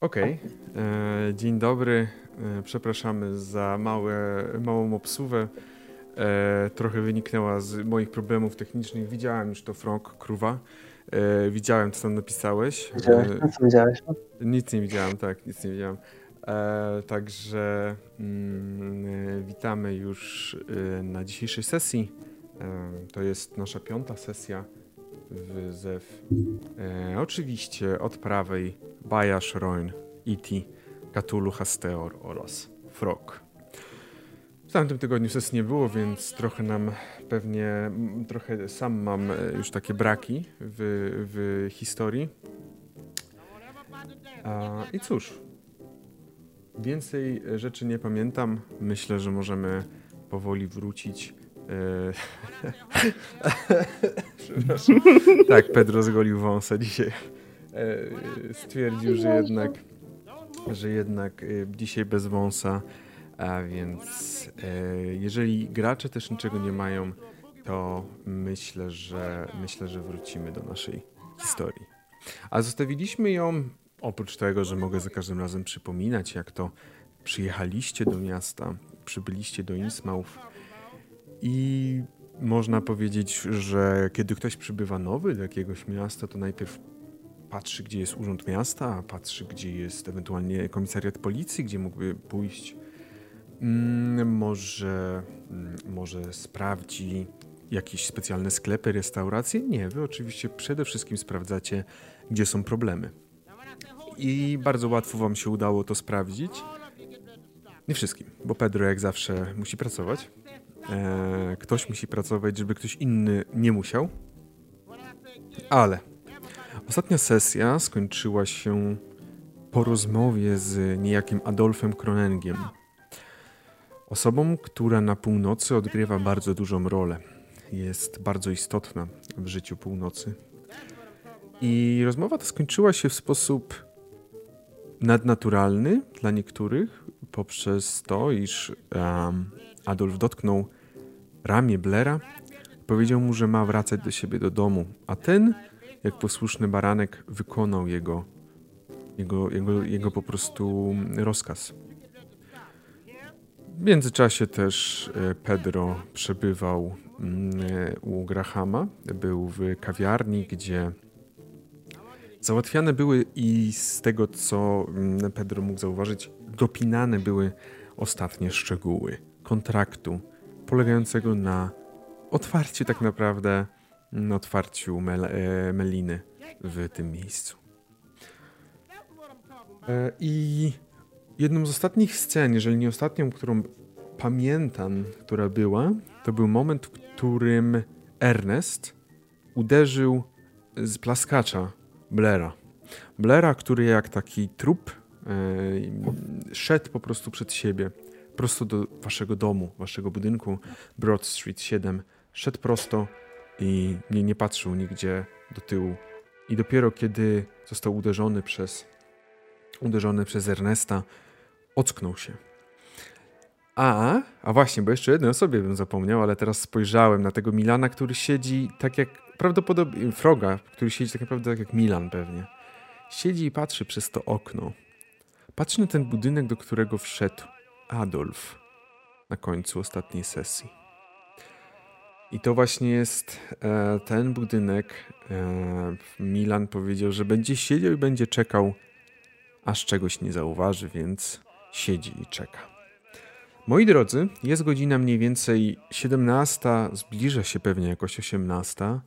Okej, okay. dzień dobry. E, przepraszamy za małe, małą obsuwę. E, trochę wyniknęła z moich problemów technicznych. Widziałem już to Frog, Kruwa. E, widziałem, co tam napisałeś. Widziałeś? E, co widziałeś? Nic nie widziałem, tak, nic nie widziałem. E, także mm, e, witamy już na dzisiejszej sesji. to jest nasza piąta sesja w ZEW. oczywiście od prawej Baja, Roin, E.T., Cthulhu, Hasteor oraz Frog. W tamtym tygodniu sesji nie było, więc trochę nam pewnie, trochę sam mam e, już takie braki w, w historii. A, I cóż, więcej rzeczy nie pamiętam. Myślę, że możemy powoli wrócić. Przepraszam. Tak, Pedro zgolił wąsa dzisiaj. E, stwierdził, że jednak, że jednak dzisiaj bez wąsa a więc jeżeli gracze też niczego nie mają, to myślę, że myślę, że wrócimy do naszej historii. A zostawiliśmy ją, oprócz tego, że mogę za każdym razem przypominać, jak to przyjechaliście do miasta, przybyliście do Innsmouth i można powiedzieć, że kiedy ktoś przybywa nowy do jakiegoś miasta, to najpierw patrzy, gdzie jest urząd miasta, patrzy, gdzie jest ewentualnie komisariat policji, gdzie mógłby pójść Mm, może, mm, może sprawdzi jakieś specjalne sklepy, restauracje? Nie, wy oczywiście przede wszystkim sprawdzacie, gdzie są problemy. I bardzo łatwo wam się udało to sprawdzić. Nie wszystkim, bo Pedro jak zawsze musi pracować. Eee, ktoś musi pracować, żeby ktoś inny nie musiał. Ale ostatnia sesja skończyła się po rozmowie z niejakim Adolfem Kronengiem, Osobą, która na północy odgrywa bardzo dużą rolę. Jest bardzo istotna w życiu północy. I rozmowa ta skończyła się w sposób nadnaturalny dla niektórych, poprzez to, iż um, Adolf dotknął ramię Blera, powiedział mu, że ma wracać do siebie do domu, a ten, jak posłuszny baranek, wykonał jego, jego, jego, jego po prostu rozkaz. W międzyczasie też e, Pedro przebywał mm, u Grahama. Był w kawiarni, gdzie załatwiane były i z tego, co mm, Pedro mógł zauważyć, dopinane były ostatnie szczegóły kontraktu, polegającego na otwarciu tak naprawdę, na otwarciu Mel e, Meliny w tym miejscu. I Jedną z ostatnich scen, jeżeli nie ostatnią, którą pamiętam, która była, to był moment, w którym Ernest uderzył z plaskacza Blaira. Blaira, który jak taki trup yy, szedł po prostu przed siebie, prosto do waszego domu, waszego budynku Broad Street 7. Szedł prosto i nie, nie patrzył nigdzie do tyłu. I dopiero kiedy został uderzony przez uderzony przez Ernesta, ocknął się. A, a właśnie, bo jeszcze jednej osobie bym zapomniał, ale teraz spojrzałem na tego Milana, który siedzi tak jak prawdopodobnie Froga, który siedzi tak naprawdę tak jak Milan pewnie. Siedzi i patrzy przez to okno. Patrzy na ten budynek, do którego wszedł Adolf na końcu ostatniej sesji. I to właśnie jest e, ten budynek. E, Milan powiedział, że będzie siedział i będzie czekał, aż czegoś nie zauważy, więc siedzi i czeka. Moi drodzy, jest godzina mniej więcej 17, zbliża się pewnie jakoś 18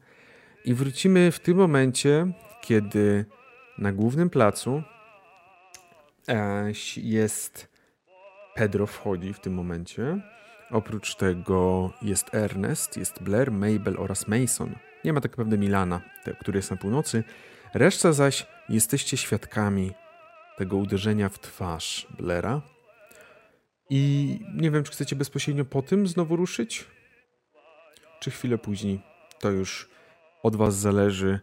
i wrócimy w tym momencie, kiedy na głównym placu e, jest Pedro wchodzi w tym momencie. Oprócz tego jest Ernest, jest Blair, Mabel oraz Mason. Nie ma tak naprawdę Milana, który jest na północy. Reszta zaś jesteście świadkami tego uderzenia w twarz Blera. I nie wiem, czy chcecie bezpośrednio po tym znowu ruszyć, czy chwilę później. To już od Was zależy,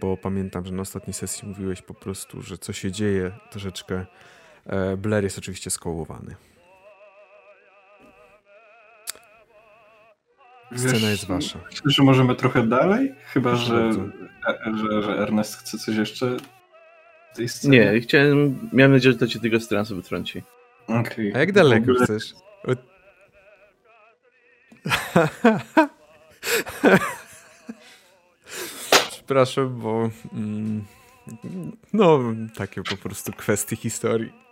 bo pamiętam, że na ostatniej sesji mówiłeś po prostu, że co się dzieje troszeczkę. E, Blair jest oczywiście skołowany. Scena Wiesz, jest wasza. Myślę, że możemy trochę dalej, chyba że, że, że Ernest chce coś jeszcze tej scenie? Nie, chciałem, miałem nadzieję, że to cię tylko z transu wytrąci. Okay. A jak daleko chcesz? Przepraszam, bo. Mm, no, takie po prostu kwestie historii.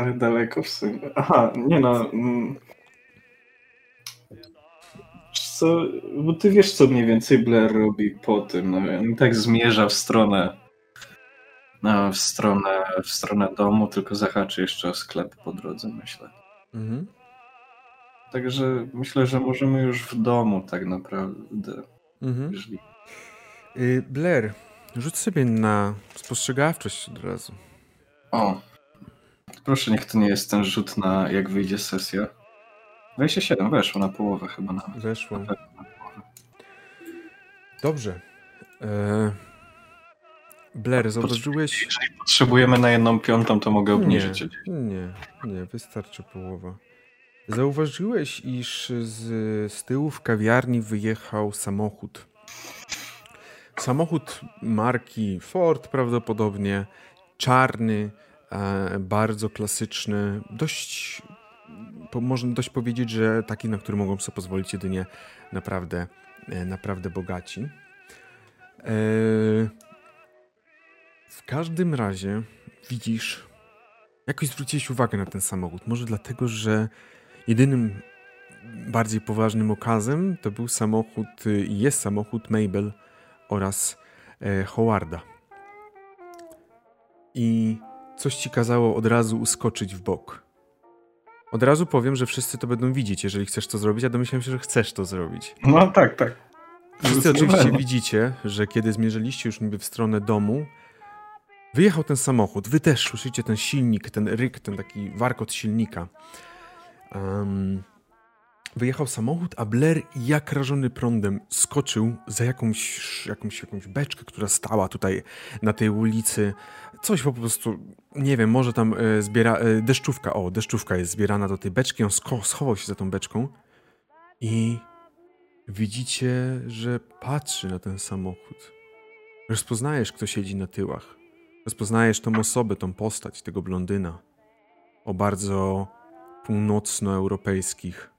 Ale daleko w sumie. Aha, nie no. Mm. Co, bo ty wiesz, co mniej więcej Blair robi po tym. No, on tak zmierza w stronę. No, w stronę, w stronę domu, tylko zahaczy jeszcze o sklep po drodze, myślę. Mhm. Także myślę, że możemy już w domu tak naprawdę. Mhm. Jeżeli... Y, Blair, rzuć sobie na spostrzegawczość od razu. O, proszę, niech to nie jest ten rzut na jak wyjdzie sesja. 27, weszło na połowę chyba nawet. Weszło. Na Dobrze. E... Blair, zauważyłeś... Jeżeli potrzebujemy na jedną piątą, to mogę obniżyć. Nie, nie, nie, wystarczy połowa. Zauważyłeś, iż z, z tyłu w kawiarni wyjechał samochód. Samochód marki Ford prawdopodobnie, czarny, bardzo klasyczny, dość, można dość powiedzieć, że taki, na który mogą sobie pozwolić jedynie naprawdę, e, naprawdę bogaci. E, w każdym razie widzisz, jakoś zwróciłeś uwagę na ten samochód. Może dlatego, że Jedynym bardziej poważnym okazem to był samochód, y, jest samochód Mabel oraz e, Howarda. I coś ci kazało od razu uskoczyć w bok. Od razu powiem, że wszyscy to będą widzieć, jeżeli chcesz to zrobić, a domyślam się, że chcesz to zrobić. No tak, tak. Wszyscy oczywiście widzicie, że kiedy zmierzyliście już niby w stronę domu, wyjechał ten samochód, wy też słyszycie ten silnik, ten ryk, ten taki warkot silnika. Um, wyjechał samochód, a Blair jak rażony prądem skoczył za jakąś, jakąś, jakąś beczkę, która stała tutaj na tej ulicy. Coś po prostu, nie wiem, może tam e, zbiera, e, deszczówka, o, deszczówka jest zbierana do tej beczki, on schował się za tą beczką i widzicie, że patrzy na ten samochód. Rozpoznajesz, kto siedzi na tyłach. Rozpoznajesz tą osobę, tą postać, tego blondyna. O bardzo północnoeuropejskich,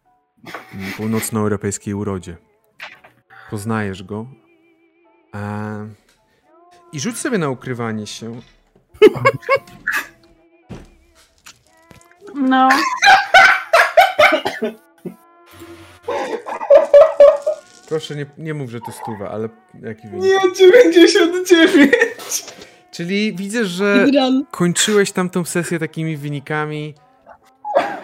północnoeuropejskiej urodzie. Poznajesz go. A... I rzuć sobie na ukrywanie się. No. Proszę, nie, nie mów, że to stuwa, ale jaki wynik? Nie, 99! Czyli widzę, że kończyłeś tamtą sesję takimi wynikami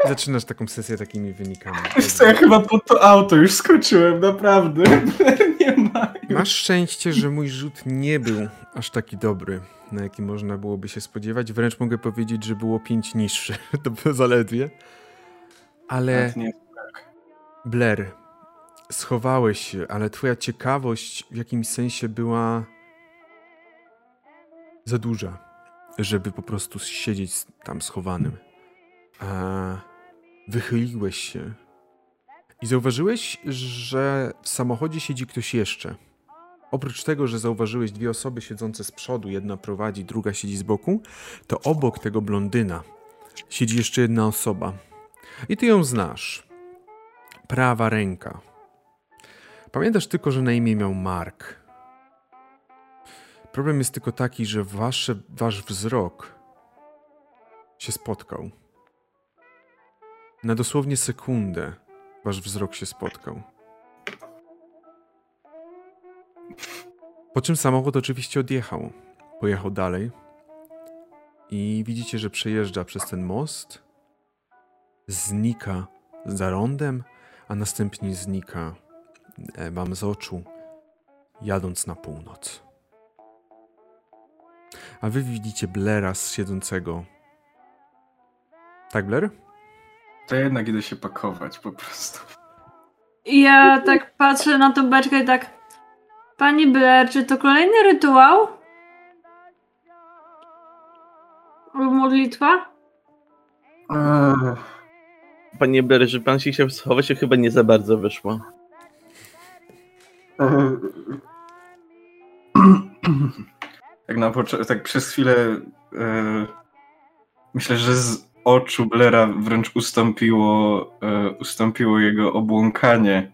Zaczynasz taką sesję takimi wynikami. Wiesz co, ja chyba po to auto już skoczyłem, naprawdę. nie ma. Masz szczęście, że mój rzut nie był aż taki dobry, na jaki można byłoby się spodziewać. Wręcz mogę powiedzieć, że było pięć niższe. to było zaledwie. Ale Blair, schowałeś się, ale twoja ciekawość w jakimś sensie była za duża, żeby po prostu siedzieć tam schowanym. A wychyliłeś się i zauważyłeś, że w samochodzie siedzi ktoś jeszcze. Oprócz tego, że zauważyłeś dwie osoby siedzące z przodu, jedna prowadzi, druga siedzi z boku, to obok tego blondyna siedzi jeszcze jedna osoba. I ty ją znasz. Prawa ręka. Pamiętasz tylko, że na imię miał Mark. Problem jest tylko taki, że wasze, wasz wzrok się spotkał. Na dosłownie sekundę wasz wzrok się spotkał. Po czym samochód oczywiście odjechał. Pojechał dalej. I widzicie, że przejeżdża przez ten most, znika za rondem, a następnie znika e, wam z oczu, jadąc na północ. A wy widzicie Blera siedzącego. Tak, Blair? To jednak idę się pakować po prostu. Ja tak patrzę na tą beczkę i tak. Pani Blair, czy to kolejny rytuał? Modlitwa? Panie Blair, że pan się chciał schować, to chyba nie za bardzo wyszło. tak, na tak przez chwilę e, myślę, że z oczu Blera wręcz ustąpiło, e, ustąpiło jego obłąkanie,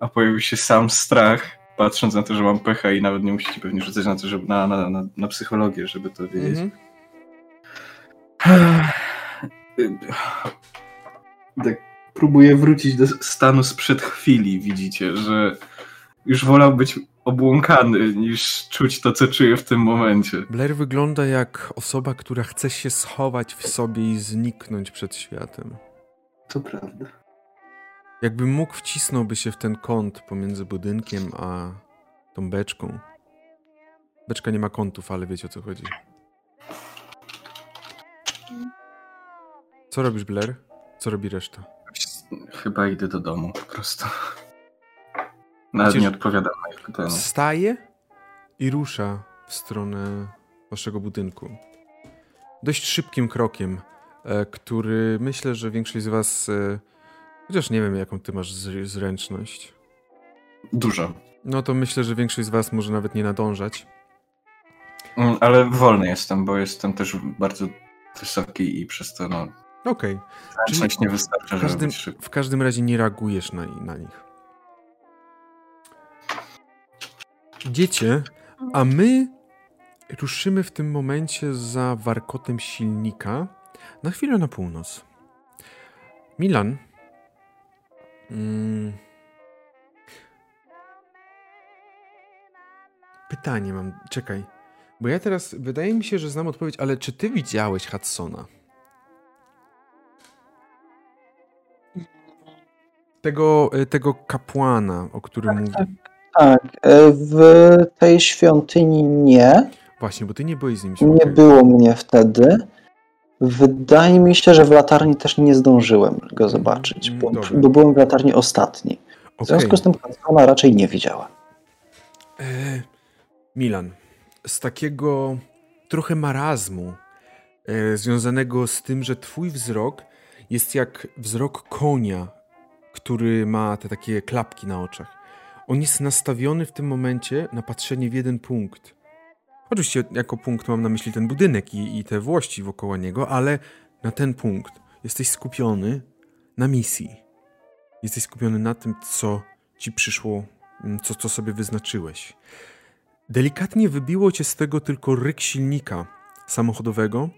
a pojawił się sam strach, patrząc na to, że mam pecha i nawet nie musicie pewnie rzucać na to, żeby na, na, na, na psychologię, żeby to wiedzieć. Mhm. Tak próbuję wrócić do stanu sprzed chwili, widzicie, że już wolał być obłąkany niż czuć to, co czuję w tym momencie. Blair wygląda jak osoba, która chce się schować w sobie i zniknąć przed światem. To prawda. Jakby mógł, wcisnąłby się w ten kąt pomiędzy budynkiem a tą beczką. Beczka nie ma kątów, ale wiecie o co chodzi. Co robisz, Blair? Co robi reszta? Chyba idę do domu po prostu. Nawet nie odpowiadam na ich pytania. Wstaje i rusza w stronę waszego budynku. Dość szybkim krokiem, e, który myślę, że większość z was, e, chociaż nie wiem jaką ty masz zr- zręczność, Dużo. no to myślę, że większość z was może nawet nie nadążać. Mm, Ale wolny jestem, bo jestem też bardzo wysoki i przez to no, Okej, zręczność nie wystarcza, w, żeby każdym, szybki. w każdym razie nie reagujesz na, na nich. Idziecie, a my ruszymy w tym momencie za warkotem silnika na chwilę na północ. Milan. Mm, pytanie mam, czekaj. Bo ja teraz, wydaje mi się, że znam odpowiedź, ale czy ty widziałeś Hudsona? Tego, y, tego kapłana, o którym mówi. tak. Tak, e, w tej świątyni nie. Właśnie, bo ty nie byłeś z nim. Nie było mnie wtedy. Wydaje mi się, że w latarni też nie zdążyłem go zobaczyć, bo, bo byłem w latarni ostatni. W związku z tym Hansona raczej nie widziałem. E, Milan, z takiego trochę marazmu e, związanego z tym, że twój wzrok jest jak wzrok konia, który ma te takie klapki na oczach. On jest nastawiony w tym momencie na patrzenie w jeden punkt. Oczywiście jako punkt mam na myśli ten budynek i, i te włości wokoło niego, ale na ten punkt jesteś skupiony na misji. Jesteś skupiony na tym, co ci przyszło, mm, co, co sobie wyznaczyłeś. Delikatnie wybiło cię z tego tylko ryk silnika samochodowego.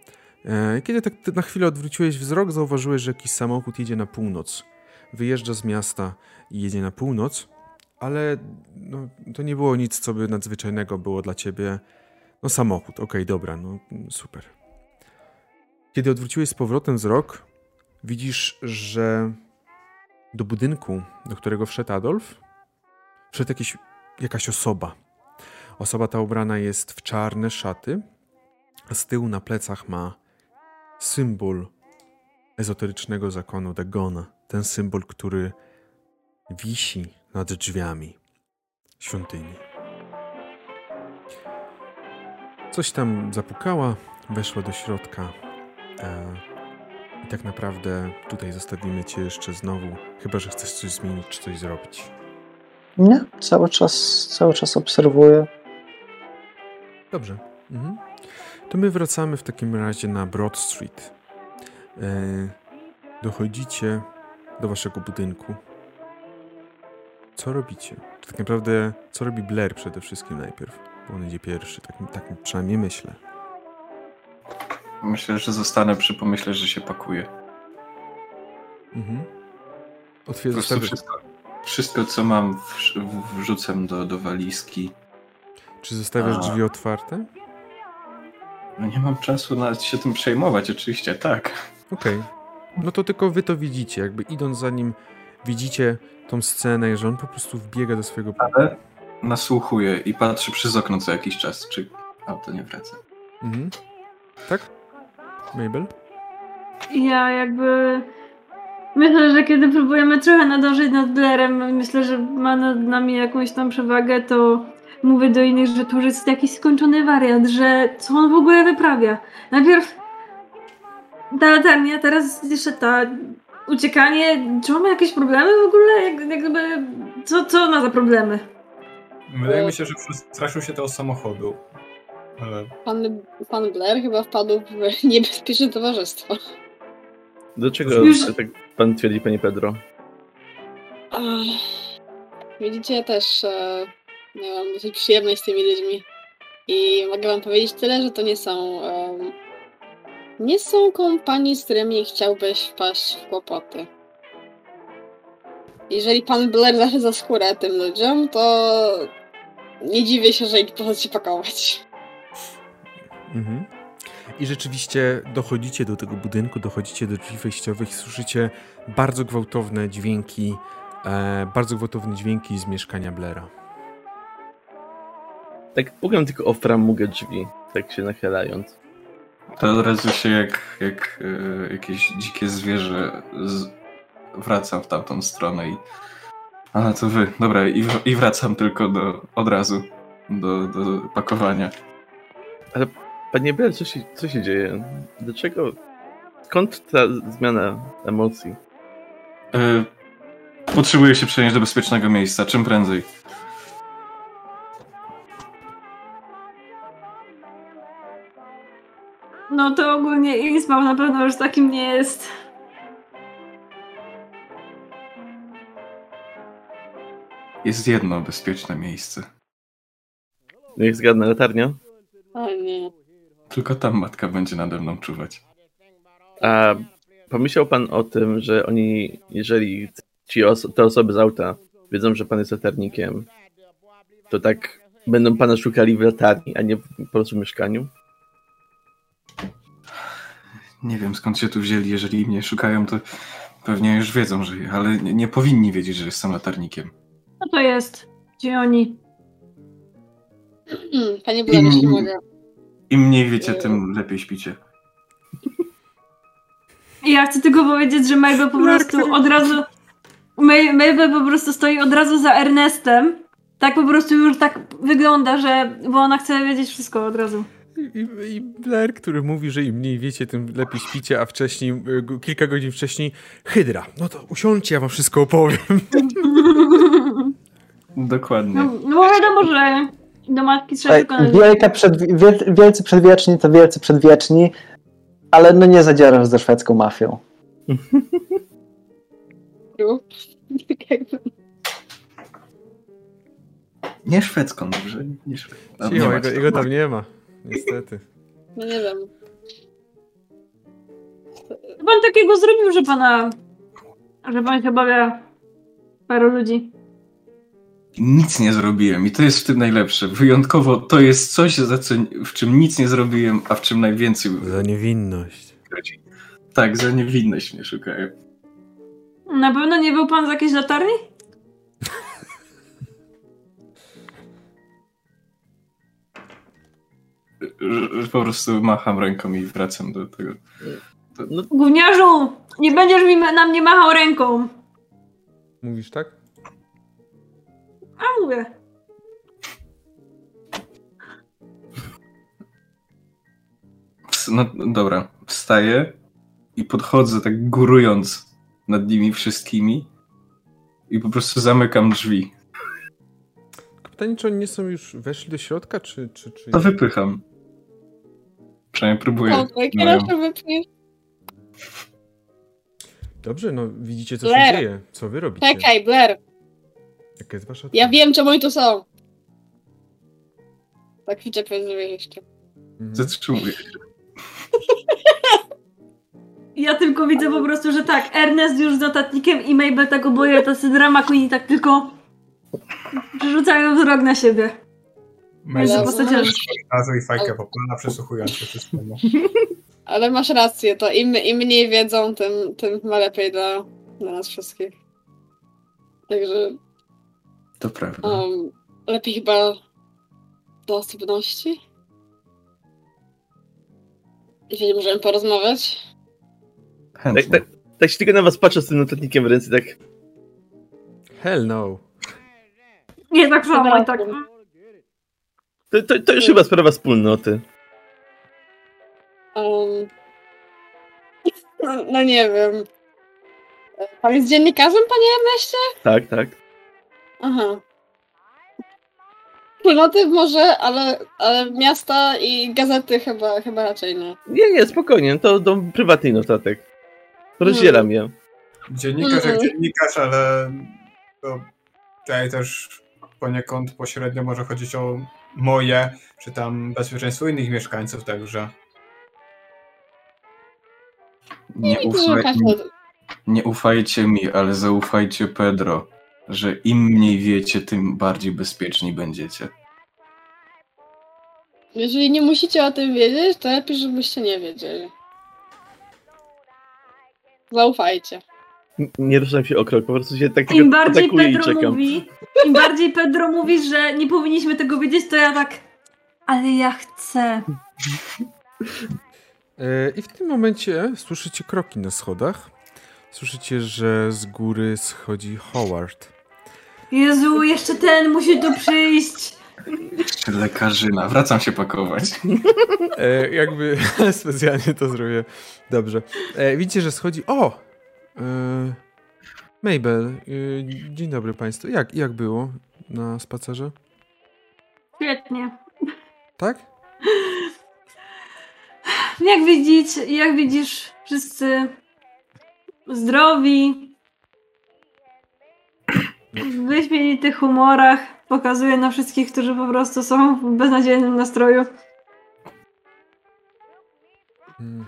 E, Kiedy tak na chwilę odwróciłeś wzrok, zauważyłeś, że jakiś samochód jedzie na północ. Wyjeżdża z miasta i jedzie na północ, ale no, to nie było nic, co by nadzwyczajnego było dla ciebie. No samochód, okej, dobra, no super. Kiedy odwróciłeś z powrotem wzrok, widzisz, że do budynku, do którego wszedł Adolf, wszedł jakiś, jakaś osoba. Osoba ta ubrana jest w czarne szaty, a z tyłu na plecach ma symbol ezoterycznego zakonu Dagona. Ten symbol, który wisi nad drzwiami świątyni. Coś tam zapukała, weszła do środka. E, I tak naprawdę tutaj zostawimy cię jeszcze znowu, chyba że chcesz coś zmienić czy coś zrobić. Nie, cały czas, cały czas obserwuję. Dobrze. Mhm. To my wracamy w takim razie na Broad Street. E, dochodzicie do waszego budynku. Co robicie? Tak naprawdę, co robi Blair przede wszystkim najpierw? Bo on idzie pierwszy, tak, tak przynajmniej myślę. Myślę, że zostanę przy pomyśle, że się pakuje. Mhm. Po Otwier- prostu zostawiasz, wszystko, wszystko co mam, w- wrzucam do, do walizki. czy zostawiasz A. drzwi otwarte? No nie mam czasu nawet się tym przejmować, oczywiście, tak. Okej. No to tylko wy to widzicie, jakby idąc za nim, widzicie tą scenę, że on po prostu wbiega do swojego... Ale nasłuchuję i patrzę przez okno co jakiś czas, czy auto nie wraca. Mhm. Tak? Mabel? Ja jakby. Myślę, że kiedy próbujemy trochę nadążyć nad Blairem, myślę, że ma nad nami jakąś tam przewagę, to mówię do innych, że to już jest jakiś skończony wariat, że co on w ogóle wyprawia. Najpierw ta latarnia, teraz jeszcze ta uciekanie. Czy on ma jakieś problemy w ogóle? Jak, jakby, co, co ma za problemy? Wydaje mi się, że przestraszył się tego samochodu. Ale Pan, pan Blair chyba wpadł w niebezpieczne towarzystwo. Dlaczego Już- tak pan twierdzi, panie Pedro? Widzicie, ja też e, miałam dosyć przyjemność z tymi ludźmi. I mogę wam powiedzieć tyle, że to nie są. Nie są kompanii, z którymi chciałbyś wpaść w kłopoty. Jeżeli pan Blair daje za skórę tym ludziom, to nie dziwię się, że ich się pakować. Mhm. I rzeczywiście dochodzicie do tego budynku, dochodzicie do drzwi wejściowych i słyszycie bardzo gwałtowne dźwięki, e, bardzo gwałtowne dźwięki z mieszkania Blaira. Tak pukam tylko o framugę drzwi, tak się nachylając. To od razu się jak, jak e, jakieś dzikie zwierzę z... wracam w tamtą stronę i... A, to wy. Dobra, i, w- i wracam tylko do, od razu do, do pakowania. Panie Bel, co się, co się dzieje? Dlaczego? Skąd ta zmiana emocji? E, potrzebuję się przenieść do bezpiecznego miejsca, czym prędzej. No to ogólnie Innsmouth na pewno już takim nie jest. Jest jedno bezpieczne miejsce. Niech zgadnę, latarnia? O nie. Tylko tam matka będzie nade mną czuwać. A pomyślał pan o tym, że oni, jeżeli ci oso- te osoby z auta wiedzą, że pan jest latarnikiem, to tak będą pana szukali w latarni, a nie po prostu w mieszkaniu? Nie wiem skąd się tu wzięli, jeżeli mnie szukają, to pewnie już wiedzą, że ale nie, nie powinni wiedzieć, że jestem latarnikiem. Co to jest? Gdzie oni? Hmm, Panie Blair, jeśli Mm. mogę. Im mniej wiecie, tym lepiej śpicie. Ja chcę tylko powiedzieć, że Mabel po prostu od razu. Ma- Mabel po prostu stoi od razu za Ernestem. Tak po prostu już tak wygląda, że. Bo ona chce wiedzieć wszystko od razu. I, i, Blair, który mówi, że im mniej wiecie, tym lepiej śpicie, a wcześniej, go- kilka godzin wcześniej, Hydra, no to usiądźcie, ja wam wszystko opowiem. Dokładnie. No, no wiadomo, że do matki trzeba. Wielka przed, wiel, wielcy przedwieczni to wielcy przedwieczni, ale no nie zadzierasz ze szwedzką mafią. Nie szwedzką, dobrze? Nie szwedzką. Cicho, jego, jego tam nie ma. Niestety. No nie wiem. Co pan takiego zrobił, że pana. że pan się obawia paru ludzi? Nic nie zrobiłem i to jest w tym najlepsze. Wyjątkowo to jest coś, za co, w czym nic nie zrobiłem, a w czym najwięcej. Za niewinność. Tak, za niewinność mnie szukają. Na pewno nie był pan z jakiejś latarni? Że- że Po prostu macham ręką i wracam do tego. No, Gówniarzu! Nie będziesz mi na mnie machał ręką! Mówisz tak? A mówię. No dobra, wstaję i podchodzę tak górując nad nimi wszystkimi i po prostu zamykam drzwi. Pytanie, czy oni nie są już weszli do środka, czy... czy, czy... To wypycham. Przynajmniej próbuję. Tak, No, to wypniesz. Dobrze, no widzicie, co Blair. się dzieje. Co wy robicie? Czekaj, Blair. Jaka jest wasza Ja wiem, czemu oni tu są. Tak przez drzwi jeszcze. Mhm. Zatrzymuję. Ja tylko widzę po prostu, że tak, Ernest już z notatnikiem i Mabel tak oboje tacy drama queen tak tylko przerzucają wzrok na siebie. Ale- w zasadzie... razu i fajkę po kolana przesłuchując się wszystkiemu. Ale masz rację, to im, im mniej wiedzą, tym, tym ma lepiej dla, dla nas wszystkich. Także To prawda. um, lepiej chyba dla osobności. Jeżeli możemy porozmawiać. tak, Chętnie. tak, tak się tylko na was patrzę z tym notatnikiem w ręce, tak Hell no. Nie tak samo tak. To, to, to już chyba sprawa wspólnoty. Um, no, no nie wiem. Pan jest dziennikarzem, panie Erneście? Tak, tak. Aha. Wspólnoty może, ale, ale miasta i gazety chyba, chyba raczej nie. Nie, nie, spokojnie, to do prywatnej notatek. Rozdzielam je. Dziennikarz jak Mhm. dziennikarz, ale to tutaj też poniekąd pośrednio może chodzić o moje, czy tam bezpieczeństwo innych mieszkańców, także Nie, ufaj, nie ufajcie mi, ale zaufajcie Pedro, że im mniej wiecie, tym bardziej bezpieczni będziecie. jeżeli nie musicie o tym wiedzieć, to lepiej, żebyście nie wiedzieli. Zaufajcie. Nie ruszam się o krok, po prostu się tak Im bardziej Pedro czekam. mówi, im bardziej Pedro mówi, że nie powinniśmy tego wiedzieć, to ja tak. Ale ja chcę. E, I w tym momencie słyszycie kroki na schodach. Słyszycie, że z góry schodzi Howard. Jezu, jeszcze ten musi tu przyjść. Czy lekarzyna? Wracam się pakować. E, jakby specjalnie to zrobię. Dobrze. E, widzicie, że schodzi. O! E, Mabel, e, dzień dobry Państwu. Jak, jak było na spacerze? Świetnie. Tak? Jak widzisz, jak widzisz, wszyscy zdrowi, w wyśmienitych humorach. Pokazuje na wszystkich, którzy po prostu są w beznadziejnym nastroju. Mm.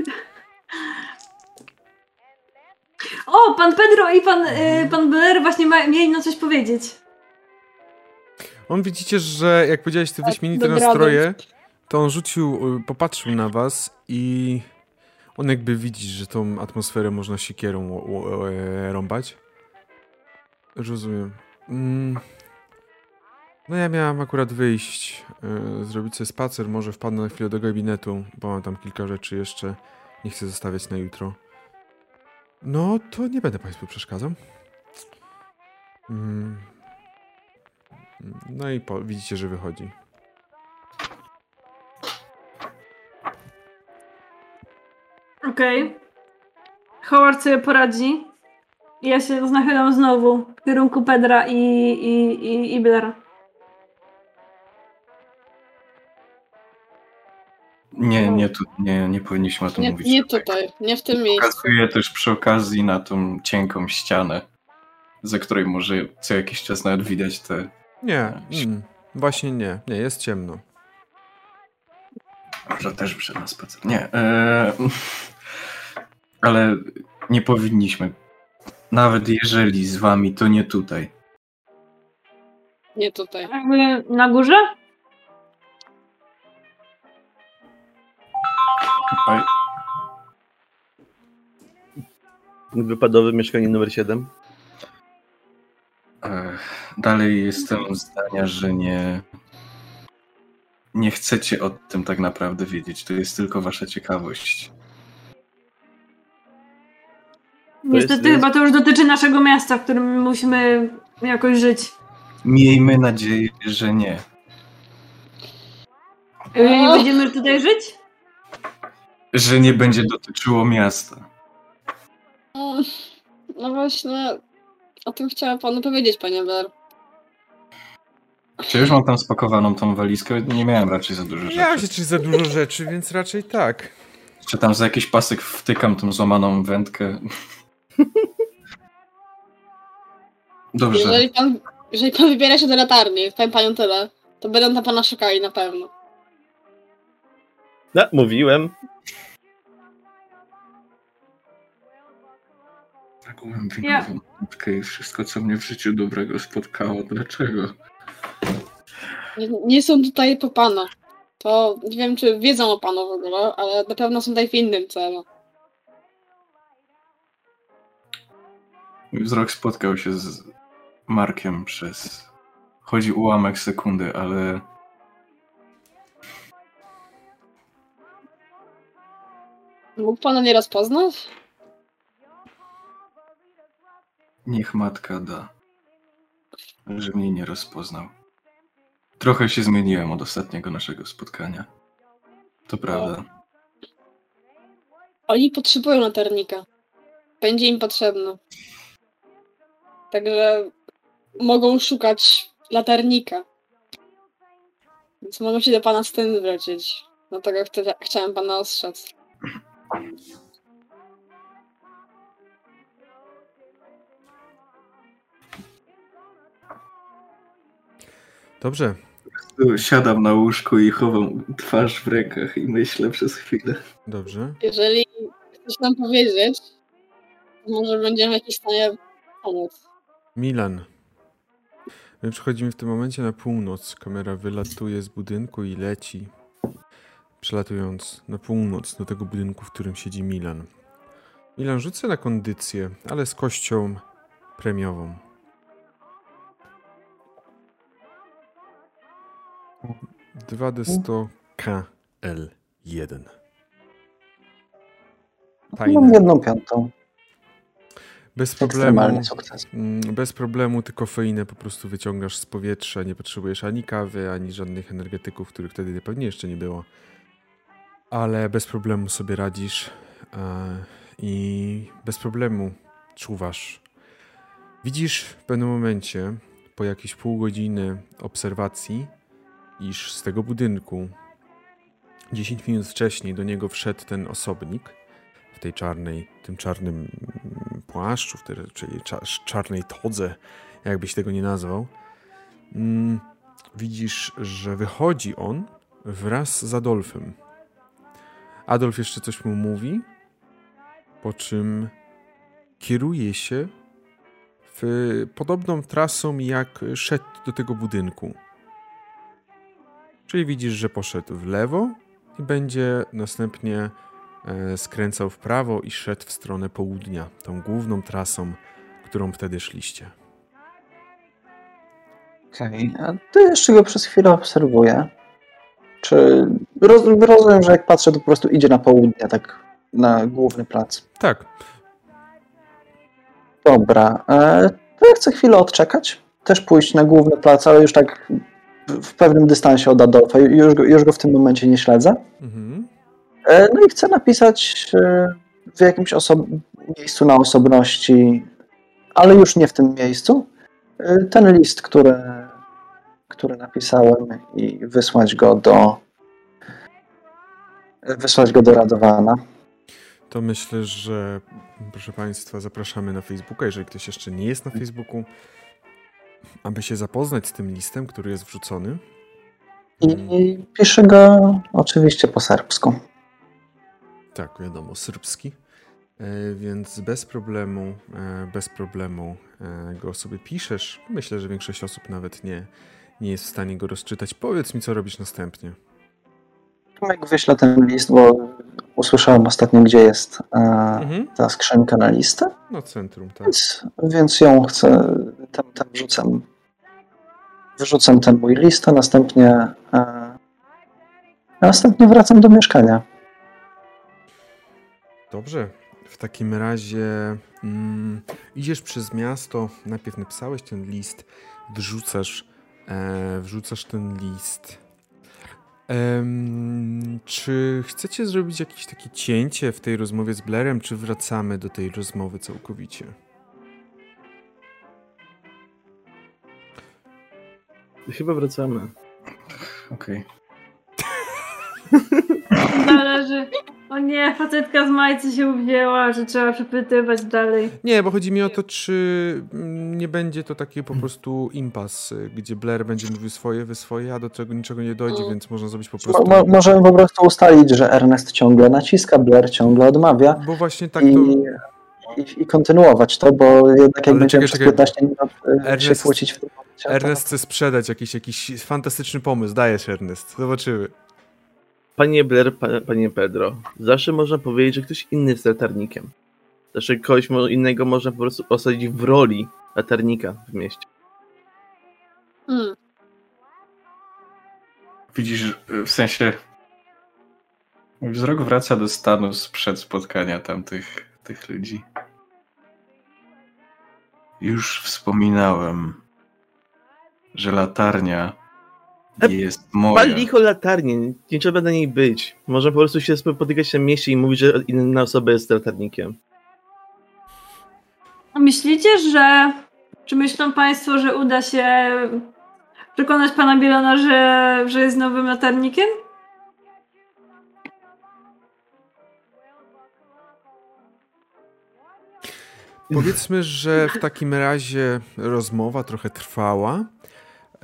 O, pan Pedro i pan, y, pan Blair właśnie ma, mieli no coś powiedzieć. On widzicie, że jak powiedziałeś te Tak, wyśmienite nastroje, to on rzucił, y, popatrzył na was i on jakby widzi, że tą atmosferę można siekierą e, rąbać. Rozumiem. Mm. No ja miałem akurat wyjść, y, zrobić sobie spacer, może wpadnę na chwilę do gabinetu, bo mam tam kilka rzeczy jeszcze, nie chcę zostawiać na jutro. No to nie będę Państwu przeszkadzał. Mm. No i po, widzicie, że wychodzi. Okej. Howard sobie poradzi. Ja się nachylam znowu w kierunku Pedra i, i, i, i. Nie, nie, tu, nie, nie powinniśmy o tym Nie, mówić. nie tutaj, nie w tym miejscu. Pokazuję też przy okazji na tą cienką ścianę, za której może co jakiś czas nawet widać te... Nie, mm, właśnie nie. Nie, jest ciemno. Może też przed na spacer. Nie. E... Ale nie powinniśmy. Nawet jeżeli z wami, to nie tutaj. Nie tutaj. Jakby na górze? Oj, Wypadowe mieszkanie numer 7. e, Dalej jestem zdania, że nie. Nie chcecie o tym tak naprawdę wiedzieć. To jest tylko wasza ciekawość. Niestety jest- chyba to już dotyczy naszego miasta, w którym musimy jakoś żyć. Miejmy nadzieję, że nie. Jeżeli nie będziemy tutaj żyć? Że nie będzie dotyczyło miasta. No właśnie, o tym chciałam panu powiedzieć, panie Blair. Czy już mam tam spakowaną tą walizkę? Nie miałem raczej za dużo rzeczy. się czy za dużo rzeczy, więc raczej tak. Czy tam za jakiś pasek wtykam tą złamaną wędkę? Dobrze. Jeżeli pan, jeżeli pan wybiera się do latarni, powiem panią tyle, to będą tam pana szukali na pewno. No, mówiłem. Taką Ja- winową wędkę i wszystko, co mnie w życiu dobrego spotkało. Dlaczego? Nie, nie są tutaj po pana. To nie wiem, czy wiedzą o panu w ogóle, ale na pewno są tutaj w innym celu. Mój wzrok spotkał się z Markiem przez... Chodzi ułamek sekundy, ale... Mógł pana nie rozpoznać? Niech matka da, że mnie nie rozpoznał. Trochę się zmieniłem od ostatniego naszego spotkania. To prawda. Oni potrzebują latarnika. Będzie im potrzebny. Także mogą szukać latarnika. Więc mogę się do pana z tym zwrócić. Dlatego chcia- chciałem pana ostrzec. Dobrze. Siadam na łóżku i chowam twarz w rękach i myślę przez chwilę. Dobrze. Jeżeli chcesz nam powiedzieć, to może będziemy w jakiejś stanie pomóc. Milan. My przechodzimy w tym momencie na północ. Kamera wylatuje z budynku i leci, przelatując na północ do tego budynku, w którym siedzi Milan. Milan rzucę na kondycję, ale z kością premiową. Dwa d 100 KL1. Mam jedną piątą. Bez problemu. Mm, Bez problemu ty kofeinę po prostu wyciągasz z powietrza, nie potrzebujesz ani kawy, ani żadnych energetyków, których wtedy pewnie jeszcze nie było. Ale bez problemu sobie radzisz e, i bez problemu czuwasz. Widzisz w pewnym momencie, po jakieś pół godziny obserwacji, iż z tego budynku 10 minut wcześniej do niego wszedł ten osobnik w tej czarnej, tym czarnym mm, płaszczu, czyli cza- czarnej todze, jakbyś tego nie nazwał. Mm, Widzisz, że wychodzi on wraz z Adolfem. Adolf jeszcze coś mu mówi, po czym kieruje się w podobną trasą, jak szedł do tego budynku. Czyli widzisz, że poszedł w lewo i będzie następnie e, skręcał w prawo i szedł w stronę południa, tą główną trasą, którą wtedy szliście. Okej, a to jeszcze go przez chwilę obserwuję. Czy roz, rozumiem, że jak patrzę, to po prostu idzie na południe, tak na główny plac. Tak, Dobra, e, to ja chcę chwilę odczekać. Też pójść na główny plac, ale już tak w- pewnym dystansie od Adolfa. Już go, już go w tym momencie nie śledzę. mhm. E, No i chcę napisać e, w jakimś miejscu na osobności, ale już nie w tym miejscu, e, ten list, który, który napisałem i wysłać go do wysłać go do Radowana. to myślę, że proszę Państwa, zapraszamy na Facebooka, jeżeli ktoś jeszcze nie jest na Facebooku, aby się zapoznać z tym listem, który jest wrzucony. I piszę go oczywiście po serbsku. Tak, wiadomo, serbski. E, Więc bez problemu, e, bez problemu e, go sobie piszesz. Myślę, że większość osób nawet nie, nie jest w stanie go rozczytać. Powiedz mi, co robisz następnie. Jak wyślę ten list, bo usłyszałem ostatnio, gdzie jest Mhm. ta skrzynka na listę, No, centrum, tak. więc, więc ją chcę, tam, tam wrzucę, wrzucę ten mój list, a następnie, a następnie wracam do mieszkania. Dobrze. W takim razie mm, idziesz przez miasto, najpierw napisałeś ten list, wrzucasz, e, wrzucasz ten list. Czy chcecie zrobić jakieś takie cięcie w tej rozmowie z Blairem, czy wracamy do tej rozmowy całkowicie? Chyba wracamy. Okej. Zależy. O nie, facetka z majcy się uwzięła, że trzeba przepytywać dalej. Nie, bo chodzi mi o to, czy mm, nie będzie to taki po prostu impas, y, gdzie Blair będzie mówił swoje, wy swoje, a do czego niczego nie dojdzie, więc można zrobić po prostu... mo, możemy po prostu ustalić, że Ernest ciągle naciska, Blair ciągle odmawia Bo właśnie tak to... i, i, i kontynuować to, bo jednak jak Ale będziemy czekaj, przez czekaj. 15 minut e, się Ernest- kłócić w tym to- Ernest chce sprzedać jakiś, jakiś fantastyczny pomysł. Dajesz, Ernest. Zobaczymy. Panie Blair, pa, panie Pedro, zawsze można powiedzieć, że ktoś inny jest latarnikiem. Zawsze kogoś innego można po prostu osadzić w roli latarnika w mieście. Hmm. Widzisz, w sensie mój wzrok wraca do stanu sprzed spotkania tamtych tych ludzi. Już wspominałem, że latarnia E, jest moja. Pal licho latarnię, nie trzeba na niej być. Można po prostu się spotykać na mieście i mówić, że inna osoba jest latarnikiem. A Myślicie, że. Czy myślą Państwo, że uda się przekonać pana Bielona, że, że jest nowym latarnikiem? Powiedzmy, że w takim razie rozmowa trochę trwała.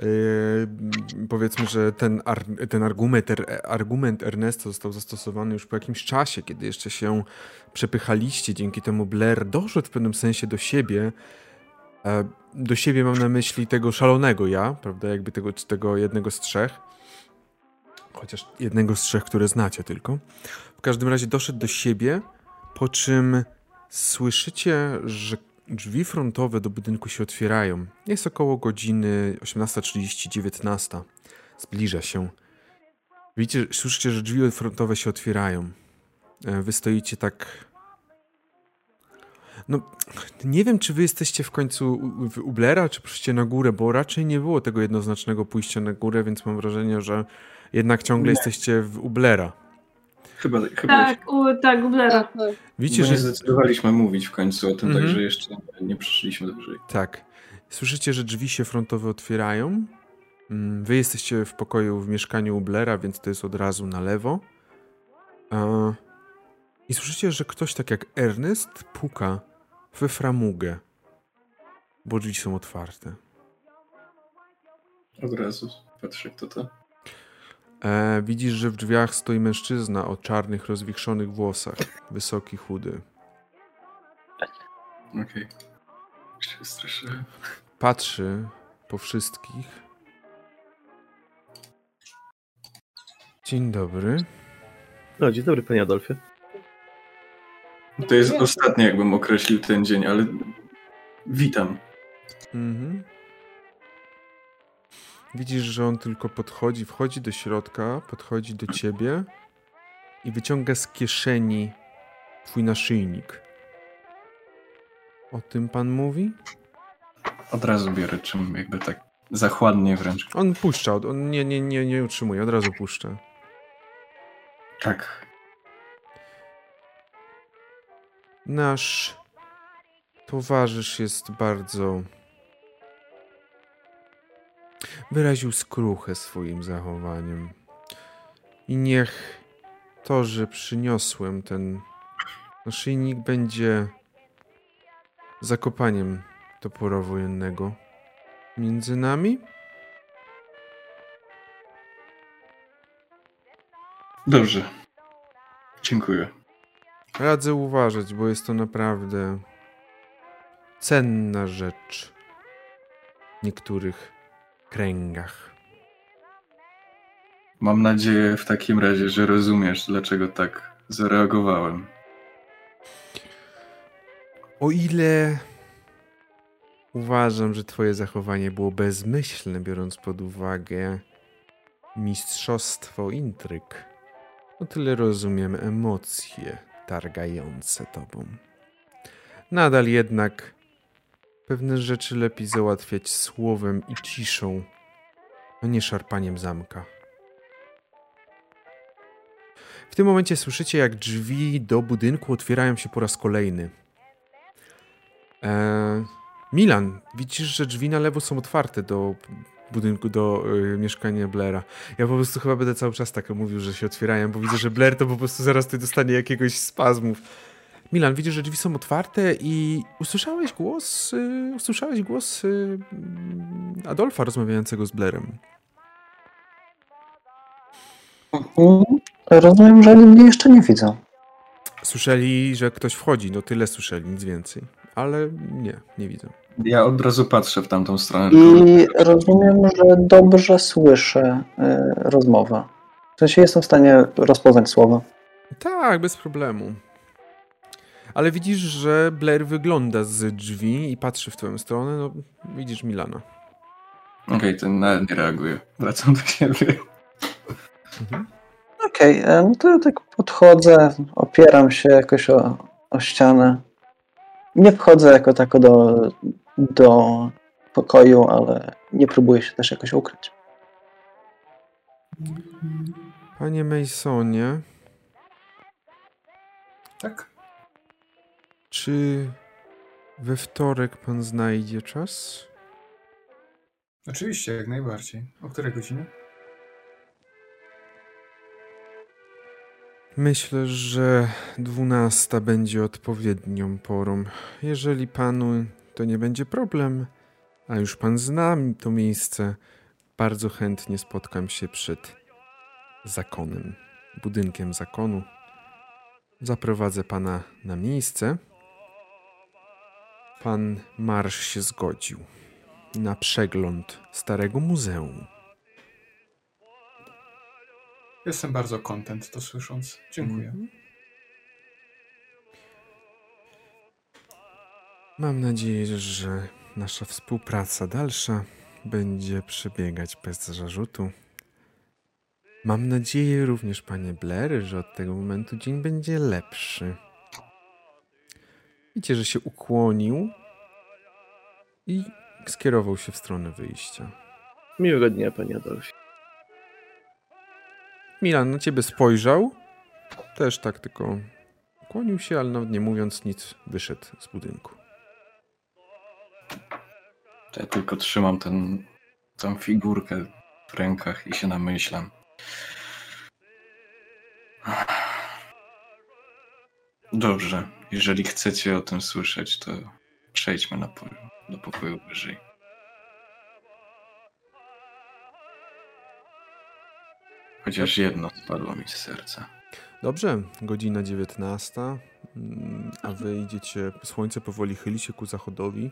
Yy, powiedzmy, że ten, ar, ten argument, er, argument Ernesta został zastosowany już po jakimś czasie, kiedy jeszcze się przepychaliście. Dzięki temu Blair doszedł w pewnym sensie do siebie. E, do siebie mam na myśli tego szalonego ja, prawda? Jakby tego, tego jednego z trzech. Chociaż jednego z trzech, które znacie tylko. W każdym razie doszedł do siebie, po czym słyszycie, że drzwi frontowe do budynku się otwierają. Jest około godziny 18.30-19. Zbliża się. Widzicie, słyszycie, że drzwi frontowe się otwierają. E, wy stoicie tak. No, nie wiem, czy wy jesteście w końcu u, u Blera, czy przyjście na górę, bo raczej nie było tego jednoznacznego pójścia na górę, więc mam wrażenie, że jednak ciągle Nie. jesteście w Ublera. Chyba, chyba Tak, u, tak, u Blera. Tak, tak. Widzicie, że zdecydowaliśmy mówić w końcu o tym, Mhm. także jeszcze nie przeszliśmy wyżej. Tak. Słyszycie, że drzwi się frontowe otwierają. Mm, Wy jesteście w pokoju w mieszkaniu u Blera, więc to jest od razu na lewo. E, I słyszycie, że ktoś tak jak Ernest puka we framugę, bo drzwi są otwarte. Od razu patrzę, kto to. E, widzisz, że w drzwiach stoi mężczyzna o czarnych, rozwichrzonych włosach. Wysoki, chudy. Okej. Się straszyłem. Patrzy po wszystkich. Dzień dobry. No, dzień dobry, panie Adolfie. To jest ostatnie, jakbym określił ten dzień, ale witam. Mhm. Widzisz, że on tylko podchodzi, wchodzi do środka, podchodzi do ciebie i wyciąga z kieszeni twój naszyjnik. O tym pan mówi? Od razu biorę, czym jakby tak zachładnie wręcz. On puszcza, on nie, nie, nie, nie utrzymuje, od razu puszcza. Tak. Nasz towarzysz jest bardzo. Wyraził skruchę swoim zachowaniem. I niech to, że przyniosłem ten naszyjnik, będzie zakopaniem topora wojennego między nami. Dobrze. Dziękuję. Radzę uważać, bo jest to naprawdę cenna rzecz niektórych kręgach. Mam nadzieję w takim razie, że rozumiesz, dlaczego tak zareagowałem. O ile uważam, że twoje zachowanie było bezmyślne, biorąc pod uwagę mistrzostwo intryg, o tyle rozumiem emocje targające tobą. Nadal jednak pewne rzeczy lepiej załatwiać słowem i ciszą, a nie szarpaniem zamka. W tym momencie słyszycie, jak drzwi do budynku otwierają się po raz kolejny. Eee, Milan, widzisz, że drzwi na lewo są otwarte do budynku, do y, mieszkania Blaira. Ja po prostu chyba będę cały czas tak mówił, że się otwierają, bo widzę, że Blair to po prostu zaraz tutaj dostanie jakiegoś spazmów. Milan, widzisz, że drzwi są otwarte i usłyszałeś głos, y, usłyszałeś głos y, mm, Adolfa rozmawiającego z Blairem. Mhm. Rozumiem, że oni mnie jeszcze nie widzą. Słyszeli, że ktoś wchodzi, no tyle słyszeli, nic więcej. Ale nie, nie widzę. Ja od razu patrzę w tamtą stronę. I rozumiem, że dobrze słyszę y, rozmowę. W sensie jestem w stanie rozpoznać słowa. Tak, bez problemu. Ale widzisz, że Blair wygląda z drzwi i patrzy w twoją stronę. No, widzisz Milana. Okej, ten nawet nie reaguje. Wracam do siebie. Okej, e, no to ja tak podchodzę, opieram się jakoś o, o ścianę. Nie wchodzę jako tako do, do pokoju, ale nie próbuję się też jakoś ukryć. Panie Masonie, Tak? Czy we wtorek pan znajdzie czas? Oczywiście, jak najbardziej. O której godzinie? Myślę, że dwunasta będzie odpowiednią porą. Jeżeli panu to nie będzie problem, a już pan zna to miejsce, bardzo chętnie spotkam się przed zakonem, budynkiem zakonu. Zaprowadzę pana na miejsce. Pan Marsz się zgodził na przegląd starego muzeum. Jestem bardzo kontent to słysząc. Dziękuję. Mhm. Mam nadzieję, że nasza współpraca dalsza będzie przebiegać bez zarzutu. Mam nadzieję również, panie Blair, że od tego momentu dzień będzie lepszy. Widzicie, że się ukłonił i skierował się w stronę wyjścia. Miłego dnia, panie Adolfie. Milan na ciebie spojrzał. Też tak tylko kłonił się, ale nawet nie mówiąc nic, wyszedł z budynku. Ja tylko trzymam ten, tą figurkę w rękach i się namyślam. Dobrze, jeżeli chcecie o tym słyszeć, to przejdźmy na po, do pokoju wyżej. Chociaż jedno spadło mi z serca. Dobrze, godzina 19, mm, a wy idziecie, słońce powoli chyli się ku zachodowi.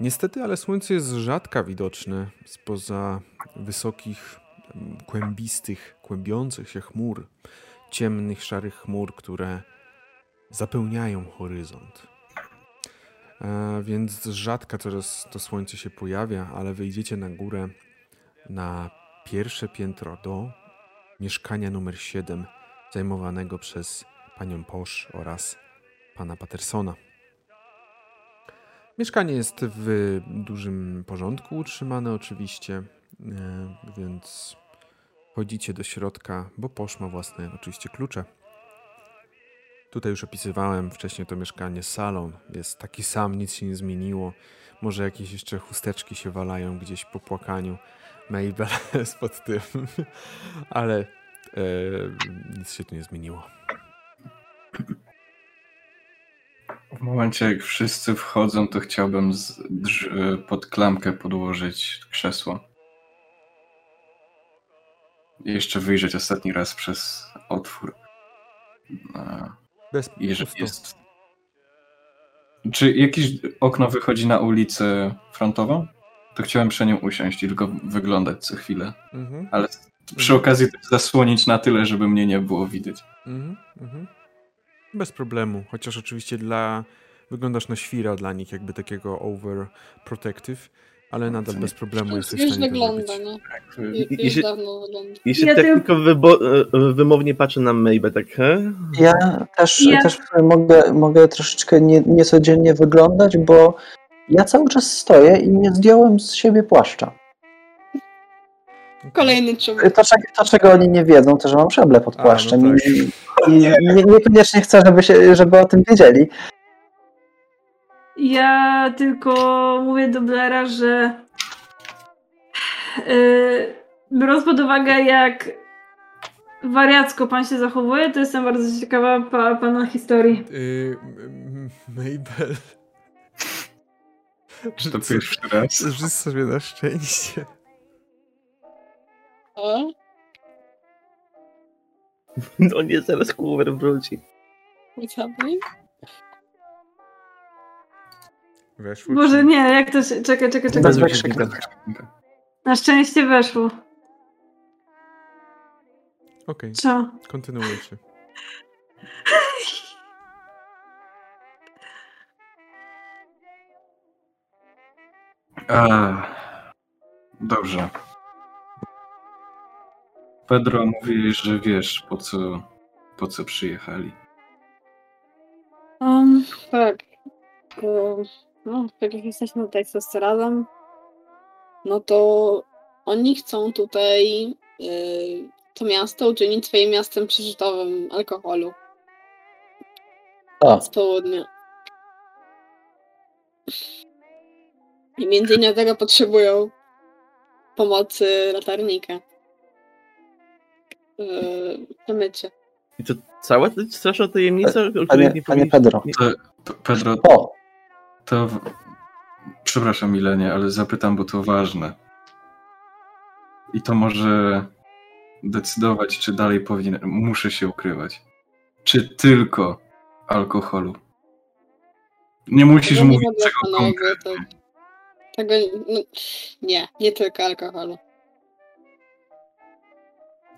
Niestety, ale słońce jest rzadka widoczne spoza wysokich, mm, kłębistych, kłębiących się chmur, ciemnych, szarych chmur, które zapełniają horyzont. E, więc rzadka coraz to słońce się pojawia, ale wyjdziecie na górę na pierwsze piętro do mieszkania numer 7 zajmowanego przez panią Posz oraz pana Patersona. Mieszkanie jest w dużym porządku utrzymane oczywiście, e, więc chodzicie do środka, bo Posz ma własne oczywiście klucze. Tutaj już opisywałem wcześniej to mieszkanie, salon jest taki sam, nic się nie zmieniło. Może jakieś jeszcze chusteczki się walają gdzieś po płakaniu. Mabel spod tym, ale e, nic się tu nie zmieniło. W momencie, jak wszyscy wchodzą, to chciałbym drz, pod klamkę podłożyć krzesło. Jeszcze wyjrzeć ostatni raz przez otwór. Bez Jeżeli jest. Czy jakieś okno wychodzi na ulicę frontową? To chciałem przy nią usiąść i tylko wyglądać co chwilę. Mhm, Ale przy okazji też zasłonić na tyle, żeby mnie nie było widać. mhm, mhm. Bez problemu, chociaż oczywiście dla wyglądasz na świra dla nich, jakby takiego overprotective, ale nadal bez problemu jesteś w Już stanie to wygląda, zrobić. no. Tak, i Już się- dawno wygląda. Ja tak tylko wybo- e, wymownie patrzy na Mabel, tak, he? Ja też, Ja- też mogę, mogę troszeczkę nie, niecodziennie wyglądać, bo ja cały czas stoję i nie zdjąłem z siebie płaszcza. Kolejny człowiek. To, to czego oni nie wiedzą, to że mam szablę pod A, no płaszczem tak. i, i nie, niekoniecznie chcę, żeby, się, żeby o tym wiedzieli. Ja tylko mówię do Blaira, że yy, biorąc pod uwagę, jak wariacko pan się zachowuje, to jestem bardzo ciekawa pa, pana historii. Y, m- Mabel. Czy to pierwszy raz? Rzuć sobie na szczęście. O, No nie, zaraz Coover wróci. witamy. Weszło Boże, czy- nie, jak to się... Czekaj, czekaj, czekaj. Bez wykrzyknika. Na szczęście weszło. Okej, Co? kontynuujcie. A, dobrze. Pedro mówi, że wiesz po co, po co przyjechali. Um, tak. Um, no, tak jak jesteśmy tutaj wszyscy razem, no to oni chcą tutaj y, to miasto uczynić swoim miastem przeżytowym alkoholu O, z południa. I między innymi tego potrzebują pomocy latarnika. W przemycie. I to cała straszna tajemnica, o której Panie, nie panie. Pedro. Pedro, O, to. Przepraszam, Milenie, ale zapytam, bo to ważne. I to może decydować, czy dalej powinien, muszę się ukrywać. Czy tylko alkoholu? Nie musisz Tego mówić czego konkretnie. Tego no, nie, nie tylko alkoholu.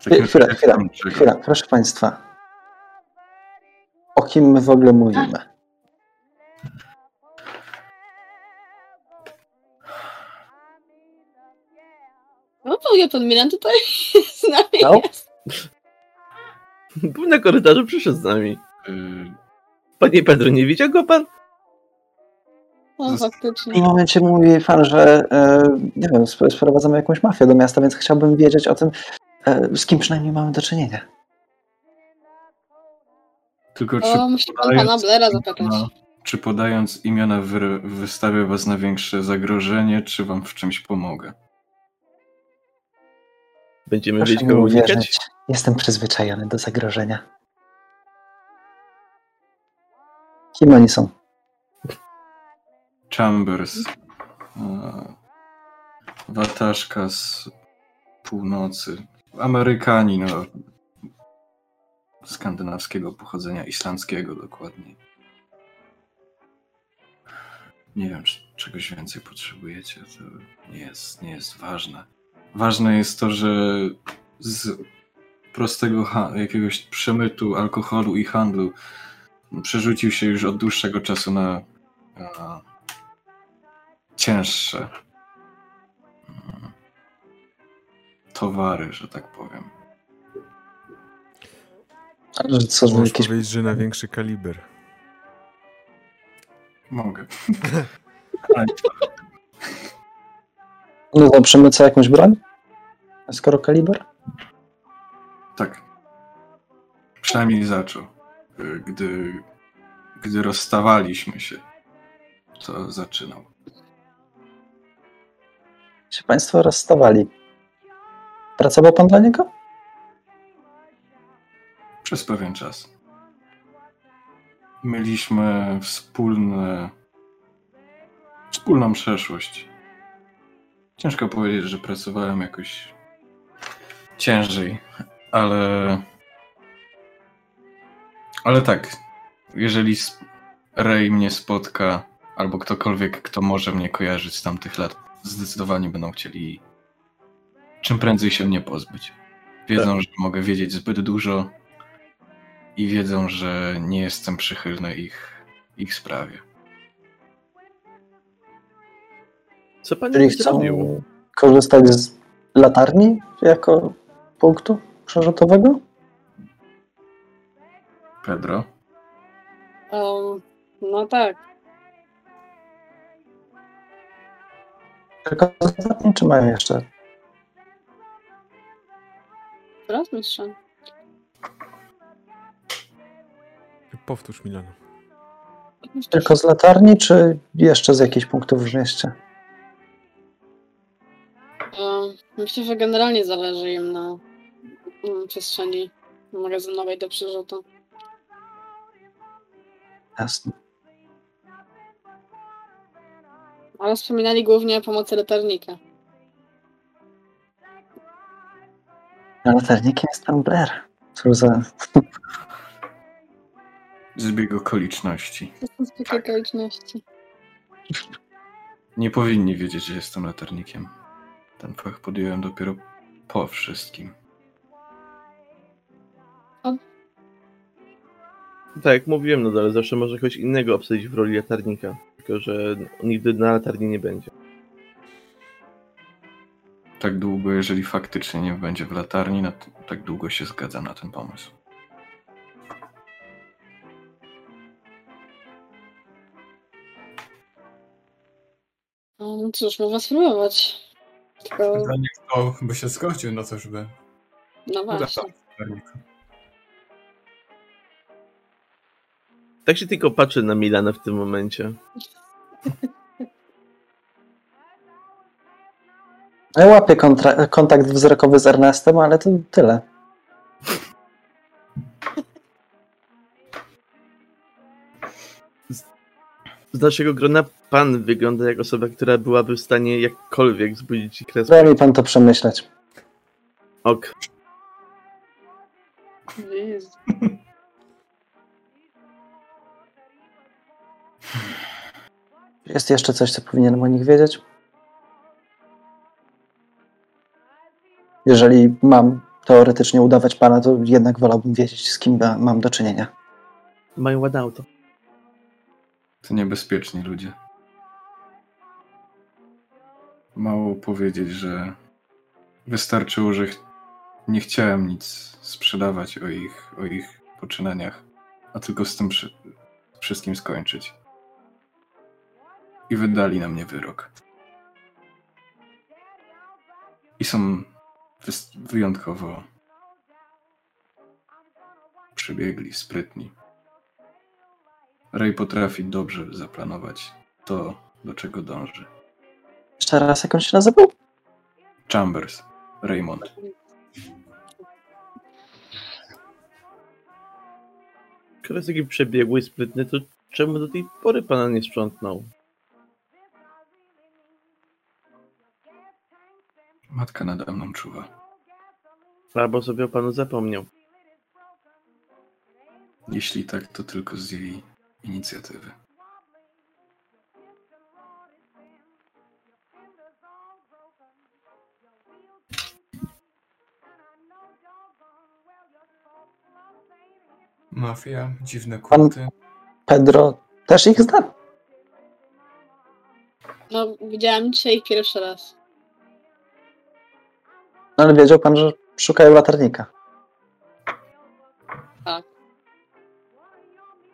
W takim chwila, chwila, chwila, proszę państwa. O kim my w ogóle mówimy? To pan Milan tutaj z nami No. jest. Był na korytarzu, przyszedł z nami. Panie Pedro, nie widział go pan? No W tym faktycznie. momencie mówi pan, że e, nie wiem, sp- sprowadzamy jakąś mafię do miasta, więc chciałbym wiedzieć o tym, e, z kim przynajmniej mamy do czynienia. Tylko czy O, musi pan pana Blaira zapytać. imiona- Czy podając imiona wy, wystawię was na większe zagrożenie, czy wam w czymś pomogę? Będziemy Proszę wiedzieć, kogo unikać? jestem przyzwyczajony do zagrożenia. Kim oni są? Chambers, e, wataszka z północy, Amerykanin o skandynawskiego pochodzenia, islandzkiego dokładnie. Nie wiem, czy czegoś więcej potrzebujecie, to nie jest, nie jest ważne. Ważne jest to, że z prostego jakiegoś przemytu alkoholu i handlu przerzucił się już od dłuższego czasu na, na cięższe mm, towary, że tak powiem. Ale co, że Możesz jakieś... powiedzieć, że na większy kaliber. Mogę. No to przemyca jakąś broń? Skoro kaliber? tak. Przynajmniej zaczął. Gdy, gdy rozstawaliśmy się, to zaczynał. Się państwo rozstawali. Pracował pan dla niego? Przez pewien czas. Mieliśmy wspólne, wspólną przeszłość. Ciężko powiedzieć, że pracowałem jakoś ciężej, ale. Ale tak, jeżeli Ray mnie spotka, albo ktokolwiek, kto może mnie kojarzyć z tamtych lat, zdecydowanie będą chcieli czym prędzej się mnie pozbyć. Wiedzą, że mogę wiedzieć zbyt dużo i wiedzą, że nie jestem przychylny ich, ich sprawie. Co pan Czyli zrobił? chcą korzystać z latarni jako punktu przerzutowego? Pedro? Um, no tak. Tylko z latarni, czy mają jeszcze? Teraz mistrza. Powtórz Milano. Tylko z latarni, czy jeszcze z jakichś punktów w mieście? Um, myślę, że generalnie zależy im na um, przestrzeni magazynowej do przerzutu. Jasne. Ale wspominali głównie o pomocy latarnika. Latarnikiem jest pan Blair. Co za... Zbieg okoliczności. Są zwykłe okoliczności. Nie powinni wiedzieć, że jestem latarnikiem. Ten fach podjąłem dopiero po wszystkim. Tak, jak mówiłem, no ale zawsze może kogoś innego obsadzić w roli latarnika. Tylko, że nigdy na latarni nie będzie. Tak długo, jeżeli faktycznie nie będzie w latarni, t- tak długo się zgadza na ten pomysł. No cóż, można spróbować. Tylko, Pytanie, kto by się zgodził na to, żeby no właśnie. Tak się tylko patrzę na Milana w tym momencie. Ja łapię kontra- kontakt wzrokowy z Ernestem, ale to tyle. Z naszego grona pan wygląda jak osoba, która byłaby w stanie jakkolwiek wzbudzić ci kres. Daj mi pan to przemyśleć. Ok. Jezu. Jest jeszcze coś, co powinienem o nich wiedzieć? Jeżeli mam teoretycznie udawać pana, to jednak wolałbym wiedzieć, z kim ma- mam do czynienia. Mają ładne auto. To niebezpieczni ludzie. Mało powiedzieć, że wystarczyło, że ch- nie chciałem nic sprzedawać o ich, o ich poczynaniach, a tylko z tym przy- wszystkim skończyć. I wydali na mnie wyrok. I są wyjątkowo przybiegli, sprytni. Ray potrafi dobrze zaplanować to, do czego dąży. Jeszcze raz, jak on się nazywał? Chambers, Raymond. Skoro taki przebiegły i sprytny, to czemu do tej pory pana nie sprzątnął? Matka nade mną czuwa. Albo sobie o panu zapomniał. Jeśli tak, to tylko z jej inicjatywy. Mafia, dziwne Pan- kulty. Pedro też ich zna. No, widziałam dzisiaj pierwszy raz. No, ale wiedział pan, że szukają latarnika.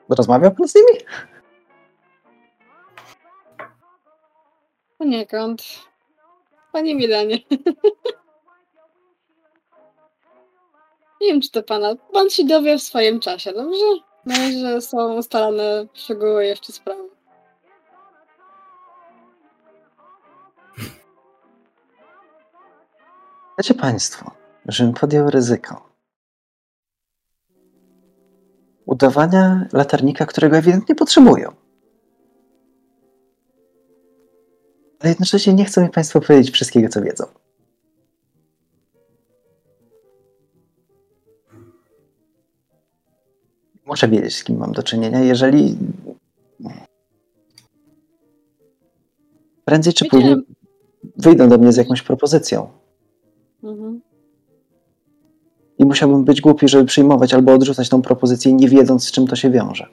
Rozmawiał pan z nimi? Poniekąd. Panie Milanie. Nie wiem, czy to pana. Pan się dowie w swoim czasie, dobrze? Na razie są ustalone szczegóły jeszcze sprawy. Wiecie państwo, żebym podjął ryzyko udawania latarnika, którego ewidentnie potrzebują. Ale jednocześnie nie chcą mi państwo powiedzieć wszystkiego, co wiedzą. Muszę wiedzieć, z kim mam do czynienia, jeżeli prędzej czy później wyjdą do mnie z jakąś propozycją. Mhm. I musiałbym być głupi, żeby przyjmować albo odrzucać tą propozycję, nie wiedząc, z czym to się wiąże.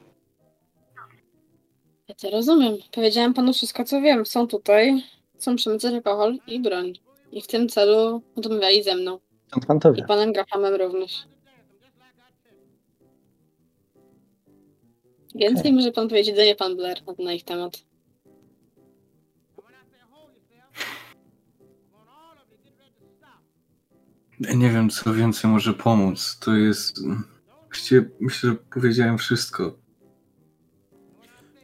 Ja to rozumiem. Powiedziałam panu wszystko, co wiem. Są tutaj, chcą przemycać alkohol i broń. I w tym celu rozmawiali ze mną. Skąd pan to I wie? panem Grahamem również. Więcej Okej. może pan powiedzieć mnie, pan Blair, na ich temat. Nie wiem, co więcej może pomóc. To jest. Właściwie myślę, że powiedziałem wszystko.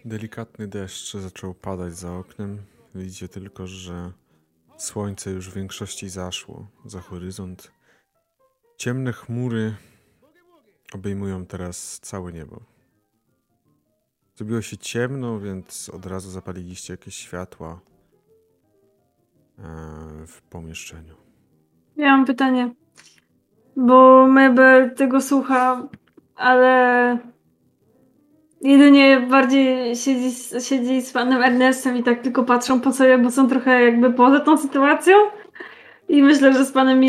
Delikatny deszcz zaczął padać za oknem. Widzicie tylko, że słońce już w większości zaszło za horyzont. Ciemne chmury obejmują teraz całe niebo. Zrobiło się ciemno, więc od razu zapaliliście jakieś światła e, w pomieszczeniu. Ja mam pytanie. Bo Mabel tego słucha, ale jedynie bardziej siedzi, siedzi z panem Ernestem i tak tylko patrzą po sobie, bo są trochę jakby poza tą sytuacją. I myślę, że z panem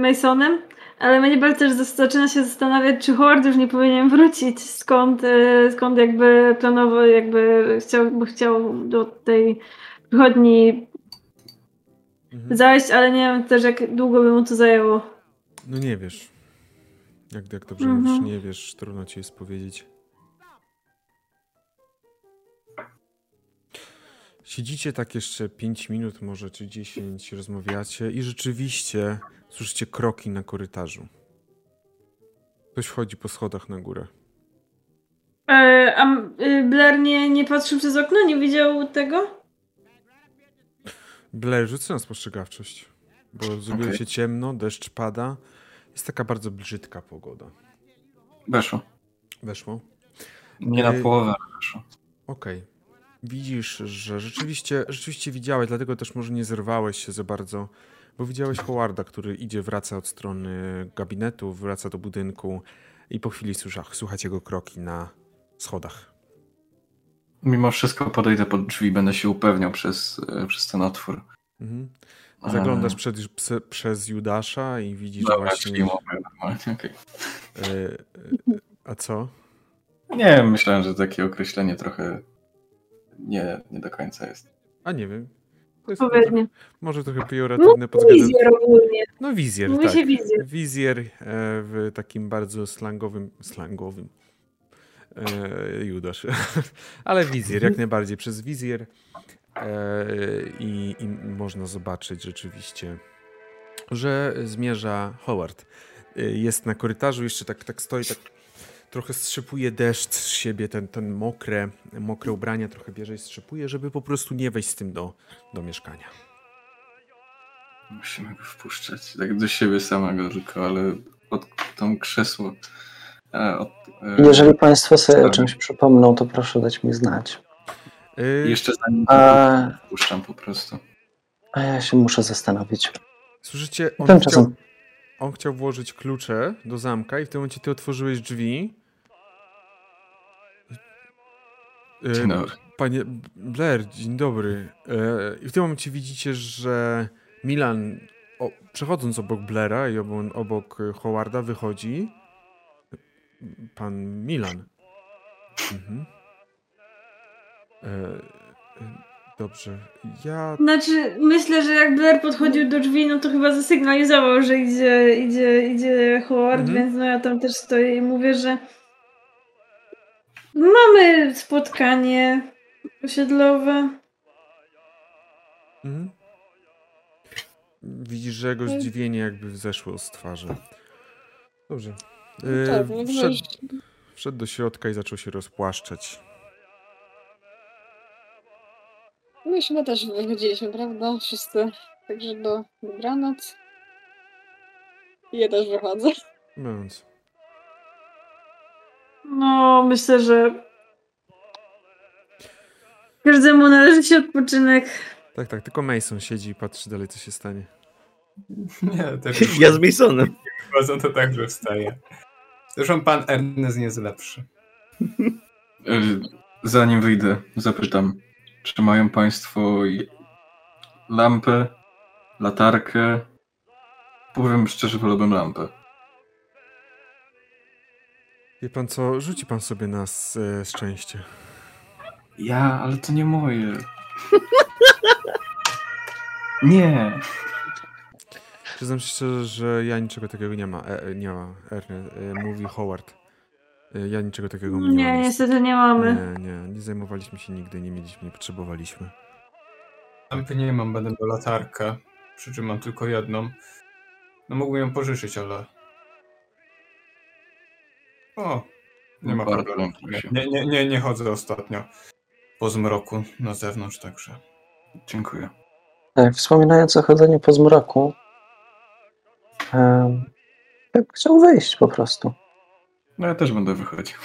Masonem. Ale Mabel też zaczyna się zastanawiać, czy Howard już nie powinien wrócić, skąd, e, skąd jakby planował, jakby chciał, chciał do tej przychodni Mhm. zajść, ale nie wiem też jak długo by mu to zajęło. No nie wiesz. Jak, jak dobrze Mhm. mówisz, nie wiesz, trudno ci jest powiedzieć. Siedzicie tak jeszcze 5 minut, może czy 10, rozmawiacie i rzeczywiście słyszycie kroki na korytarzu. Ktoś wchodzi po schodach na górę. E, a y, Blair nie, nie patrzył przez okno, nie widział tego? Blair, rzucę na spostrzegawczość. bo zrobiło Okej. się ciemno, deszcz pada. Jest taka bardzo brzydka pogoda. Weszło. Weszło? Nie na Ej. połowę, ale weszło. Okej. Widzisz, że rzeczywiście, rzeczywiście widziałeś, dlatego też może nie zerwałeś się za bardzo, bo widziałeś Howarda, który idzie, wraca od strony gabinetu, wraca do budynku i po chwili słysza, słuchać jego kroki na schodach. Mimo wszystko podejdę pod drzwi, będę się upewniał przez, e, przez ten otwór. Mhm. Zaglądasz przed, pse- przez Judasza i widzisz Dobra, właśnie... drzwi mogę normalnie, e, a co? Nie, myślałem, że takie określenie trochę nie, nie do końca jest. A nie wiem. To jest może trochę pejoratywne pod względem... Wizjer ogólnie. No wizjer, Mówi tak. się wizjer. Wizjer e, w takim bardzo slangowym, slangowym Judasz. Ale wizjer, jak najbardziej. Przez wizjer e, i, i można zobaczyć rzeczywiście, że zmierza Howard. E, Jest na korytarzu, jeszcze tak, tak stoi, tak trochę strzypuje deszcz z siebie, ten, ten mokre, mokre ubrania trochę bierze i strzypuje, żeby po prostu nie wejść z tym do, do mieszkania. Musimy go wpuszczać. Tak do siebie samego tylko, ale od tą krzesło. E, od, e, Jeżeli Państwo sobie o czymś przypomną, to proszę dać mi znać. E, Jeszcze zanim A, wpuszczam po prostu. a ja się muszę zastanowić. Słyszycie, on Tymczasem chciał, on chciał włożyć klucze do zamka i w tym momencie ty otworzyłeś drzwi. E, Dzień dobry. Panie Blair, dzień dobry. E, I w tym momencie widzicie, że Milan, o, przechodząc obok Blaira i obok, obok Howarda, wychodzi pan Milan. Mhm. E, dobrze. Ja Znaczy, myślę, że jak Blair podchodził do drzwi, no to chyba zasygnalizował, że idzie, idzie, idzie Howard, Mhm. więc no ja tam też stoję i mówię, że mamy spotkanie osiedlowe. Mhm. Widzisz, że jego zdziwienie jakby zeszło z twarzy. Dobrze. E, Tak, no wszedł, wiesz, wszedł do środka i zaczął się rozpłaszczać. my już chyba też wychodziliśmy, prawda? Wszyscy. Także do dobranoc. I ja też wychodzę. Mówiąc. No, myślę, że każdemu należy się odpoczynek. Tak, tak, tylko Mason siedzi i patrzy dalej, co się stanie. Nie, też Ja z Masonem. wchodzą, to także wstaje. Zresztą pan Ernest nie jest lepszy. E, Zanim wyjdę, zapytam, czy mają Państwo lampę, latarkę? Powiem szczerze, wolałbym lampę. Wie pan co, rzuci pan sobie na e, szczęście. Ja, ale to nie moje. Nie. Przyznam się szczerze, że ja niczego takiego nie ma. E, e, nie ma, e, mówi Howard. E, ja niczego takiego nie, Nie, mam. niestety nie mamy. Nie, nie, nie zajmowaliśmy się nigdy, nie mieliśmy, nie potrzebowaliśmy. Lampy nie mam, będę miał latarkę. Przy czym mam tylko jedną. No mógłbym ją pożyczyć, ale... O, nie ma problemu. Nie, nie, nie, nie chodzę ostatnio po zmroku na zewnątrz, także... Dziękuję. Tak, wspominając o chodzeniu po zmroku, ja bym chciał wyjść po prostu. No ja też będę wychodził.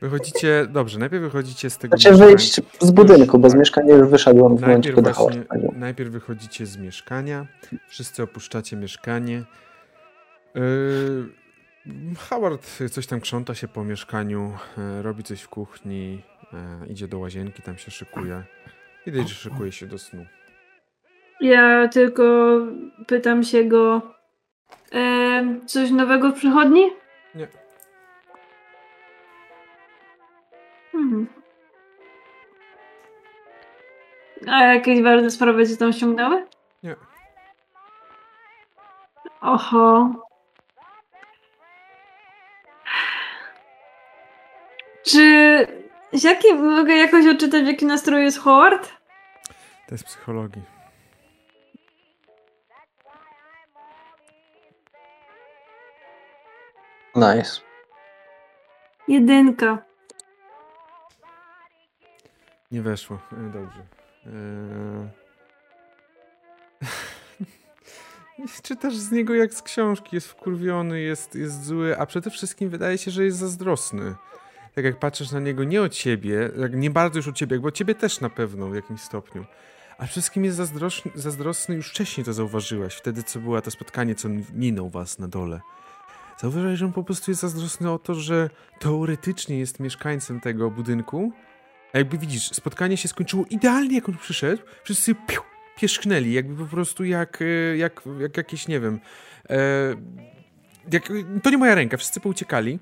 Wychodzicie, dobrze, najpierw wychodzicie z tego Znaczy mieszkania. wyjść z budynku, bo z mieszkania już wyszedłem w momencie, kiedy właśnie, najpierw wychodzicie z mieszkania, wszyscy opuszczacie mieszkanie. Yy, Howard coś tam krząta się po mieszkaniu, e, robi coś w kuchni, e, idzie do łazienki, tam się szykuje. Widać, że szykuje się do snu. Ja tylko pytam się go, em, coś nowego w przychodni? Nie. Mhm. A jakieś ważne sprawy cię tam ściągnęły? Nie. Oho. Czy z jakim mogę jakoś odczytać, w jakim nastroju jest Howard? To jest psychologii. Nice. Jedynka. Nie weszło. E, Dobrze. E, Czytasz z niego jak z książki, jest wkurwiony, jest, jest zły, a przede wszystkim wydaje się, że jest zazdrosny. Tak jak patrzysz na niego nie o ciebie, jak nie bardzo już o ciebie, bo ciebie też na pewno w jakimś stopniu. A wszystkim jest zazdrosny, zazdrosny już wcześniej to zauważyłaś, wtedy co było to spotkanie, co minął was na dole. Zauważyłeś, że on po prostu jest zazdrosny o to, że teoretycznie jest mieszkańcem tego budynku, a jakby widzisz, spotkanie się skończyło idealnie, jak on przyszedł, wszyscy piu, pierzchnęli, jakby po prostu jak, e, jak, jak jakieś, nie wiem, e, jak, to nie moja ręka, wszyscy pouciekali.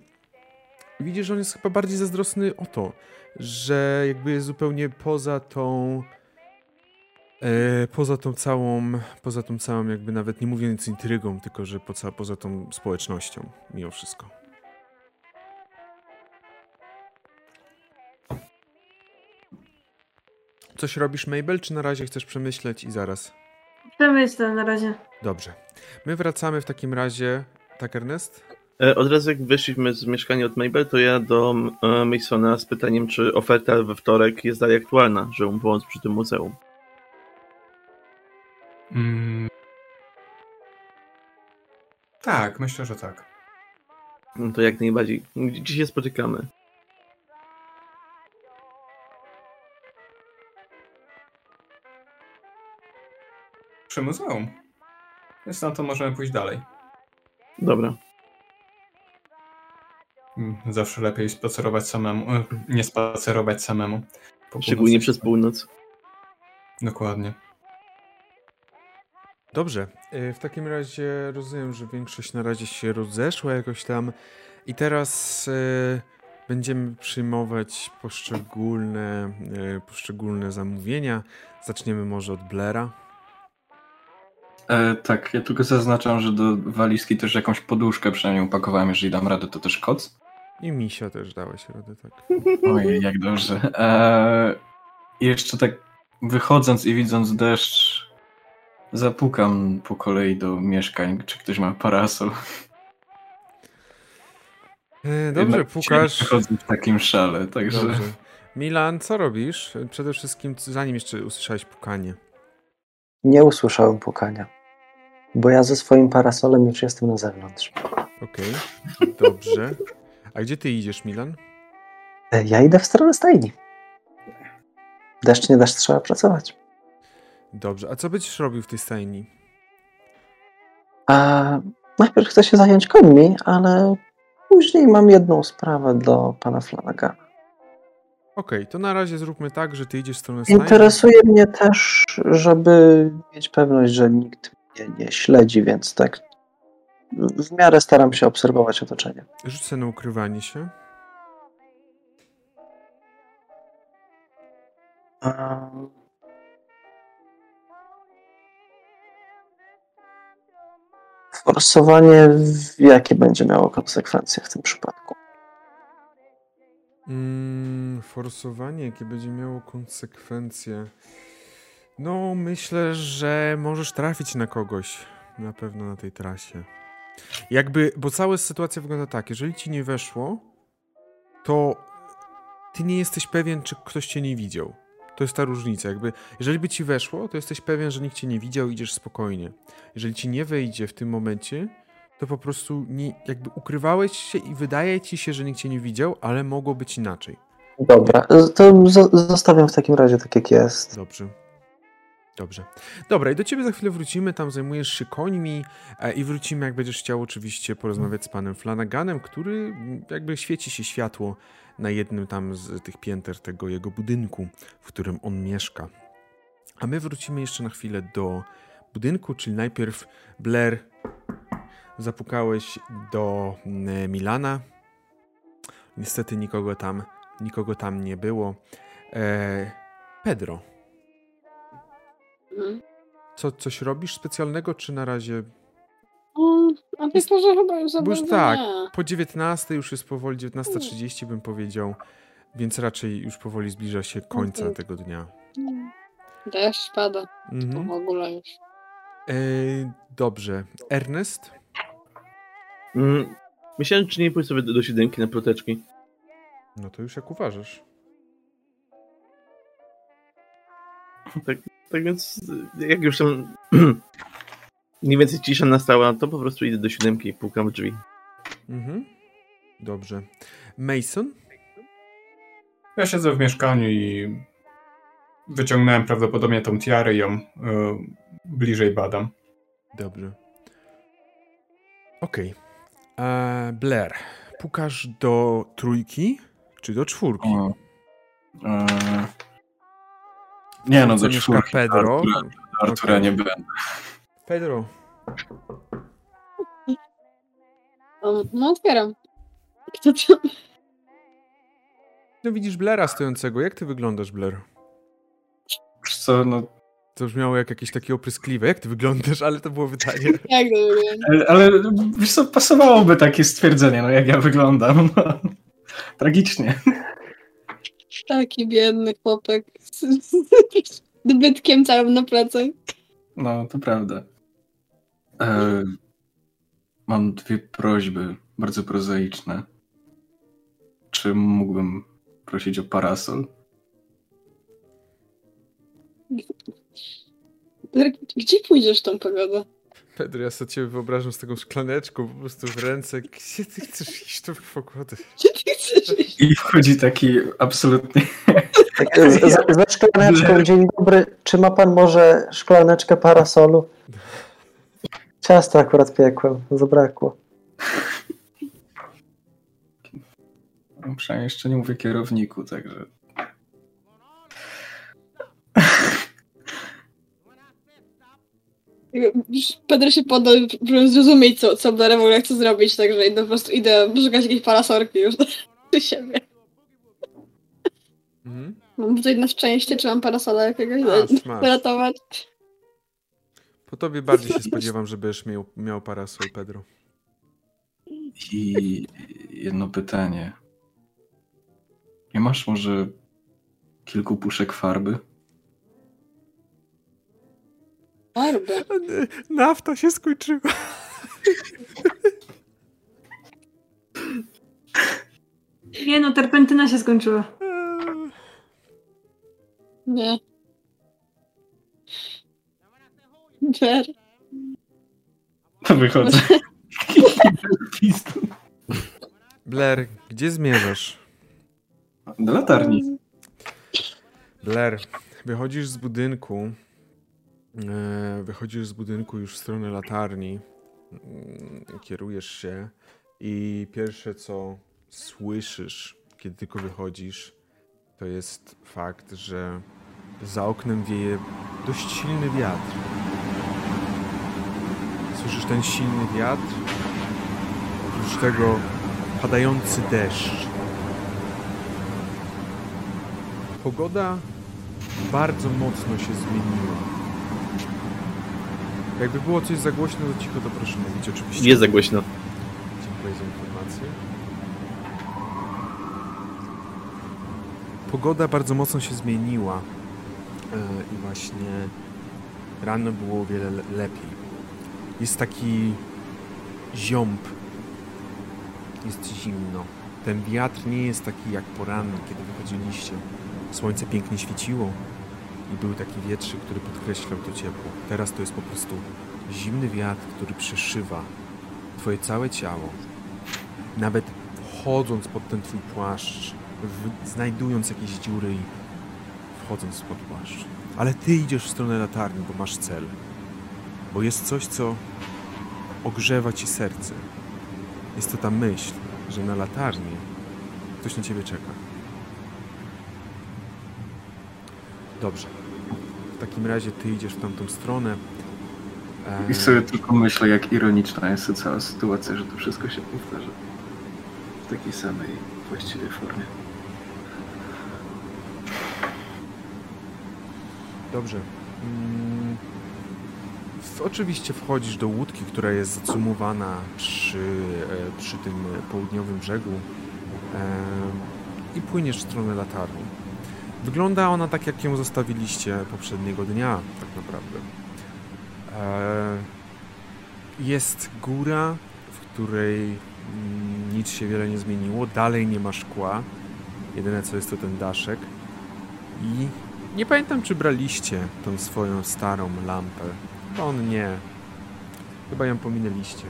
Widzisz, że on jest chyba bardziej zazdrosny o to, że jakby jest zupełnie poza tą poza tą całą, poza tą całą jakby nawet nie mówiąc intrygą, tylko że poza, poza tą społecznością mimo wszystko. Coś robisz, Mabel, czy na razie chcesz przemyśleć i zaraz? Przemyślę na razie. Dobrze. My wracamy w takim razie. Tak, Ernest? E, od razu jak wyszliśmy z mieszkania od Mabel, to ja do e, Masona z pytaniem, czy oferta we wtorek jest dalej aktualna, że mu pomóc przy tym muzeum. Mm. Tak, myślę, że tak. No to jak najbardziej. Gdzie się spotykamy? Przy muzeum. Więc na to możemy pójść dalej. Dobra. Mm, Zawsze lepiej spacerować samemu, e, nie spacerować samemu. Po Szczególnie północy. przez północ. Dokładnie. Dobrze. E, W takim razie rozumiem, że większość na razie się rozeszła jakoś tam i teraz e, będziemy przyjmować poszczególne, e, poszczególne zamówienia. Zaczniemy może od Blaira. E, tak, ja tylko zaznaczam, że do walizki też jakąś poduszkę przynajmniej upakowałem, jeżeli dam radę, to też koc. I Misia też dałeś radę, tak. Ojej, jak dobrze. E, jeszcze tak wychodząc i widząc deszcz, zapukam po kolei do mieszkań, czy ktoś ma parasol. E, Dobrze, Jednak pukasz. Chodzę w takim szale, także... Dobrze. Milan, co robisz? Przede wszystkim, zanim jeszcze usłyszałeś pukanie. Nie usłyszałem pukania, bo ja ze swoim parasolem już jestem na zewnątrz. Okej, dobrze. A gdzie ty idziesz, Milan? E, Ja idę w stronę stajni. Deszcz nie deszcz, trzeba pracować. Dobrze. A co będziesz robił w tej stajni? A najpierw chcę się zająć końmi, ale później mam jedną sprawę do pana Flanagana. Okej, to na razie zróbmy tak, że ty idziesz w stronę stajni. Interesuje mnie też, żeby mieć pewność, że nikt mnie nie śledzi, więc tak w miarę staram się obserwować otoczenie. Sobie na ukrywanie się. Um, Forsowanie, jakie będzie miało konsekwencje w tym przypadku? Mm, forsowanie, jakie będzie miało konsekwencje. No, myślę, że możesz trafić na kogoś. Na pewno na tej trasie. Jakby, bo cała sytuacja wygląda tak, jeżeli ci nie weszło, to ty nie jesteś pewien, czy ktoś cię nie widział. To jest ta różnica. Jakby, jeżeli by ci weszło, to jesteś pewien, że nikt cię nie widział idziesz spokojnie. Jeżeli ci nie wejdzie w tym momencie, to po prostu nie, jakby ukrywałeś się i wydaje ci się, że nikt cię nie widział, ale mogło być inaczej. Dobra, to zo- zostawiam w takim razie tak jak jest. Dobrze. Dobrze. Dobra, i do ciebie za chwilę wrócimy, tam zajmujesz się końmi e, i wrócimy, jak będziesz chciał oczywiście porozmawiać z panem Flanaganem, który jakby świeci się światło na jednym tam z tych pięter tego jego budynku, w którym on mieszka. A my wrócimy jeszcze na chwilę do budynku, czyli najpierw Blair zapukałeś do Milana. Niestety nikogo tam, nikogo tam nie było. E, Pedro, Mhm. co, coś robisz specjalnego, czy na razie Mm, A myślę, że chyba już za Bo już tak. nie. po 19 już jest powoli 19.30 bym powiedział, więc raczej już powoli zbliża się końca Mhm. tego dnia. Mm. Deszcz pada, to Mhm. w ogóle już. E, dobrze. Ernest? Mm, myślałem, czy nie pójść sobie do, do siódemki na proteczki. No to już jak uważasz. Tak, tak więc, jak już tam mniej więcej cisza nastała, to po prostu idę do siódemki i pukam w drzwi. Mhm. Dobrze. Mason? Ja siedzę w mieszkaniu i wyciągnąłem prawdopodobnie tą tiarę i ją y, bliżej badam. Dobrze. Okej. Okay. Blair, pukasz do trójki czy do czwórki? O, e, nie no, do czwórki. Pedro. Artura, Artura Okej. nie będę. Pedro, Um, no otwieram. Kto to? no widzisz Blaira stojącego. Jak ty wyglądasz, Blair? Wiesz co, no, To brzmiało jak jakieś takie opryskliwe. Jak ty wyglądasz? Ale to było pytanie. Jak ale, ale wiesz co, pasowałoby takie stwierdzenie, no jak ja wyglądam. No. Tragicznie. Taki biedny chłopek. Z, z dobytkiem całym na plecach. No, to prawda. E, mam dwie prośby, bardzo prozaiczne. Czy mógłbym prosić o parasol? Gdzie pójdziesz tą pogodę? Pedro, ja sobie ciebie wyobrażam z taką szklaneczką po prostu w ręce. Gdzie ty chcesz iść? Gdzie ty chcesz iść? I wchodzi taki absolutnie. Z, z, ze szklaneczką, dzień dobry. Czy ma pan może szklaneczkę parasolu? Ciasto akurat piekłem, zabrakło. No, Przynajmniej jeszcze nie mówię kierowniku, także. Pedro się podał, żeby zrozumieć, co, co Blair w ogóle chce zrobić, także idę, po prostu idę szukać jakiejś parasorki już do siebie. Mhm. Mam tutaj na szczęście, czy mam parasola jakiegoś Masz, masz. ratować? Po tobie bardziej się spodziewam, że będziesz miał, miał parasol, Pedro. I jedno pytanie. Nie masz może kilku puszek farby? Farby. Nafta się skończyła. Nie no, terpentyna się skończyła. Nie. To wychodzę. Blair, gdzie zmierzasz? Do latarni. Blair, wychodzisz z budynku. E, wychodzisz z budynku już w stronę latarni. Mm, Kierujesz się i pierwsze co słyszysz, kiedy tylko wychodzisz, to jest fakt, że za oknem wieje dość silny wiatr. Słyszysz ten silny wiatr? Oprócz tego padający deszcz. Pogoda bardzo mocno się zmieniła. Jakby było coś za głośno, to cicho to proszę mówić oczywiście. Jest za głośno. Dziękuję za informację. Pogoda bardzo mocno się zmieniła e, i właśnie rano było o wiele le- lepiej. Jest taki ziąb, jest zimno. Ten wiatr nie jest taki jak poranny, kiedy wychodziliście. Słońce pięknie świeciło i był taki wietrzyk, który podkreślał to ciepło. Teraz to jest po prostu zimny wiatr, który przeszywa twoje całe ciało. Nawet wchodząc pod ten twój płaszcz, znajdując jakieś dziury i wchodząc pod płaszcz. Ale ty idziesz w stronę latarni, bo masz cel. Bo jest coś, co ogrzewa ci serce. Jest to ta myśl, że na latarni ktoś na ciebie czeka. Dobrze. W takim razie ty idziesz w tamtą stronę. I sobie tylko myślę, jak ironiczna jest ta cała sytuacja, że to wszystko się powtarza. W takiej samej właściwie formie. Dobrze. Mm, Oczywiście wchodzisz do łódki, która jest zacumowana przy, e, przy tym południowym brzegu e, i płyniesz w stronę latarni. Wygląda ona tak, jak ją zostawiliście poprzedniego dnia, tak naprawdę. E, Jest góra, w której mm, nic się wiele nie zmieniło. Dalej nie ma szkła. Jedyne co jest to ten daszek. I nie pamiętam, czy braliście tą swoją starą lampę. On nie. Chyba ją pominęliście.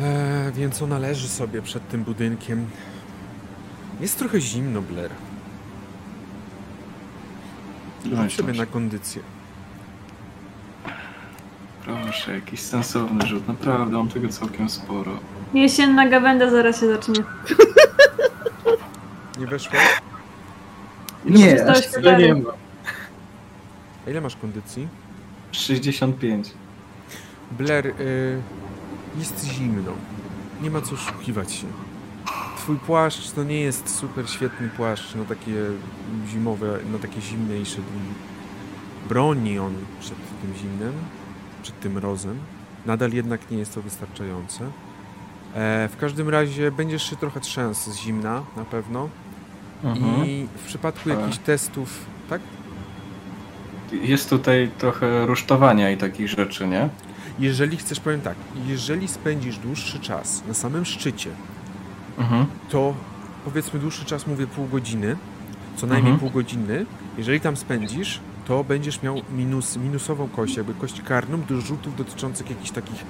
Eee, więc ona leży sobie przed tym budynkiem. Jest trochę zimno, Blair. Rzuć sobie na kondycję. Proszę, jakiś sensowny rzut. Naprawdę, mam tego całkiem sporo. Jesienna gawenda zaraz się zacznie. Nie weszło? Nie, Zostałeś aż tyle nie ma. A ile masz kondycji? 65. Blair, y, jest zimno. Nie ma co oszukiwać się. Twój płaszcz to nie jest super świetny płaszcz na takie zimowe, na takie zimniejsze dni. Broni on przed tym zimnem, przed tym mrozem. Nadal jednak nie jest to wystarczające. E, w każdym razie będziesz się trochę trzęsł z zimna, na pewno. Mhm. I w przypadku jakichś testów, tak? Jest tutaj trochę rusztowania i takich rzeczy, nie? Jeżeli chcesz, powiem tak, jeżeli spędzisz dłuższy czas na samym szczycie, Mhm. to powiedzmy dłuższy czas, mówię pół godziny, co najmniej Mhm. pół godziny, jeżeli tam spędzisz, to będziesz miał minus, minusową kość, jakby kość karną do rzutów dotyczących jakichś takich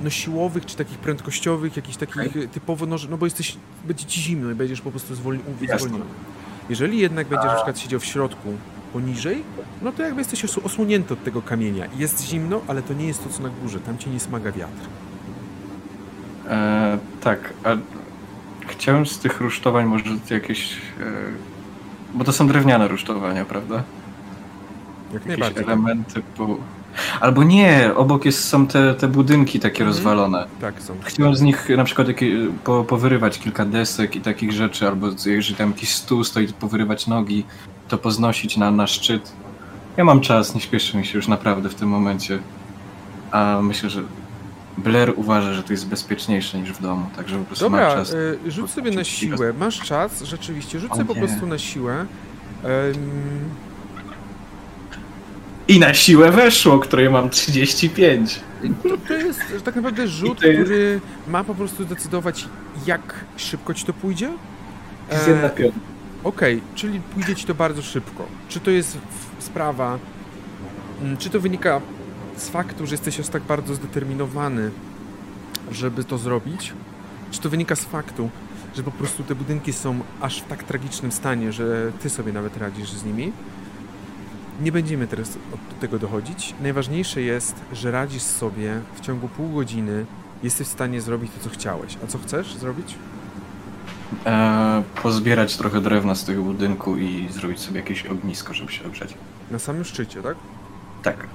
no siłowych, czy takich prędkościowych, jakichś takich e, typowo, no, no bo jesteś, będzie ci zimno i będziesz po prostu zwolni, zwolniony. Jeżeli jednak będziesz na przykład siedział w środku poniżej, no to jakby jesteś os- osłonięty od tego kamienia. Jest zimno, ale to nie jest to, co na górze. Tam cię nie smaga wiatr. E, tak, a chciałem z tych rusztowań może jakieś... E, bo to są drewniane rusztowania, prawda? Jak Jakieś najbardziej. elementy po... Albo nie, obok jest, są te, te budynki takie Mhm. rozwalone. Tak są. Chciałem z nich na przykład jakie, po, powyrywać kilka desek i takich rzeczy, albo jeżeli tam jakiś stół stoi, to powyrywać nogi, to poznosić na, na szczyt. Ja mam czas, nie śpieszy mi się już naprawdę w tym momencie. A myślę, że Blair uważa, że to jest bezpieczniejsze niż w domu, także po prostu ma Dobra, czas. y, rzuć sobie na siłę. Masz czas, rzeczywiście. Sobie po prostu na siłę. Em, I na siłę weszło, której mam 35. to, to jest tak naprawdę rzut, to jest- który ma po prostu decydować, jak szybko ci to pójdzie. Z E, jedna piąta. Okej, czyli pójdzie ci to bardzo szybko. Czy to jest sprawa, mm, czy to wynika z faktu, że jesteś aż tak bardzo zdeterminowany, żeby to zrobić? Czy to wynika z faktu, że po prostu te budynki są aż w tak tragicznym stanie, że ty sobie nawet radzisz z nimi? Nie będziemy teraz do tego dochodzić. Najważniejsze jest, że radzisz sobie w ciągu pół godziny, jesteś w stanie zrobić to, co chciałeś. A co chcesz zrobić? E, pozbierać trochę drewna z tego budynku i zrobić sobie jakieś ognisko, żeby się ogrzeć. Na samym szczycie, tak? Tak.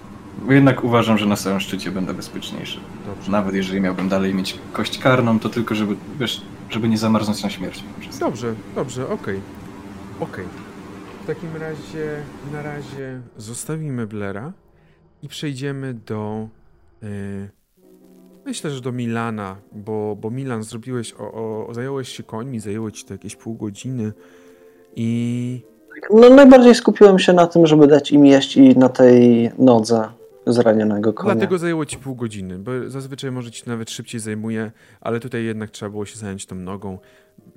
Bo jednak uważam, że na samym szczycie będę bezpieczniejszy. Dobrze. Nawet jeżeli miałbym dalej mieć kość karną, to tylko żeby, wiesz, żeby nie zamarznąć na śmierć. Dobrze, dobrze, okej. Okej. W takim razie na razie zostawimy Blera i przejdziemy do. y, myślę, że do Milana, bo, bo Milan zrobiłeś, o, o, zająłeś się końmi, zajęło ci to jakieś pół godziny i No najbardziej skupiłem się na tym, żeby dać im jeść i na tej nodze zranionego konia. dlatego zajęło ci pół godziny, bo zazwyczaj może ci nawet szybciej zajmuje, ale tutaj jednak trzeba było się zająć tą nogą,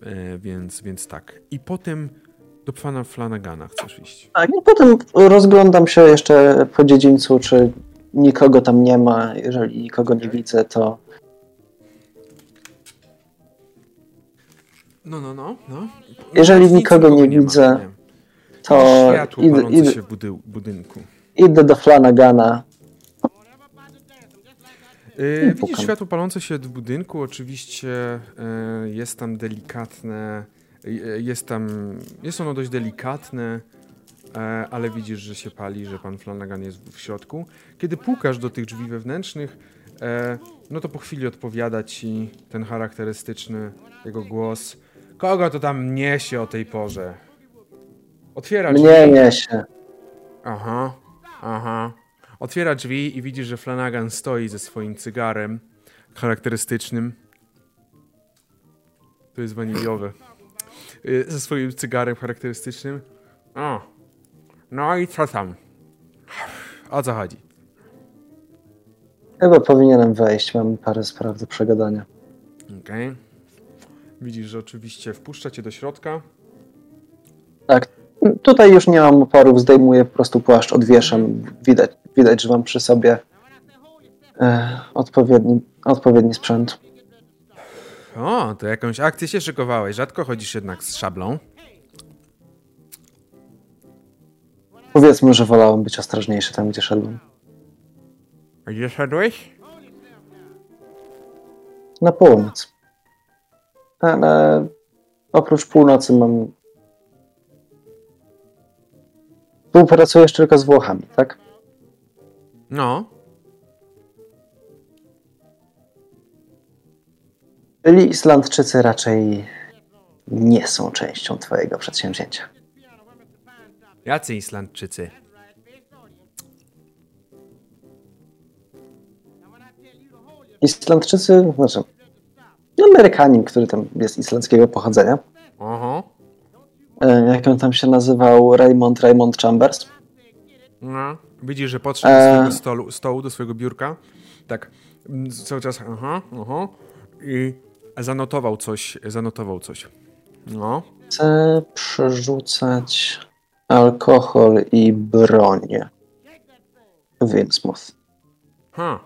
e, więc, więc tak. I potem do pana Flanagana chcesz iść. Tak, i potem rozglądam się jeszcze po dziedzińcu, czy nikogo tam nie ma. Jeżeli nikogo nie widzę, to No, no, no. no. Jeżeli nikogo nie ma, widzę, nie. to Światło idę, się w budy- budynku. idę do Flanagana. Yy, widzisz światło palące się w budynku, oczywiście yy, jest tam delikatne, yy, jest tam, jest ono dość delikatne, ale widzisz, że się pali, że pan Flanagan jest w środku. Kiedy pukasz do tych drzwi wewnętrznych, yy, no to po chwili odpowiada ci ten charakterystyczny jego głos. Kogo to tam niesie o tej porze? Otwiera drzwi. Mnie niesie. Aha, aha. Otwiera drzwi i widzisz, że Flanagan stoi ze swoim cygarem charakterystycznym. To jest waniliowe. Y, Ze swoim cygarem charakterystycznym. O, no i co tam? O co chodzi? Chyba powinienem wejść, mam parę spraw do przegadania. Okej. Widzisz, że oczywiście wpuszcza cię do środka. Tutaj już nie mam oporów, zdejmuję po prostu płaszcz, odwieszam. Widać, widać że mam przy sobie e, odpowiedni, odpowiedni sprzęt. O, to jakąś akcję się szykowałeś. Rzadko chodzisz jednak z szablą. Powiedzmy, że wolałem być ostrożniejszy tam, gdzie szedłem. Gdzie szedłeś? Na północ. Ale oprócz północy mam. Współpracujesz tylko z Włochami, tak? No. Czyli Islandczycy raczej nie są częścią Twojego przedsięwzięcia. Jacy Islandczycy? Islandczycy, znaczy Amerykanin, który tam jest islandzkiego pochodzenia. Oho. E, Jak on tam się nazywał? Raymond Raymond Chambers. No. Widzisz, że podszedł do Eee. swojego stolu, stołu, do swojego biurka. Tak. mm, Cały czas aha, aha. I zanotował coś, zanotował coś. No. Chcę przerzucać alkohol i broń w Innsmouth. Ha.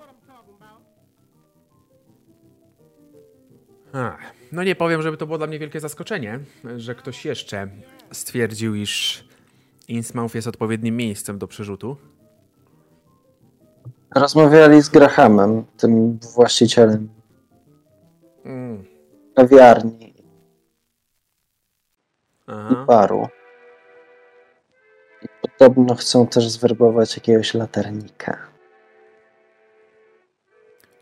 Ha. No nie powiem, żeby to było dla mnie wielkie zaskoczenie, że ktoś jeszcze stwierdził, iż Innsmouth jest odpowiednim miejscem do przerzutu. Rozmawiali z Grahamem, tym właścicielem Mm. kawiarni i Aha. I podobno chcą też zwerbować jakiegoś latarnika.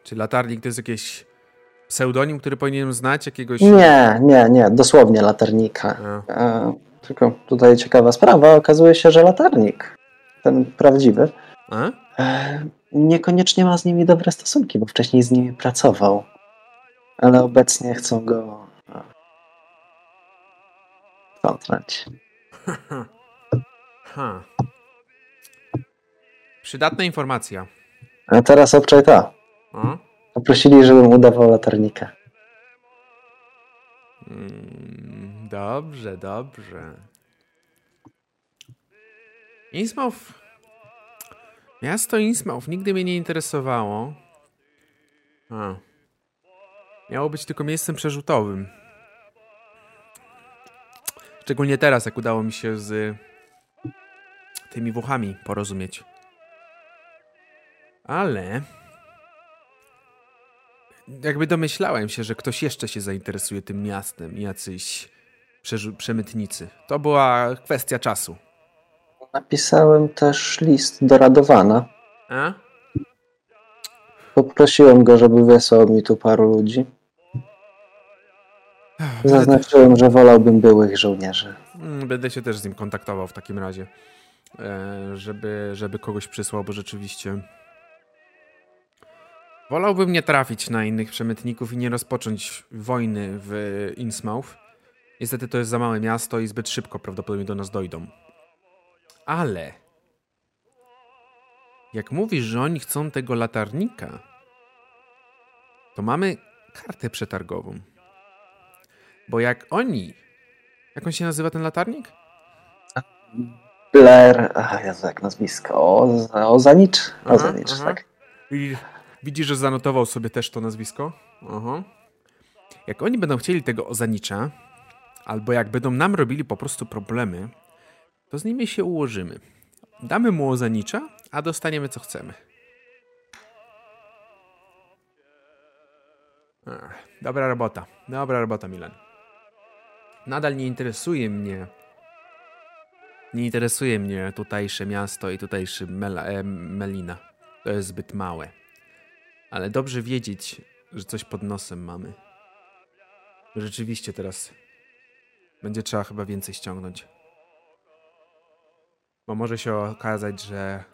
Czy latarnik to jest jakiś pseudonim, który powinienem znać? Jakiegoś... Nie, nie, nie, dosłownie latarnika. E, tylko tutaj ciekawa sprawa, okazuje się, że latarnik, ten prawdziwy, e, niekoniecznie ma z nimi dobre stosunki, bo wcześniej z nimi pracował. Ale obecnie chcą go e, wtrącnąć. Ha. Przydatna informacja. A teraz obczaj to. A? Poprosili, żebym udawał latarnika. Mm, dobrze, dobrze. Innsmouth. Miasto Innsmouth nigdy mnie nie interesowało. A. Miało być tylko miejscem przerzutowym. Szczególnie teraz, jak udało mi się z tymi Włochami porozumieć. Ale jakby domyślałem się, że ktoś jeszcze się zainteresuje tym miastem, jacyś przemytnicy. To była kwestia czasu. Napisałem też list do Radowana. A? Poprosiłem go, żeby wysłał mi tu paru ludzi. Zaznaczyłem, że wolałbym byłych żołnierzy. Mm, Będę się też z nim kontaktował w takim razie, żeby, żeby kogoś przysłał, bo rzeczywiście wolałbym nie trafić na innych przemytników i nie rozpocząć wojny w Innsmouth. Niestety to jest za małe miasto i zbyt szybko prawdopodobnie do nas dojdą. Ale jak mówisz, że oni chcą tego latarnika, to mamy kartę przetargową. Bo jak oni jak on się nazywa ten latarnik? Blair, ach, Jezu, jak nazwisko, o, Ozanicz? Aha, Ozanicz, aha. tak. I widzisz, że zanotował sobie też to nazwisko? Aha. Jak oni będą chcieli tego Ozanicza, albo jak będą nam robili po prostu problemy, to z nimi się ułożymy. Damy mu Ozanicza, a dostaniemy co chcemy. Ach, dobra robota. Dobra robota, Milan. Nadal nie interesuje mnie nie interesuje mnie tutejsze miasto i tutejszy Mela, e, Melina. To jest zbyt małe. Ale dobrze wiedzieć, że coś pod nosem mamy. Rzeczywiście teraz będzie trzeba chyba więcej ściągnąć. Bo może się okazać, że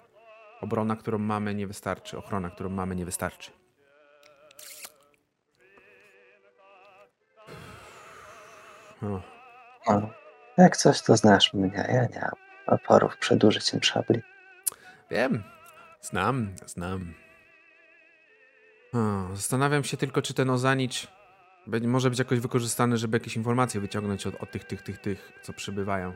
obrona, którą mamy, nie wystarczy. Ochrona, którą mamy, nie wystarczy. O. Jak coś, to znasz mnie. Ja nie mam oporów przed użyciem szabli. Wiem. Znam, znam. O, zastanawiam się tylko, czy ten ozanicz może być jakoś wykorzystany, żeby jakieś informacje wyciągnąć od, od tych, tych, tych, tych, co przybywają.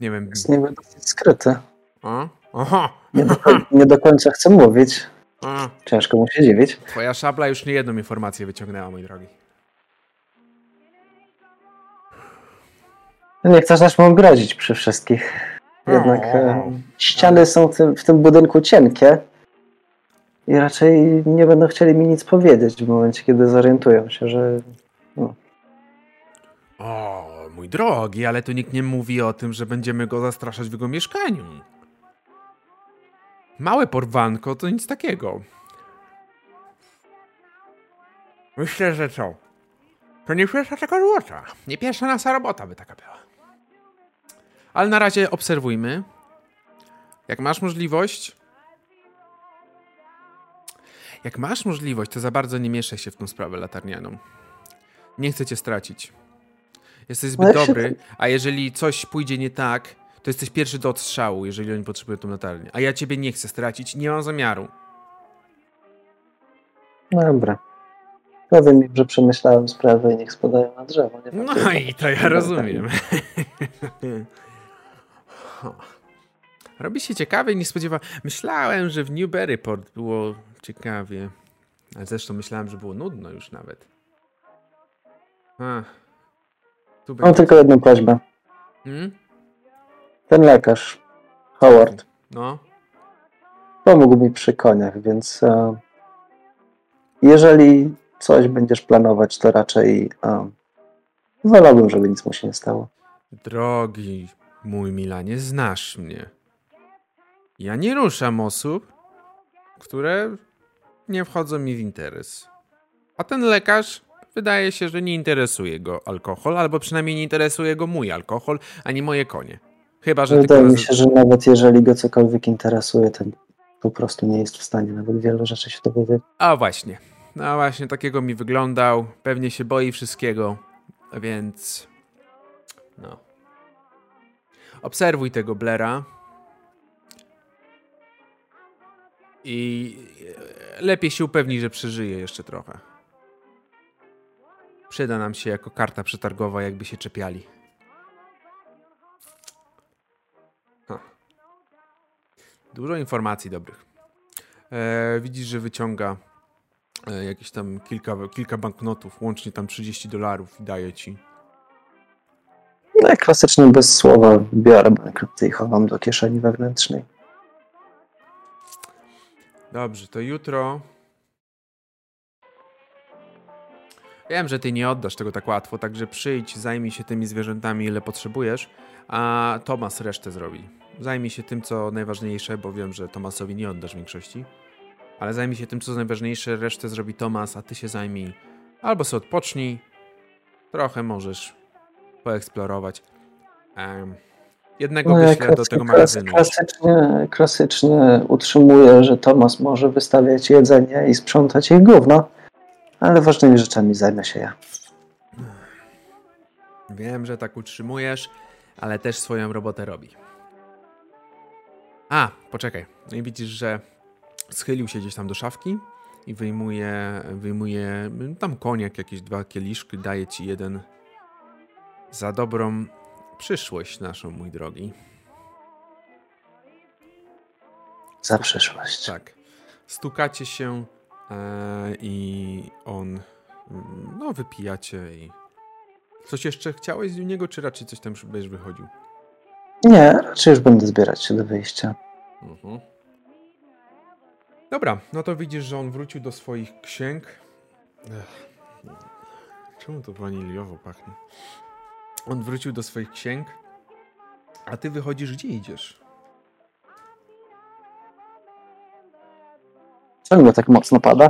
Nie wiem. Jest niby dosyć skryty. A? Aha! Nie do, nie do końca chcę mówić. A. Ciężko mu się dziwić. Twoja szabla już nie jedną informację wyciągnęła, mój drogi. Nie chcesz mu grozić przy wszystkich. Jednak e, ściany są w tym, w tym budynku cienkie i raczej nie będą chcieli mi nic powiedzieć w momencie, kiedy zorientują się, że O, mój drogi, ale tu nikt nie mówi o tym, że będziemy go zastraszać w jego mieszkaniu. Małe porwanko to nic takiego. Myślę, że co? To nie pierwsza taka złota. Nie pierwsza nasza robota by taka była. Ale na razie obserwujmy. Jak masz możliwość. Jak masz możliwość, to za bardzo nie mieszaj się w tą sprawę latarnianą. Nie chcę cię stracić. Jesteś zbyt No dobry, a jeżeli coś pójdzie nie tak, to jesteś pierwszy do odstrzału, jeżeli oni potrzebują tą latarnię. A ja ciebie nie chcę stracić, nie mam zamiaru. dobra. Powiem im, że przemyślałem sprawę i niech spadają na drzewo. No i to ja rozumiem. Robi się ciekawie, nie spodziewałem. Myślałem, że w Newburyport było ciekawie. Ale zresztą myślałem, że było nudno już nawet. Ach. Tu Mam będzie. tylko jedną prośbę. Hmm? Ten lekarz, Howard, No. pomógł mi przy koniach, więc e, jeżeli coś będziesz planować, to raczej e, wolałbym, żeby nic mu się nie stało. Drogi mój Milanie, znasz mnie. Ja nie ruszam osób, które nie wchodzą mi w interes. A ten lekarz wydaje się, że nie interesuje go alkohol, albo przynajmniej nie interesuje go mój alkohol, ani moje konie. Chyba, że Wydaje tylko... mi się, że nawet jeżeli go cokolwiek interesuje, to po prostu nie jest w stanie nawet wielu rzeczy się dowiedzieć. A właśnie. No właśnie, takiego mi wyglądał. Pewnie się boi wszystkiego, więc... No. Obserwuj tego Blera. I e, lepiej się upewnij, że przeżyje jeszcze trochę. Przyda nam się jako karta przetargowa, jakby się czepiali. Dużo informacji dobrych. E, widzisz, że wyciąga e, jakieś tam kilka, kilka banknotów, łącznie tam 30 dolarów i daje ci. No jak klasycznie bez słowa biorę banknoty i chowam do kieszeni wewnętrznej. Dobrze, to jutro. Wiem, że ty nie oddasz tego tak łatwo, także przyjdź, zajmij się tymi zwierzętami, ile potrzebujesz, a Tomas resztę zrobi. Zajmij się tym, co najważniejsze, bo wiem, że Tomasowi nie oddasz większości. Ale zajmij się tym, co najważniejsze, resztę zrobi Tomas, a ty się zajmij. Albo sobie odpocznij, trochę możesz poeksplorować. Em, jednego No, wyślę do tego magazynu. Klasycznie, klasycznie utrzymuję, że Tomas może wystawiać jedzenie i sprzątać jej gówno, ale ważnymi rzeczami zajmę się ja. Wiem, że tak utrzymujesz, ale też swoją robotę robi. A, poczekaj. No i widzisz, że schylił się gdzieś tam do szafki i wyjmuje, wyjmuje mm, tam koniak, jakieś dwa kieliszki, daje ci jeden za dobrą przyszłość naszą, mój drogi. Za przyszłość. Tak. Stukacie się e, i on, mm, no wypijacie i... Coś jeszcze chciałeś z niego, czy raczej coś tam będziesz wychodził? Nie, raczej już będę zbierać się do wyjścia. Mhm. Dobra, no to widzisz, że on wrócił do swoich księg. Ech. Czemu to waniliowo pachnie? On wrócił do swoich księg, a ty wychodzisz, gdzie idziesz? Czemu tak mocno pada?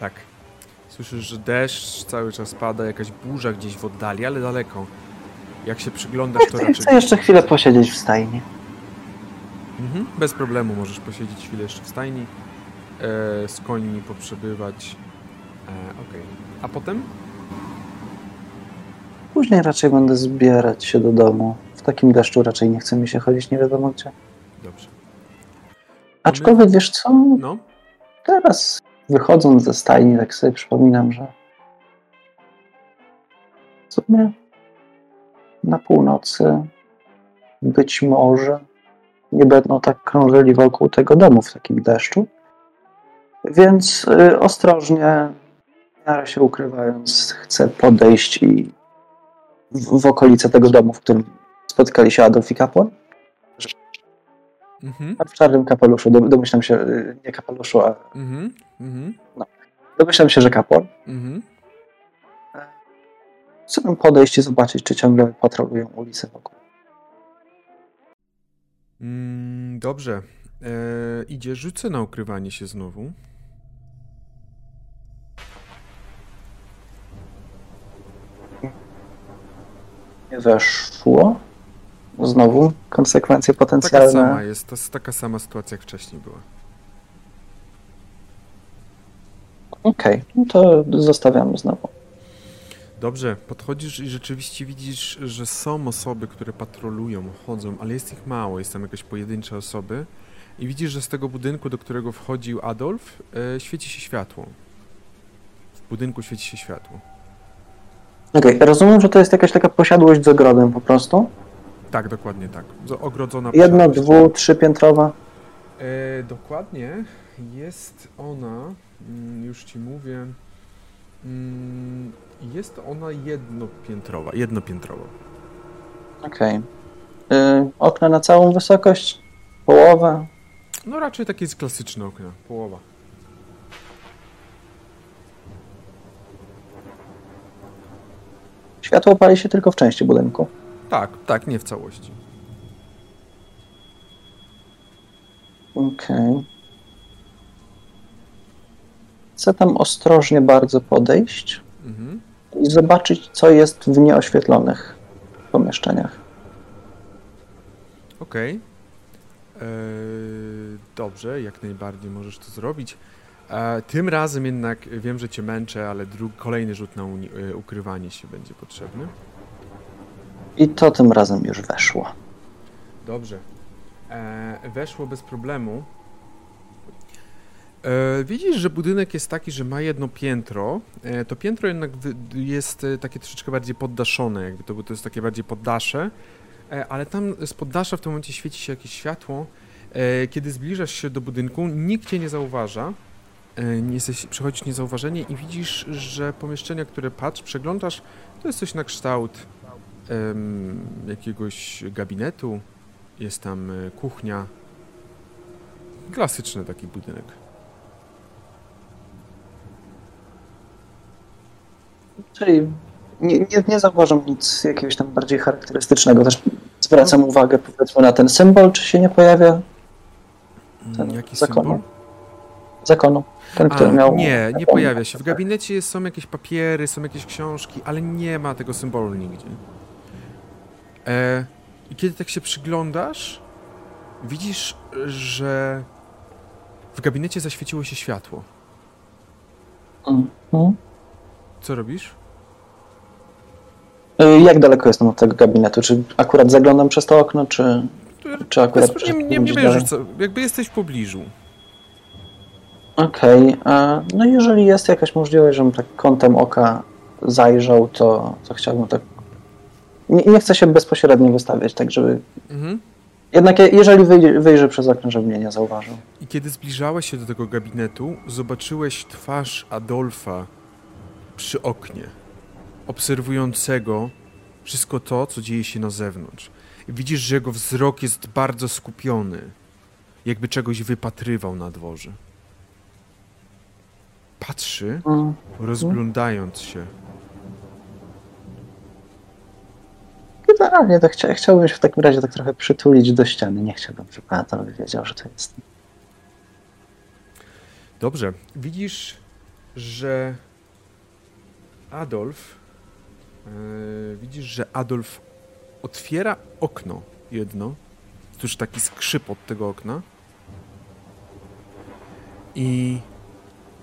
Tak. Słyszysz, że deszcz cały czas pada, jakaś burza gdzieś w oddali, ale daleko. Jak się przyglądasz, to raczej... Chcę jeszcze chwilę posiedzieć w stajni. Mhm, bez problemu możesz posiedzieć chwilę jeszcze w stajni, e, z końmi poprzebywać. E, Okej. A potem? Później raczej będę zbierać się do domu. W takim deszczu raczej nie chce mi się chodzić nie wiadomo gdzie. Dobrze. Aczkolwiek wiesz co? No, Teraz wychodząc ze stajni, tak sobie przypominam, że w sumie na północy być może nie będą tak krążyli wokół tego domu w takim deszczu. Więc y, ostrożnie, w miarę się ukrywając, chcę podejść i w, w okolice tego domu, w którym spotkali się Adolf i kapłan. Mhm, A w czarnym kapeluszu, dom- domyślam się, y, nie kapeluszu, a mhm, mhm, domyślam się, że kapłan. mhm. Chcę podejść i zobaczyć, czy ciągle patrolują ulice wokół. Mm, dobrze. E, idzie, rzucę na ukrywanie się znowu. Nie weszło. Znowu konsekwencje Taka potencjalne. sama jest, to jest taka sama sytuacja jak wcześniej była. Okej, no to zostawiamy znowu. Dobrze, podchodzisz i rzeczywiście widzisz, że są osoby, które patrolują, chodzą, ale jest ich mało, jest tam jakieś pojedyncze osoby. I widzisz, że z tego budynku, do którego wchodził Adolf, e, świeci się światło. W budynku świeci się światło. Okej, rozumiem, że to jest jakaś taka posiadłość z ogrodem po prostu. Tak, dokładnie tak. Ogrodzona Jedno, dwu, trzypiętrowa. E, dokładnie jest ona, mm, już ci mówię, mm, jest ona jednopiętrowa, jednopiętrowa. Okej. Y, okna na całą wysokość? Połowę? No raczej takie jest klasyczne okna, połowa. Światło pali się tylko w części budynku. Tak, tak, nie w całości. Okej. Chcę tam ostrożnie bardzo podejść Mhm. i zobaczyć, co jest w nieoświetlonych pomieszczeniach. Okej. Eee, Dobrze, jak najbardziej możesz to zrobić. E, tym razem jednak wiem, że cię męczę, ale kolejny rzut na e, ukrywanie się będzie potrzebny. I to tym razem już weszło. Dobrze. E, weszło bez problemu. E, widzisz, że budynek jest taki, że ma jedno piętro. E, to piętro jednak jest e, takie troszeczkę bardziej poddaszone, jakby to, to jest takie bardziej poddasze. E, ale tam z poddasza w tym momencie świeci się jakieś światło. E, kiedy zbliżasz się do budynku, nikt cię nie zauważa. E, jesteś, przechodzisz niezauważenie i widzisz, że pomieszczenia, które patrz, przeglądasz, to jest coś na kształt em, jakiegoś gabinetu, jest tam e, kuchnia. Klasyczny taki budynek. Czyli nie, nie, nie zauważam nic jakiegoś tam bardziej charakterystycznego. Też zwracam uwagę powiedzmy na ten symbol, czy się nie pojawia Ten Mm, Jaki zakonu. symbol? zakonu. Ten, który A, miał. nie, nie pojawia się. W gabinecie jest, są jakieś papiery, są jakieś książki, ale nie ma tego symbolu nigdzie. E, I kiedy tak się przyglądasz, widzisz, że w gabinecie zaświeciło się światło. Mhm. Co robisz? Y, Jak daleko jestem od tego gabinetu? Czy akurat zaglądam przez to okno, czy, czy akurat nie, nie, nie dalej? co, jakby jesteś w pobliżu. Okej, a no jeżeli jest jakaś możliwość, żebym tak kątem oka zajrzał, to, to chciałbym tak. Nie, nie chcę się bezpośrednio wystawiać, tak żeby. Mhm. Jednak je- jeżeli wyjrzę przez okno, żeby mnie nie zauważył. I kiedy zbliżałeś się do tego gabinetu, zobaczyłeś twarz Adolfa przy oknie, obserwującego wszystko to, co dzieje się na zewnątrz. Widzisz, że jego wzrok jest bardzo skupiony, jakby czegoś wypatrywał na dworze. Patrzy, rozglądając się. Generalnie to chcia, chciałbym się w takim razie tak trochę przytulić do ściany. Nie chciałbym, żeby Adolf wiedział, że to jest. Dobrze, widzisz, że Adolf. e, widzisz, że Adolf otwiera okno jedno. Tuż taki skrzyp od tego okna. I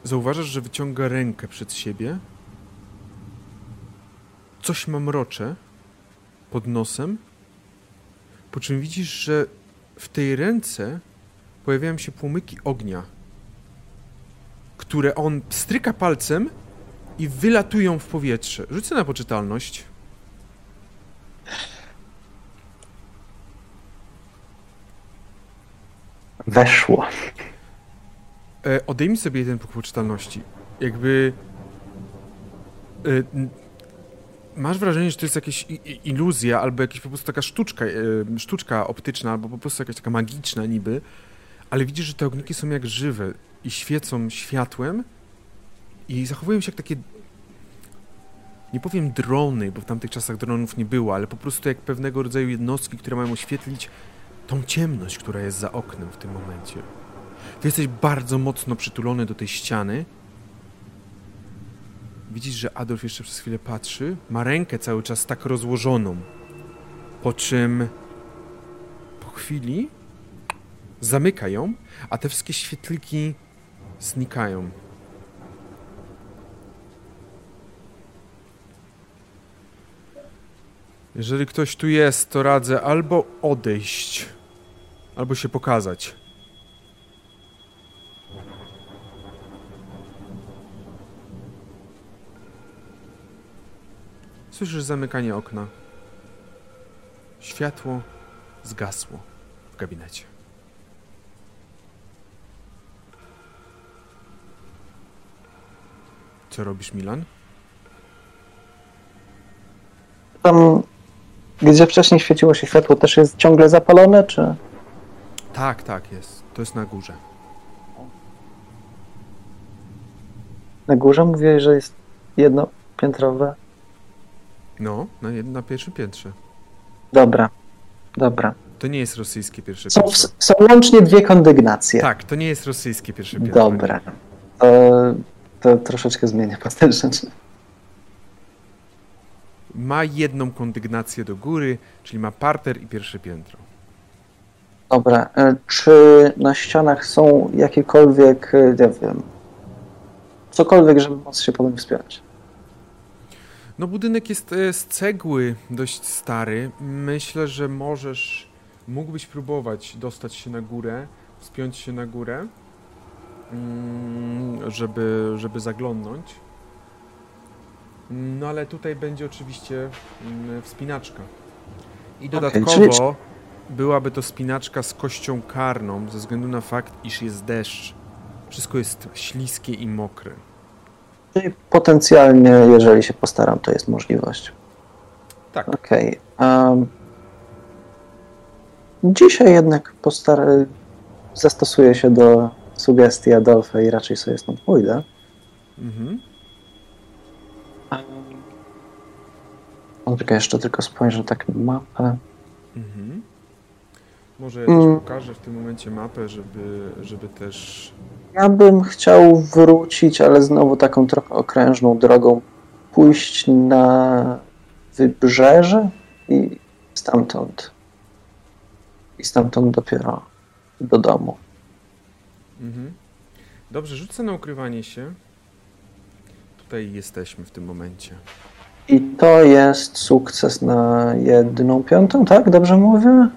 Zauważasz, że wyciąga rękę przed siebie. Coś ma mrocze pod nosem. Po czym widzisz, że w tej ręce pojawiają się płomyki ognia, które on stryka palcem i wylatują w powietrze. Rzucę na poczytalność. Weszło. E, odejmij sobie jeden punkt poczytalności. Jakby... E, masz wrażenie, że to jest jakaś iluzja, albo jakaś po prostu taka sztuczka, e, sztuczka optyczna, albo po prostu jakaś taka magiczna niby, ale widzisz, że te ogniki są jak żywe i świecą światłem i zachowują się jak takie nie powiem drony, bo w tamtych czasach dronów nie było, ale po prostu jak pewnego rodzaju jednostki, które mają oświetlić tą ciemność, która jest za oknem w tym momencie. Ty jesteś bardzo mocno przytulony do tej ściany. Widzisz, że Adolf jeszcze przez chwilę patrzy. Ma rękę cały czas tak rozłożoną. Po czym po chwili zamyka ją, a te wszystkie świetliki znikają. Jeżeli ktoś tu jest, to radzę albo odejść, albo się pokazać. Słyszysz zamykanie okna. Światło zgasło w gabinecie. Co robisz, Milan? Tam, gdzie wcześniej świeciło się światło, też jest ciągle zapalone, czy... Tak, tak, jest. To jest na górze. Na górze mówiłeś, że jest jednopiętrowe? No, na, na pierwszym piętrze. Dobra, dobra. To nie jest rosyjskie pierwsze Są, piętro. są łącznie dwie kondygnacje. Tak, to nie jest rosyjskie pierwsze piętro. Dobra. To, to troszeczkę zmienia postać rzeczy. Ma jedną kondygnację do góry, czyli ma parter i pierwsze piętro. Dobra. e, Czy na ścianach są jakiekolwiek, nie wiem, cokolwiek, żeby móc się po nim wspierać? No budynek jest e, z cegły dość stary. Myślę, że możesz, mógłbyś próbować dostać się na górę, wspiąć się na górę, mm, żeby, żeby zaglądnąć. No ale tutaj będzie oczywiście mm, wspinaczka. I dodatkowo byłaby to spinaczka z kością karną, ze względu na fakt, iż jest deszcz. Wszystko jest śliskie i mokre. Czyli potencjalnie, jeżeli się postaram, to jest możliwość. Tak. Okej. em, dzisiaj jednak postar... zastosuję się do sugestii Adolfa i raczej sobie stąd pójdę. Mhm. No, tylko jeszcze tylko spojrzę tak na mapę. Mhm. Może ja też Mm. pokażę w tym momencie mapę, żeby, żeby też. Ja bym chciał wrócić, ale znowu taką trochę okrężną drogą, pójść na wybrzeże i stamtąd. I stamtąd dopiero do domu. Mhm. Dobrze, rzucę na ukrywanie się. Tutaj jesteśmy w tym momencie. I to jest sukces na jedną piątą, tak? Dobrze mówię?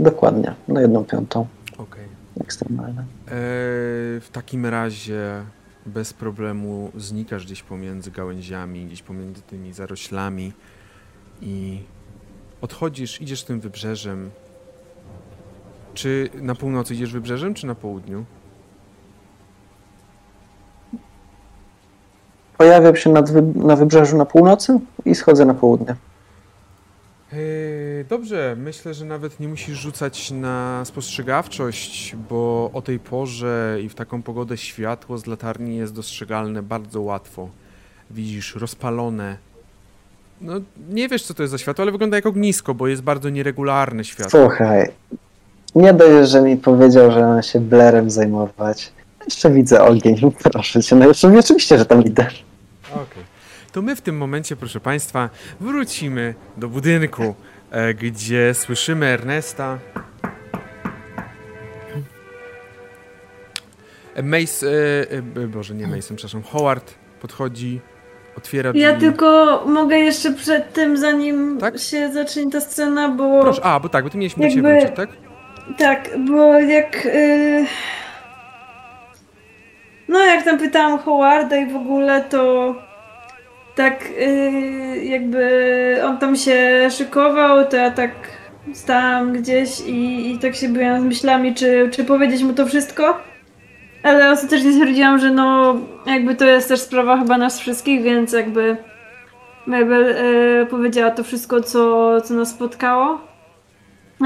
Dokładnie, na jedną piątą. Okej. Ekstremalne. Eee, w takim razie bez problemu znikasz gdzieś pomiędzy gałęziami, gdzieś pomiędzy tymi zaroślami i odchodzisz, idziesz tym wybrzeżem. Czy na północy idziesz wybrzeżem, czy na południu? Pojawiam się nad na wybrzeżu na północy i schodzę na południe. Eee, Dobrze, myślę, że nawet nie musisz rzucać na spostrzegawczość, bo o tej porze i w taką pogodę światło z latarni jest dostrzegalne bardzo łatwo. Widzisz rozpalone. No, nie wiesz, co to jest za światło, ale wygląda jak ognisko, bo jest bardzo nieregularne światło. Słuchaj, nie dość, że mi powiedział, że mam się blerem zajmować. Jeszcze widzę ogień, proszę cię. No jeszcze oczywiście, że tam idę. Okej. To my w tym momencie, proszę Państwa, wrócimy do budynku, e, gdzie słyszymy Ernesta. Mace, e, e, Boże, nie Mason, przepraszam, Howard podchodzi, otwiera drzwi. Ja tylko mogę jeszcze przed tym, zanim Tak? się zacznie ta scena, bo Proszę, a, bo tak, bo ty mieliśmy do Jakby- ciebie wrócić, tak? tak, bo jak y, no jak tam pytałam Howarda i w ogóle to tak y, jakby on tam się szykował, to ja tak stałam gdzieś i, i tak się byłam z myślami, czy, czy powiedzieć mu to wszystko. Ale ostatecznie stwierdziłam, że no jakby to jest też sprawa chyba nas wszystkich, więc jakby Mabel e, powiedziała to wszystko, co, co nas spotkało.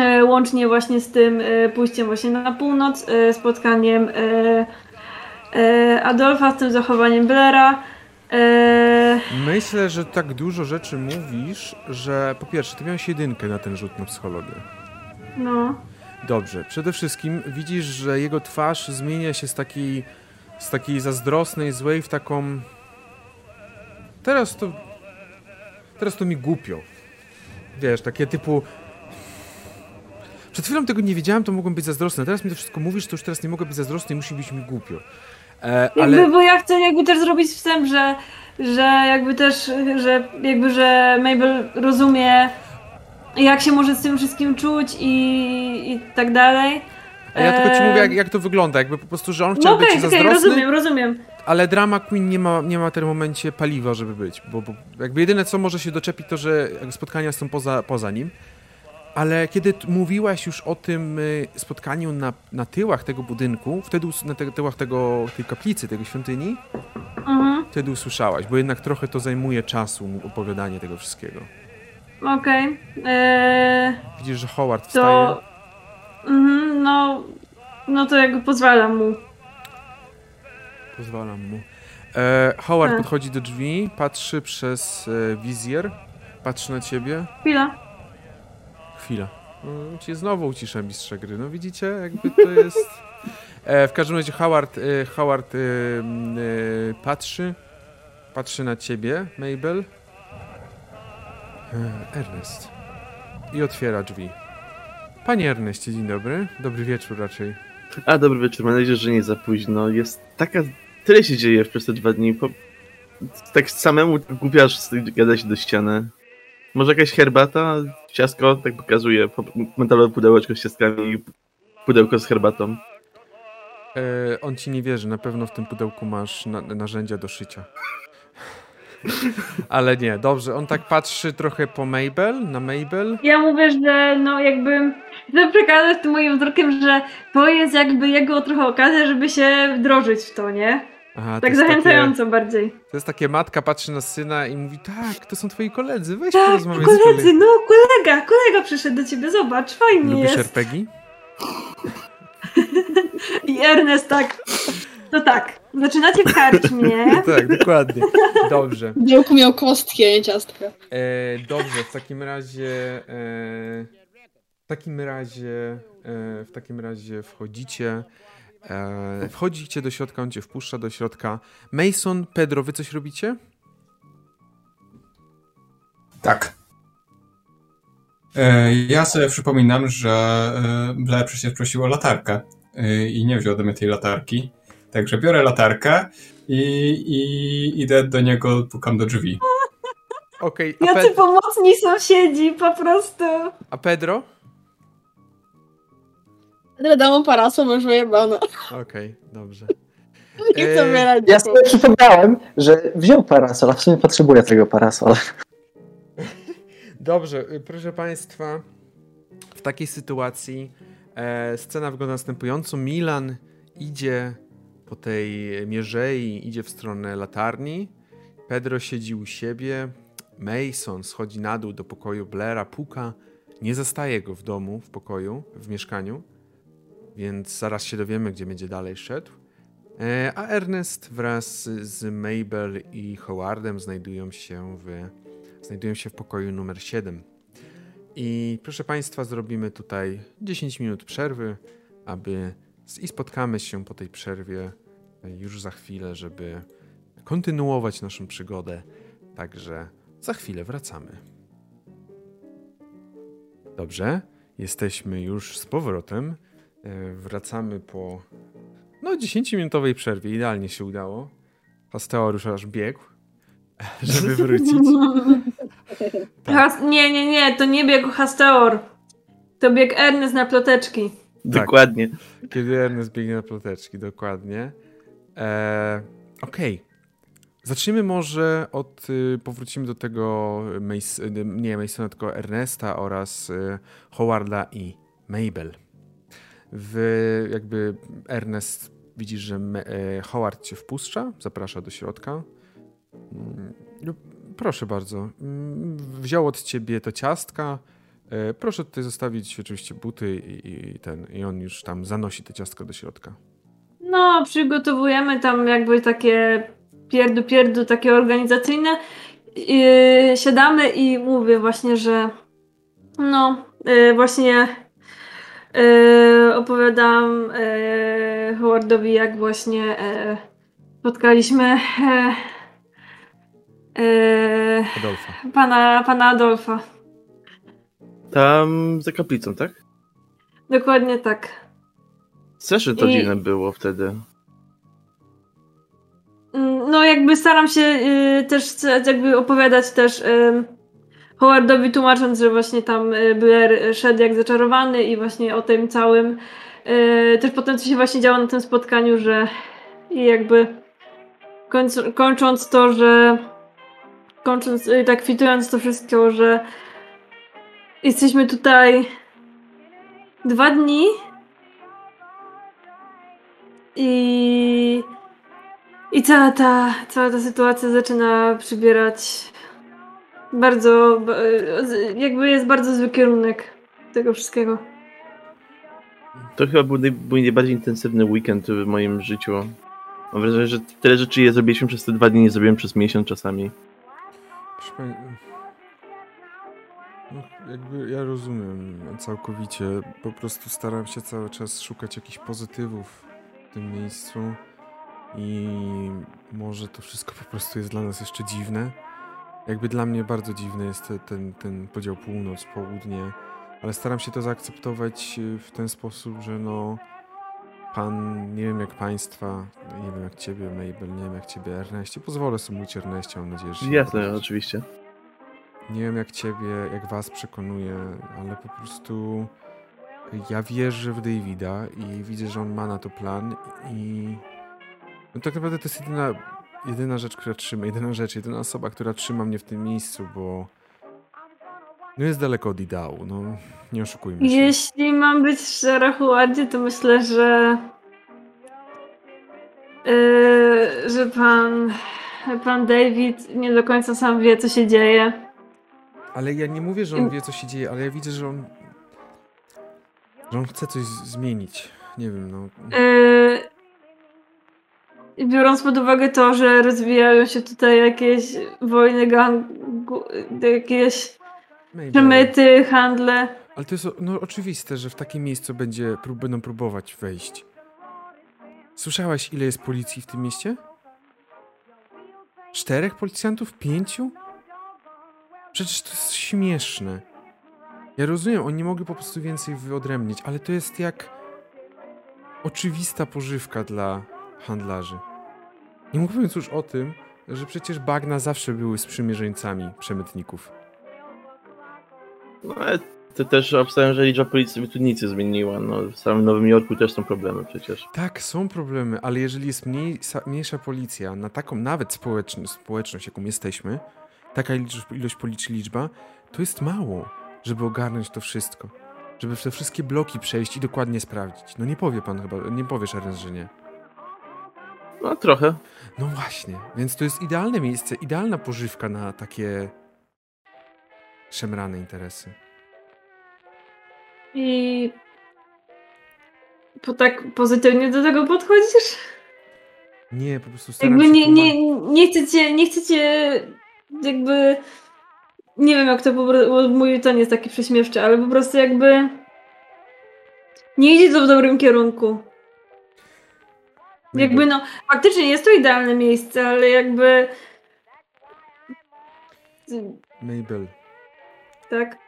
E, łącznie właśnie z tym e, pójściem właśnie na północ, e, spotkaniem e, Adolfa, z tym zachowaniem Blaira. E, Myślę, że tak dużo rzeczy mówisz, że po pierwsze, ty miałeś jedynkę na ten rzut na psychologię. no. Dobrze. Przede wszystkim widzisz, że jego twarz zmienia się z takiej, z takiej zazdrosnej, złej w taką... Teraz to... Teraz to mi głupio. Wiesz, takie typu... Przed chwilą tego nie wiedziałem, to mogłem być zazdrosny. Teraz mi to wszystko mówisz, to już teraz nie mogę być zazdrosny i musi być mi głupio. E, Jakby, ale... bo ja chcę jakby też zrobić wstęp, że, że jakby też, że jakby, że Mabel rozumie jak się może z tym wszystkim czuć i, i tak dalej. Ja tylko ci Eee, mówię, jak, jak to wygląda. Jakby po prostu, że on No chciał okej, być okej, zazdrosny, rozumiem, rozumiem. ale drama queen nie ma, nie ma w tym momencie paliwa, żeby być. Bo, bo jakby jedyne, co może się doczepić, to, że spotkania są poza, poza nim. Ale kiedy mówiłaś już o tym y, spotkaniu na, na tyłach tego budynku, wtedy na te, tyłach tego, tej kaplicy, tego świątyni, Mhm, wtedy usłyszałaś, bo jednak trochę to zajmuje czasu, opowiadanie tego wszystkiego. okej. Eee, Widzisz, że Howard wstaje. to... Mhm, no... No to jakby pozwalam mu. Pozwalam mu. E, Howard Tak. podchodzi do drzwi, patrzy przez e, wizjer, patrzy na ciebie. Chwila. Chwila. No, ci znowu ucisza mistrza gry. No widzicie, jakby to jest... E, w każdym razie Howard, e, Howard e, e, patrzy, patrzy na ciebie, Mabel. E, Ernest. I otwiera drzwi. Panie Erneście, dzień dobry. Dobry wieczór raczej. A, dobry wieczór, mam nadzieję, że nie za późno. Jest taka... Tyle się dzieje przez te dwa dni. Po... Tak samemu głupiasz gada się do ściany. Może jakaś herbata? Ciastko? Tak pokazuje. po- Metalowe pudełeczko z ciastkami i pudełko z herbatą. E, on ci nie wierzy, na pewno w tym pudełku masz na, narzędzia do szycia. Ale nie, dobrze. On tak patrzy trochę po Mabel, na Mabel. Ja mówię, że no jakby chcę przekazać tym moim wzrokiem, że to jest jakby jego trochę okazja, żeby się wdrożyć w to, nie? Aha, Tak jest zachęcająco bardziej. Takie, to jest takie matka patrzy na syna i mówi, tak, to są twoi koledzy, weź Tak, porozmawiaj z koledzy, no kolega, kolega przyszedł do ciebie, zobacz, fajnie Lubisz jest. RPG? I Ernest tak, to tak, zaczynacie karczmie. tak, dokładnie. Dobrze. Białku miał kostki, a nie ciastka. E, dobrze, w takim razie. E, w takim razie. E, w takim razie wchodzicie. E, wchodzicie do środka, on cię wpuszcza do środka. Mason, Pedro, wy coś robicie? Tak. E, Ja sobie przypominam, że e, Blair przecież prosił o latarkę e, i nie wziął ode mnie tej latarki. Także biorę latarkę i, i idę do niego, pukam do drzwi. Okej, a, Jacy pomocni sąsiedzi, po prostu. a Pedro? Ale dam mu parasol, bo już wyjebane. Okej, dobrze. Nie E, chcę wylać. Ja sobie przypomniałem, że wziął parasol, a w sumie potrzebuje tego parasola. Dobrze, y, proszę Państwa, w takiej sytuacji e, scena wygląda następująco. Milan idzie po tej mierzei, idzie w stronę latarni. Pedro siedzi u siebie. Mason schodzi na dół do pokoju Blaira, puka. Nie zastaje go w domu, w pokoju, w mieszkaniu, więc zaraz się dowiemy, gdzie będzie dalej szedł. E, a Ernest wraz z Mabel i Howardem znajdują się w znajdują się w pokoju numer 7. I proszę Państwa, zrobimy tutaj 10 minut przerwy, aby i spotkamy się po tej przerwie już za chwilę, żeby kontynuować naszą przygodę. Także za chwilę wracamy. Dobrze, jesteśmy już z powrotem. E, Wracamy po no 10-minutowej przerwie. Idealnie się udało. Pasteur już aż biegł, żeby wrócić. Tak. Has- nie, nie, nie, to nie biegł Hasteor. To biegł Ernest na ploteczki. Tak. Dokładnie. Kiedy Ernest biegnie na ploteczki, dokładnie. Eee, Okej. Zacznijmy może od, y, powrócimy do tego, Mace, nie Masona, tylko Ernesta oraz y, Howarda i Mabel. W, jakby Ernest widzisz, że e, Howard cię wpuszcza, zaprasza do środka. Mm, Proszę bardzo. Mm, Wziął od ciebie to ciastka. E, Proszę tutaj zostawić oczywiście buty i, i ten, i on już tam zanosi te ciastka do środka. No, przygotowujemy tam jakby takie pierdu pierdu, takie organizacyjne. Yy, siadamy i mówię właśnie, że no, yy, właśnie yy, opowiadam yy, Howardowi, jak właśnie yy, spotkaliśmy Adolfa. pana, pana Adolfa. Tam za kaplicą, tak? Dokładnie tak. Strasznie to I- dziwne było wtedy. Mm, No jakby staram się y, też jakby opowiadać też y, Howardowi tłumacząc, że właśnie tam y, Blair szedł jak zaczarowany i właśnie o tym całym y, też potem co się właśnie działo na tym spotkaniu, że i jakby końc, kończąc to, że kończąc, y, tak kwitując to wszystko, że jesteśmy tutaj dwa dni i i cała ta, cała ta sytuacja zaczyna przybierać bardzo, jakby jest bardzo zły kierunek tego wszystkiego. To chyba był, naj, był najbardziej intensywny weekend w moim życiu. Mam wrażenie, że tyle rzeczy je zrobiliśmy przez te dwa dni, nie zrobiłem przez miesiąc czasami. Proszę pani, no, jakby ja rozumiem całkowicie. Po prostu staram się cały czas szukać jakichś pozytywów w tym miejscu i może to wszystko po prostu jest dla nas jeszcze dziwne. Jakby dla mnie bardzo dziwny jest te- ten, ten podział północ, południe, ale staram się to zaakceptować y, w ten sposób, że no pan, nie wiem jak państwa, nie wiem jak ciebie Mabel, nie wiem jak ciebie Erneście, pozwolę sobie mówić Erneście, mam nadzieję, że Jasne, oczywiście. Nie wiem jak ciebie, jak was przekonuje, ale po prostu ja wierzę w Davida i widzę, że on ma na to plan i no tak naprawdę to jest jedyna, jedyna rzecz, która trzyma, jedyna rzecz, jedyna osoba, która trzyma mnie w tym miejscu, bo no jest daleko od ideału, no nie oszukujmy się. Jeśli mam być szczera, Howardzie, to myślę, że yy, że pan pan David nie do końca sam wie, co się dzieje. Ale ja nie mówię, że on wie, co się dzieje, ale ja widzę, że on że on chce coś zmienić. Nie wiem, no. Yy, biorąc pod uwagę to, że rozwijają się tutaj jakieś wojny gangu, jakieś Maybe. przemyty, handle. Ale to jest no, oczywiste, że w takie miejsce będzie, prób, będą próbować wejść. Słyszałaś, ile jest policji w tym mieście? Czterech policjantów? Pięciu? Przecież to jest śmieszne. Ja rozumiem, oni mogli po prostu więcej wyodrębnić, ale to jest jak oczywista pożywka dla handlarzy. Nie mówiąc już o tym, że przecież bagna zawsze były sprzymierzeńcami przemytników. No ale to też obstawiam, że liczba policji nie zmieniła. No, w samym Nowym Jorku też są problemy przecież. Tak, są problemy, ale jeżeli jest mniej, mniejsza policja na taką nawet społeczn społeczność, jaką jesteśmy, taka ilość, policzy liczba, to jest mało, żeby ogarnąć to wszystko. Żeby w te wszystkie bloki przejść i dokładnie sprawdzić. No nie powie pan chyba, nie powiesz Ernest, że nie. No trochę. No właśnie, więc to jest idealne miejsce, idealna pożywka na takie szemrane interesy. I po tak pozytywnie do tego podchodzisz? Nie, po prostu staram Jakby się nie, nie, nie chcecie, nie chcecie jakby nie wiem jak to po prostu, mój ton jest taki prześmiewczy, ale po prostu jakby nie idzie to w dobrym kierunku. Jakby no, faktycznie jest to idealne miejsce, ale jakby Mabel, tak.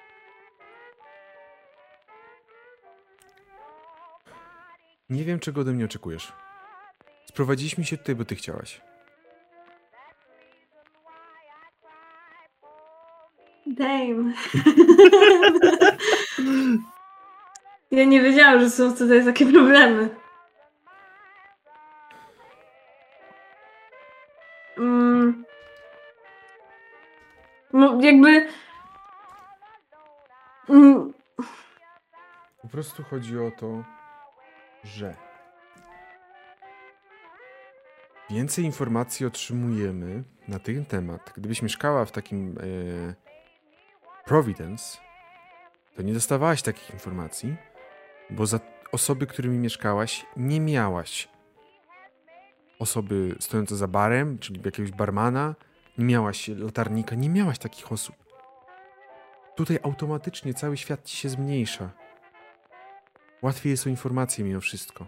nie wiem, czego ode mnie oczekujesz. Sprowadziliśmy się tutaj, bo ty chciałaś. Damn. ja nie wiedziałam, że są tutaj takie problemy. Jakby. Mm, Po prostu chodzi o to, że więcej informacji otrzymujemy na ten temat. Gdybyś mieszkała w takim e, Providence, to nie dostawałaś takich informacji, bo za osoby, którymi mieszkałaś, nie miałaś osoby stojące za barem, czyli jakiegoś barmana, nie miałaś latarnika, nie miałaś takich osób. Tutaj automatycznie cały świat ci się zmniejsza. Łatwiej jest o informacje mimo wszystko.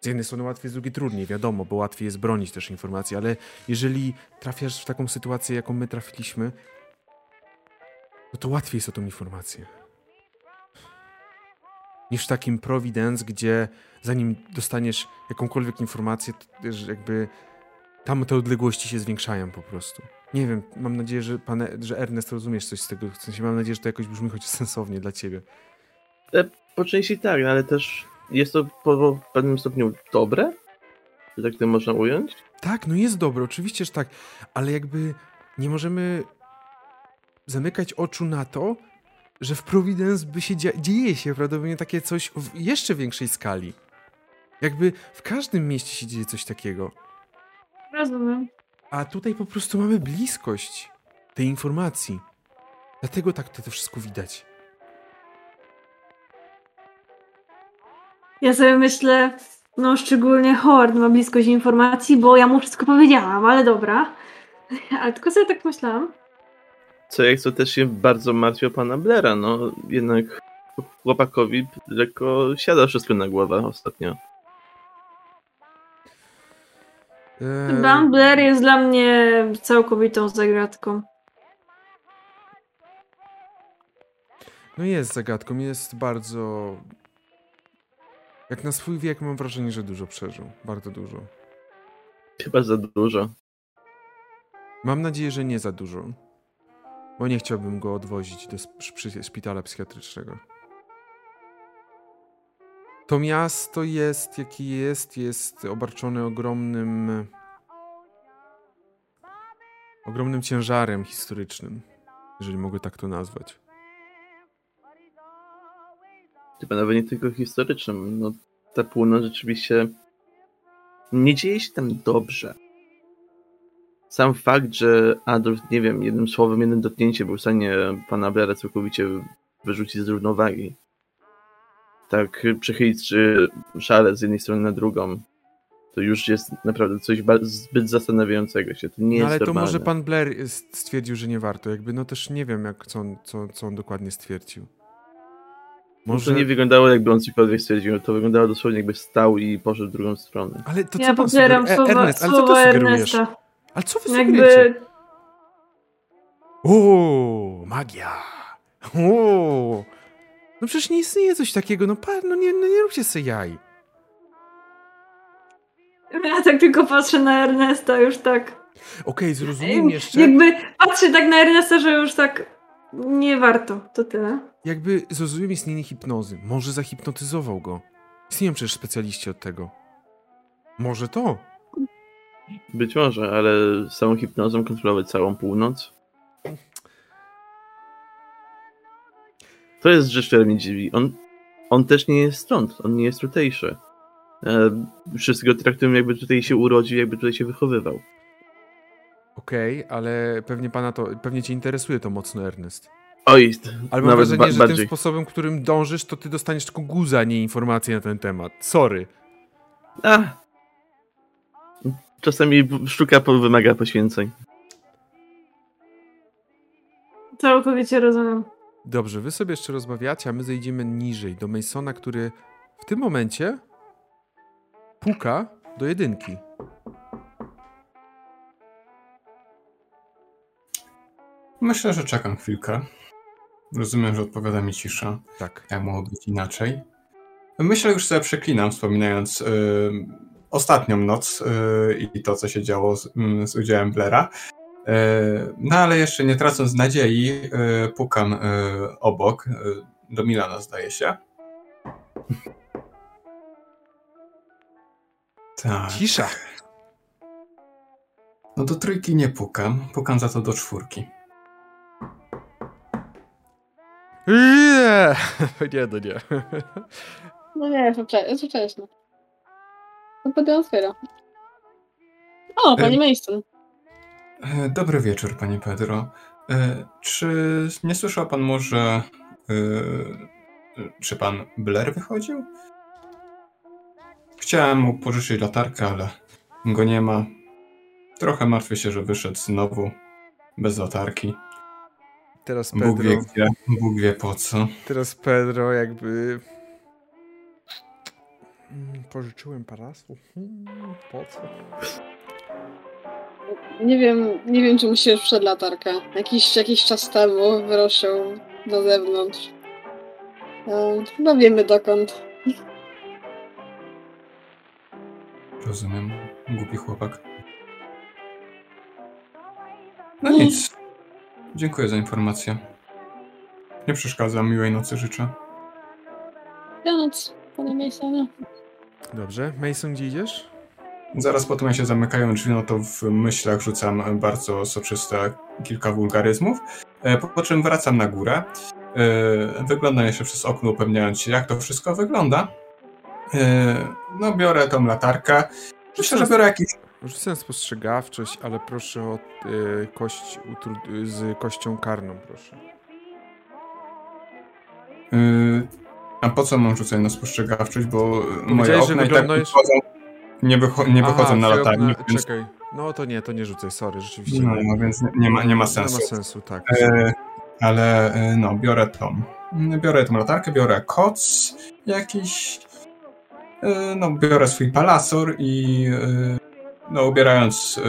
Z jednej strony łatwiej, z drugiej trudniej, wiadomo, bo łatwiej jest bronić też informacji, ale jeżeli trafiasz w taką sytuację, jaką my trafiliśmy, no to łatwiej jest o tą informację. Niż w takim Providence, gdzie zanim dostaniesz jakąkolwiek informację, to jakby tam te odległości się zwiększają po prostu. Nie wiem, mam nadzieję, że, pan, że Ernest rozumiesz coś z tego. W sensie mam nadzieję, że to jakoś brzmi choć sensownie dla ciebie. Po części tak, no ale też jest to po pewnym stopniu dobre, że tak to można ująć. Tak, no jest dobre, oczywiście, że tak, ale jakby nie możemy zamykać oczu na to, że w Providence by się dzia- dzieje się prawdopodobnie takie coś w jeszcze większej skali. Jakby w każdym mieście się dzieje coś takiego. Rozumiem. A tutaj po prostu mamy bliskość tej informacji. Dlatego tak to, to wszystko widać. Ja sobie myślę, no szczególnie Hord ma bliskość informacji, bo ja mu wszystko powiedziałam, ale dobra. Ale tylko sobie tak myślałam. Co jak to też się bardzo martwi o pana Blera, no jednak chłopakowi lekko siada wszystko na głowę ostatnio. Eee, Blair jest dla mnie całkowitą zagadką. No jest zagadką, jest bardzo... Jak na swój wiek mam wrażenie, że dużo przeżył. Bardzo dużo. Chyba za dużo. Mam nadzieję, że nie za dużo. Bo nie chciałbym go odwozić do szpitala psychiatrycznego. To miasto jest, jaki jest, jest obarczone ogromnym. ogromnym ciężarem historycznym, jeżeli mogę tak to nazwać. Chyba nawet nie tylko historycznym. No, ta północ rzeczywiście nie dzieje się tam dobrze. Sam fakt, że Adolf, nie wiem, jednym słowem, jednym dotknięciem był w stanie pana Blera całkowicie wyrzucić z równowagi. Tak przechylić czy szale z jednej strony na drugą. To już jest naprawdę coś zbyt zastanawiającego się. To nie No jest ale to normalne. może pan Blair stwierdził, że nie warto. Jakby, no też nie wiem, jak, co, on, co, co on dokładnie stwierdził. Może... To nie wyglądało jakby on cokolwiek stwierdził. To wyglądało dosłownie jakby stał i poszedł w drugą stronę. Ale to co Ja pan popieram sugeruje? słowa, Ernest, ale co to słowa sugerujesz? Ernesta. Ale co wy sugerujecie? Jakby O, magia! O! No przecież nie istnieje coś takiego, no pan, no nie, no nie róbcie sobie jaj. ja tak tylko patrzę na Ernesta już tak. Okej, zrozumiem jeszcze, Jakby patrzę tak na Ernesta, że już tak nie warto. To tyle. jakby zrozumiem istnienie hipnozy. Może zahipnotyzował go. Istnieją przecież specjaliści od tego. Może to. Być może, ale z samą hipnozą kontrolować całą północ? To jest rzecz, która mnie dziwi. On, on też nie jest stąd, on nie jest tutejszy. E, wszyscy go traktują jakby tutaj się urodził, jakby tutaj się wychowywał. Okej, ale pewnie pana to, pewnie cię interesuje to mocno, Ernest. Oj, Ale mam nawet wrażenie, że bardziej. tym sposobem, którym dążysz, to ty dostaniesz tylko guza, a nie informacji na ten temat. Sorry. A. Czasami sztuka po- wymaga poświęceń. Całkowicie rozumiem. Dobrze, wy sobie jeszcze rozmawiacie, a my zejdziemy niżej do Masona, który w tym momencie puka do jedynki. Myślę, że czekam chwilkę. Rozumiem, że odpowiada mi cisza. Tak. Jak mogło być inaczej? Myślę, już sobie przeklinam, wspominając y, ostatnią noc y, i to, co się działo z, mm, z udziałem Blera. Y, no ale jeszcze nie tracąc nadziei, y, pukam y, obok. Do Milana, zdaje się. Tak. Cisza. No do trójki nie pukam, pukam za to do czwórki. Nie! Nie, no nie. No nie, wcześniej. To potem otwiera. O, pani Mason. E, Dobry wieczór, panie Pedro. E, Czy nie słyszał pan może, e, czy pan Blair wychodził? Chciałem mu pożyczyć latarkę, ale go nie ma. Trochę martwię się, że wyszedł znowu bez latarki. Teraz Bóg wie Pedro, gdzie, Bóg wie po co. teraz Pedro jakby... Mm, Pożyczyłem parasol? Hmm, Po co? Nie wiem, nie wiem, czy mu się już przed latarkę. Jakiś, jakiś czas temu wyruszył do zewnątrz. E, Chyba wiemy dokąd. Rozumiem, głupi chłopak. No nic. Dziękuję za informację. Nie przeszkadzam, miłej nocy życzę. Dobranoc, panie Masonie. Dobrze. Mason, gdzie idziesz? Zaraz po tym, jak się zamykają drzwi, no to w myślach rzucam bardzo soczyste kilka wulgaryzmów, e, po, czym wracam na górę. E, Wyglądam jeszcze przez okno, upewniając się, jak to wszystko wygląda. E, No, biorę tą latarkę. Myślę, że biorę jakiś... Rzucę spostrzegawczość, ale proszę o kość z kością karną, proszę. A po co mam rzucać na spostrzegawczość, bo moje Powiedziałeś, że okna i tak wyglądasz- nie, wycho nie wychodzą Aha, na twoje latarni, okna- więc, Czekaj. No to nie, to nie rzucaj, sorry, rzeczywiście. no, no, więc nie, nie, ma, nie ma sensu. Nie ma sensu, tak. E, ale e, no, biorę tą. Biorę tą latarkę, biorę koc jakiś. E, no, biorę swój palasor i e, no, ubierając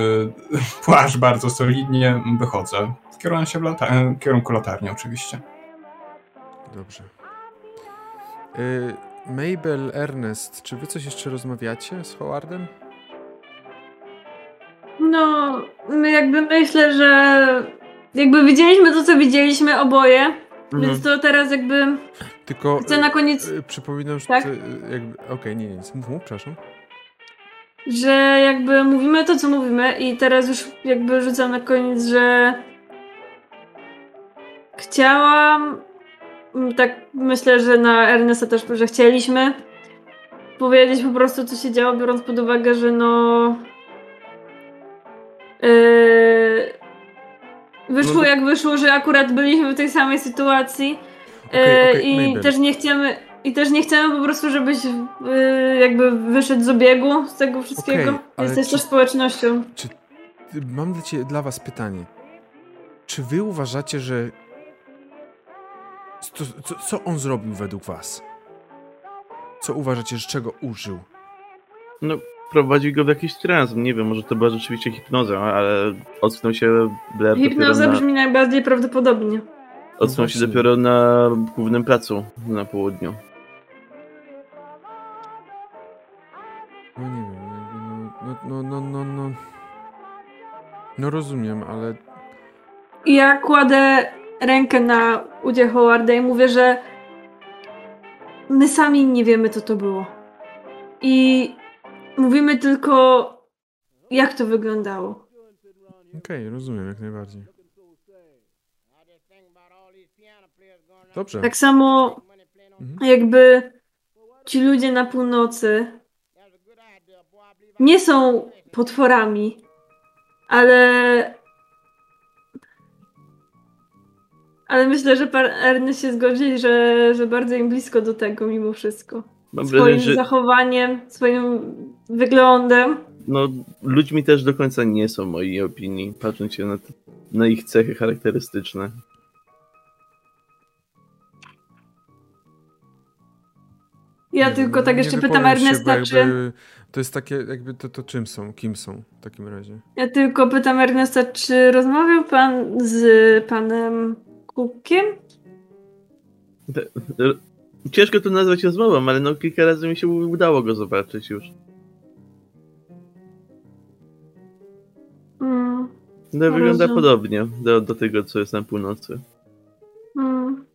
e, płaszcz bardzo solidnie, wychodzę. Kieruję się w lata e, kierunku latarni oczywiście. Dobrze. Y, Mabel, Ernest, czy wy coś jeszcze rozmawiacie z Howardem? No, my jakby myślę, że jakby widzieliśmy to, co widzieliśmy oboje, Mhm. więc to teraz jakby Tylko chcę na koniec, y, przypominam, że Tak? y, jakby... Okej, nie, nie, nic. Mów, mów, przepraszam. że jakby mówimy to, co mówimy i teraz już jakby rzucam na koniec, że chciałam, tak myślę, że na Ernesta też, że chcieliśmy powiedzieć po prostu, co się działo, biorąc pod uwagę, że no yy, wyszło No jak wyszło, że akurat byliśmy w tej samej sytuacji Okej, yy, okej, i Mabel. też nie chcemy i też nie chcemy po prostu, żebyś yy, jakby wyszedł z obiegu z tego wszystkiego. Ale Jesteś czy- też społecznością. Y, Mam dla, cie, dla was pytanie. Czy wy uważacie, że... Co, co, co on zrobił według was? Co uważacie, że czego użył? No, prowadzi go w jakiś trans. Nie wiem, może to była rzeczywiście hipnoza, ale ocknął się Blair Hipnoza na, brzmi najbardziej prawdopodobnie. ocknął się dopiero na głównym placu na południu. No nie wiem, no, no, no, no, no, no. No rozumiem, ale ja kładę rękę na udzie Howarda i mówię, że my sami nie wiemy, co to było. I mówimy tylko, jak to wyglądało. okej, rozumiem jak najbardziej. Dobrze. Tak samo Mhm. jakby ci ludzie na północy nie są potworami, ale. Ale myślę, że pan Ernest się zgodzi, że, że bardzo im blisko do tego mimo wszystko. Mam Swoim wrażenie, że zachowaniem, swoim wyglądem. no, ludźmi też do końca nie są, mojej opinii, patrząc się na, na ich cechy charakterystyczne. Ja Nie tylko wiem, tak jeszcze pytam Ernesta, czy. To jest takie, jakby to, to czym są? Kim są w takim razie? Ja tylko pytam Ernesta, czy rozmawiał pan z panem Cookiem? Ciężko to nazwać rozmową, ale no kilka razy mi się udało go zobaczyć już. Mm, No, wygląda Rozumiem. podobnie do, do tego, co jest na północy. mm.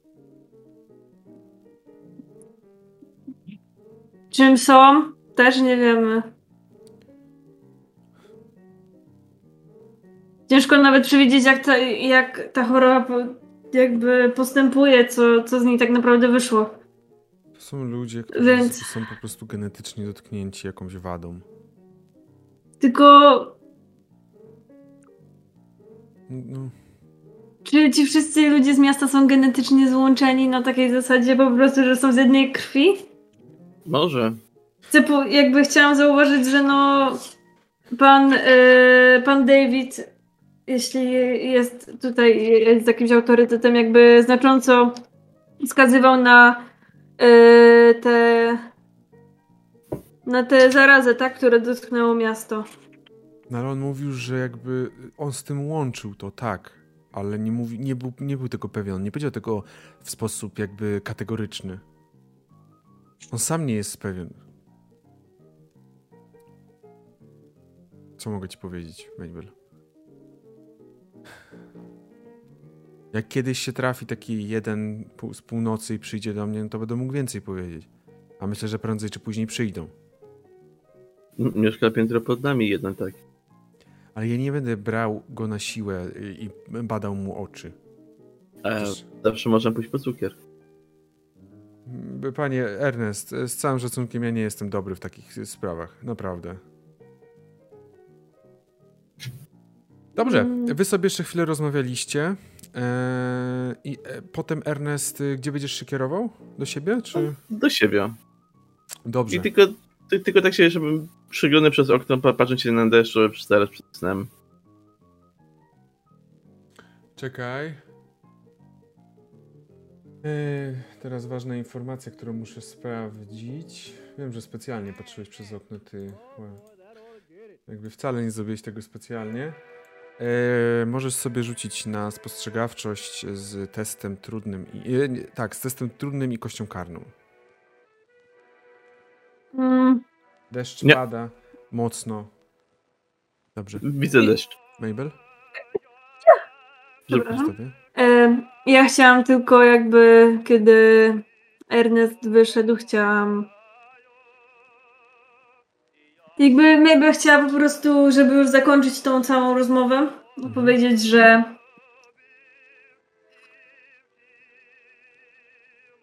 Czym są? Też nie wiemy. Ciężko nawet przewidzieć, jak ta, jak ta choroba jakby postępuje, co, co z niej tak naprawdę wyszło. To są ludzie, którzy Więc- są po prostu genetycznie dotknięci jakąś wadą. Tylko No, czy ci wszyscy ludzie z miasta są genetycznie złączeni na takiej zasadzie po prostu, że są z jednej krwi? Może. Chcę po, jakby chciałam zauważyć, że no pan, e, pan David, jeśli jest tutaj jest jakimś autorytetem, jakby znacząco wskazywał na e, te na tę zarazę, tak, które dotknęło miasto. no ale on mówił, że jakby on z tym łączył to, tak. Ale nie, mówi, nie, był, nie był tego pewien. On nie powiedział tego w sposób jakby kategoryczny. On sam nie jest pewien. Co mogę ci powiedzieć, Mabel? Jak kiedyś się trafi taki jeden z północy i przyjdzie do mnie, no to będę mógł więcej powiedzieć. A myślę, że prędzej czy później przyjdą. Mieszka piętro pod nami jednak tak. Ale ja nie będę brał go na siłę i badał mu oczy. E, Też- zawsze można pójść po cukier. M, Panie Ernest, z całym szacunkiem ja nie jestem dobry w takich sprawach, naprawdę. Dobrze, Mm. wy sobie jeszcze chwilę rozmawialiście. e, I e, potem Ernest, gdzie będziesz się kierował? Do siebie? Czy... Do siebie. Dobrze. I tylko, ty, tylko tak się, żebym przyglądał przez okno, pa- patrząc się na deszcz, żeby zaraz przed snem. Czekaj. E, teraz ważna informacja, którą muszę sprawdzić. Wiem, że specjalnie patrzyłeś przez okno, ty. Jakby wcale nie zrobiłeś tego specjalnie. E, możesz sobie rzucić na spostrzegawczość z testem trudnym. I, e, nie, tak, z testem trudnym i kością karną. Mm, Deszcz Nie. pada mocno. Dobrze. Widzę deszcz. Mabel? E, ja chciałam tylko jakby, kiedy Ernest wyszedł, chciałam jakby jakby chciała po prostu, żeby już zakończyć tą całą rozmowę, powiedzieć, że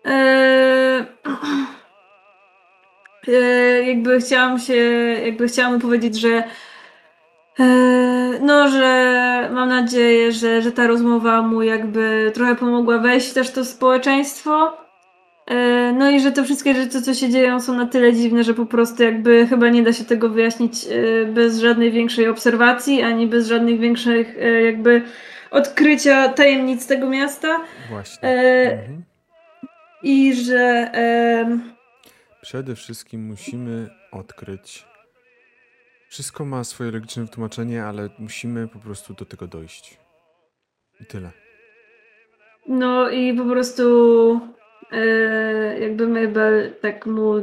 e, e, jakby chciałam się, jakby chciałam powiedzieć, że e, no, że mam nadzieję, że, że ta rozmowa mu jakby trochę pomogła wejść też w to społeczeństwo. E, No i że te wszystkie rzeczy, co się dzieją, są na tyle dziwne, że po prostu jakby chyba nie da się tego wyjaśnić e, bez żadnej większej obserwacji, ani bez żadnych większych e, jakby odkrycia tajemnic tego miasta. Właśnie. E, Mhm. I że em, Przede wszystkim musimy odkryć. Wszystko ma swoje logiczne wytłumaczenie, ale musimy po prostu do tego dojść. I tyle. No i po prostu e, jakby Mabel tak mu,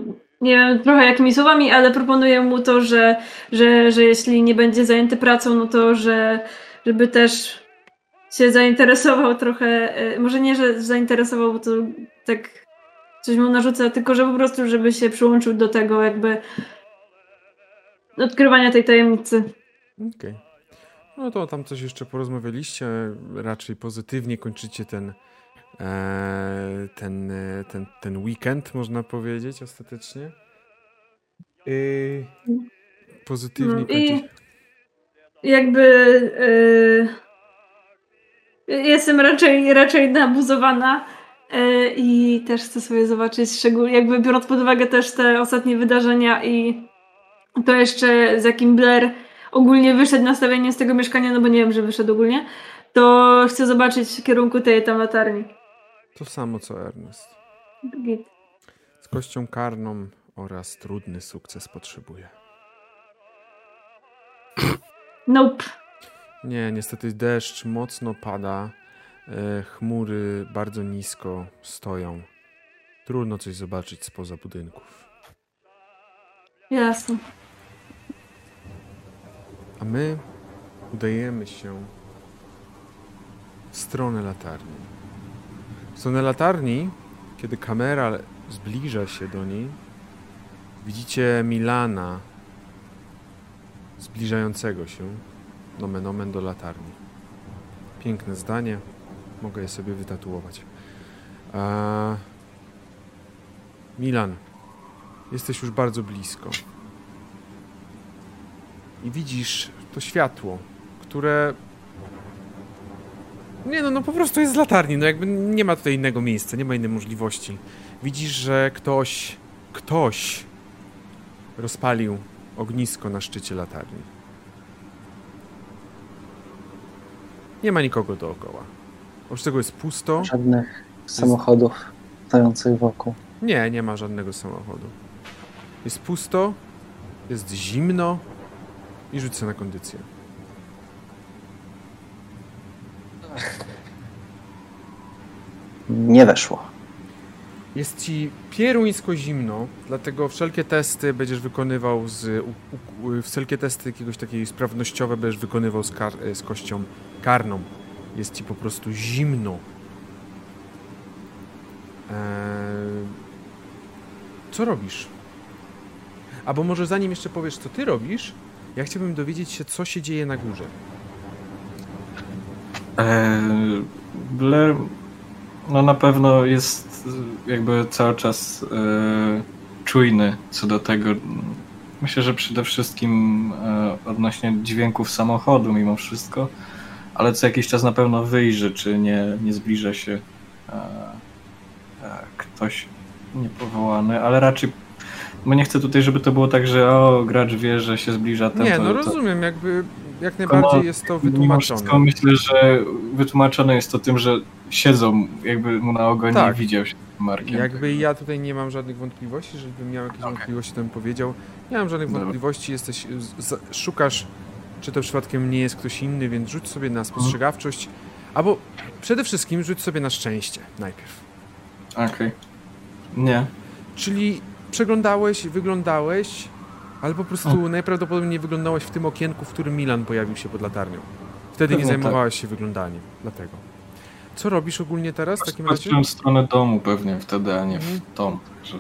nie wiem trochę jakimi słowami, ale proponuję mu to, że, że, że jeśli nie będzie zajęty pracą, no to że żeby też się zainteresował trochę, e, może nie, że zainteresował, bo to tak coś mu narzuca, tylko że po prostu, żeby się przyłączył do tego jakby odkrywania tej tajemnicy. Okej. No to tam coś jeszcze porozmawialiście. Raczej pozytywnie kończycie ten, e, ten, e, ten, ten weekend, można powiedzieć, ostatecznie. Yy, pozytywnie No i- jakby e, jestem raczej, raczej nabuzowana e, i też chcę sobie zobaczyć, szczególnie jakby biorąc pod uwagę też te ostatnie wydarzenia i to jeszcze z jakim Blair ogólnie wyszedł nastawienie z tego mieszkania, no bo nie wiem, że wyszedł ogólnie, to chcę zobaczyć w kierunku tej tam latarni. To samo co Ernest. Git. Z kością karną oraz trudny sukces potrzebuje. Nope. Nie, niestety deszcz mocno pada. E, chmury bardzo nisko stoją. Trudno coś zobaczyć spoza budynków. Jasne. A my udajemy się w stronę latarni. W stronę latarni, kiedy kamera zbliża się do niej, widzicie Milana zbliżającego się nomen omen do latarni. Piękne zdanie, Mogę je sobie wytatuować. A... Milan, jesteś już bardzo blisko. I widzisz to światło, które. Nie no, no po prostu jest z latarni. No jakby nie ma tutaj innego miejsca, nie ma innej możliwości. Widzisz, że ktoś. Ktoś rozpalił ognisko na szczycie latarni. Nie ma nikogo dookoła. Oprócz tego jest pusto. Żadnych samochodów stojących wokół. Nie, nie ma żadnego samochodu. Jest pusto, jest zimno i rzucę na kondycję. Nie weszło. Jest ci pieruńsko zimno, dlatego wszelkie testy będziesz wykonywał z. U, u, wszelkie testy jakiegoś takiej sprawnościowe będziesz wykonywał z, kar, z kością karną. Jest ci po prostu zimno. Eee, co robisz? Albo może zanim jeszcze powiesz, co ty robisz, ja chciałbym dowiedzieć się, co się dzieje na górze. Eee, Blair no na pewno jest jakby cały czas e, czujny co do tego. Myślę, że przede wszystkim e, odnośnie dźwięków samochodu mimo wszystko, ale co jakiś czas na pewno wyjrzy, czy nie, nie zbliża się e, e, ktoś niepowołany, ale raczej bo nie chcę tutaj, żeby to było tak, że o, gracz wie, że się zbliża ten. Nie, no to, rozumiem, jakby jak najbardziej no, jest to wytłumaczone. wszystko myślę, że wytłumaczone jest to tym, że siedzą jakby mu na ogonie Tak. i widział się Markiem. Jakby ja tutaj nie mam żadnych wątpliwości, żebym miał jakieś Okej. wątpliwości, to bym powiedział. Nie mam żadnych Dobra. wątpliwości, jesteś, z, szukasz, czy to przypadkiem nie jest ktoś inny, więc rzuć sobie Mhm. na spostrzegawczość, albo przede wszystkim rzuć sobie na szczęście najpierw. Okej. Nie. Czyli przeglądałeś, wyglądałeś, ale po prostu najprawdopodobniej wyglądałeś w tym okienku, w którym Milan pojawił się pod latarnią. Wtedy nie tak. zajmowałeś się wyglądaniem, dlatego. Co robisz ogólnie teraz w takim razie? Patrzyłem w stronę domu pewnie wtedy, a nie Mhm. w dom. Także...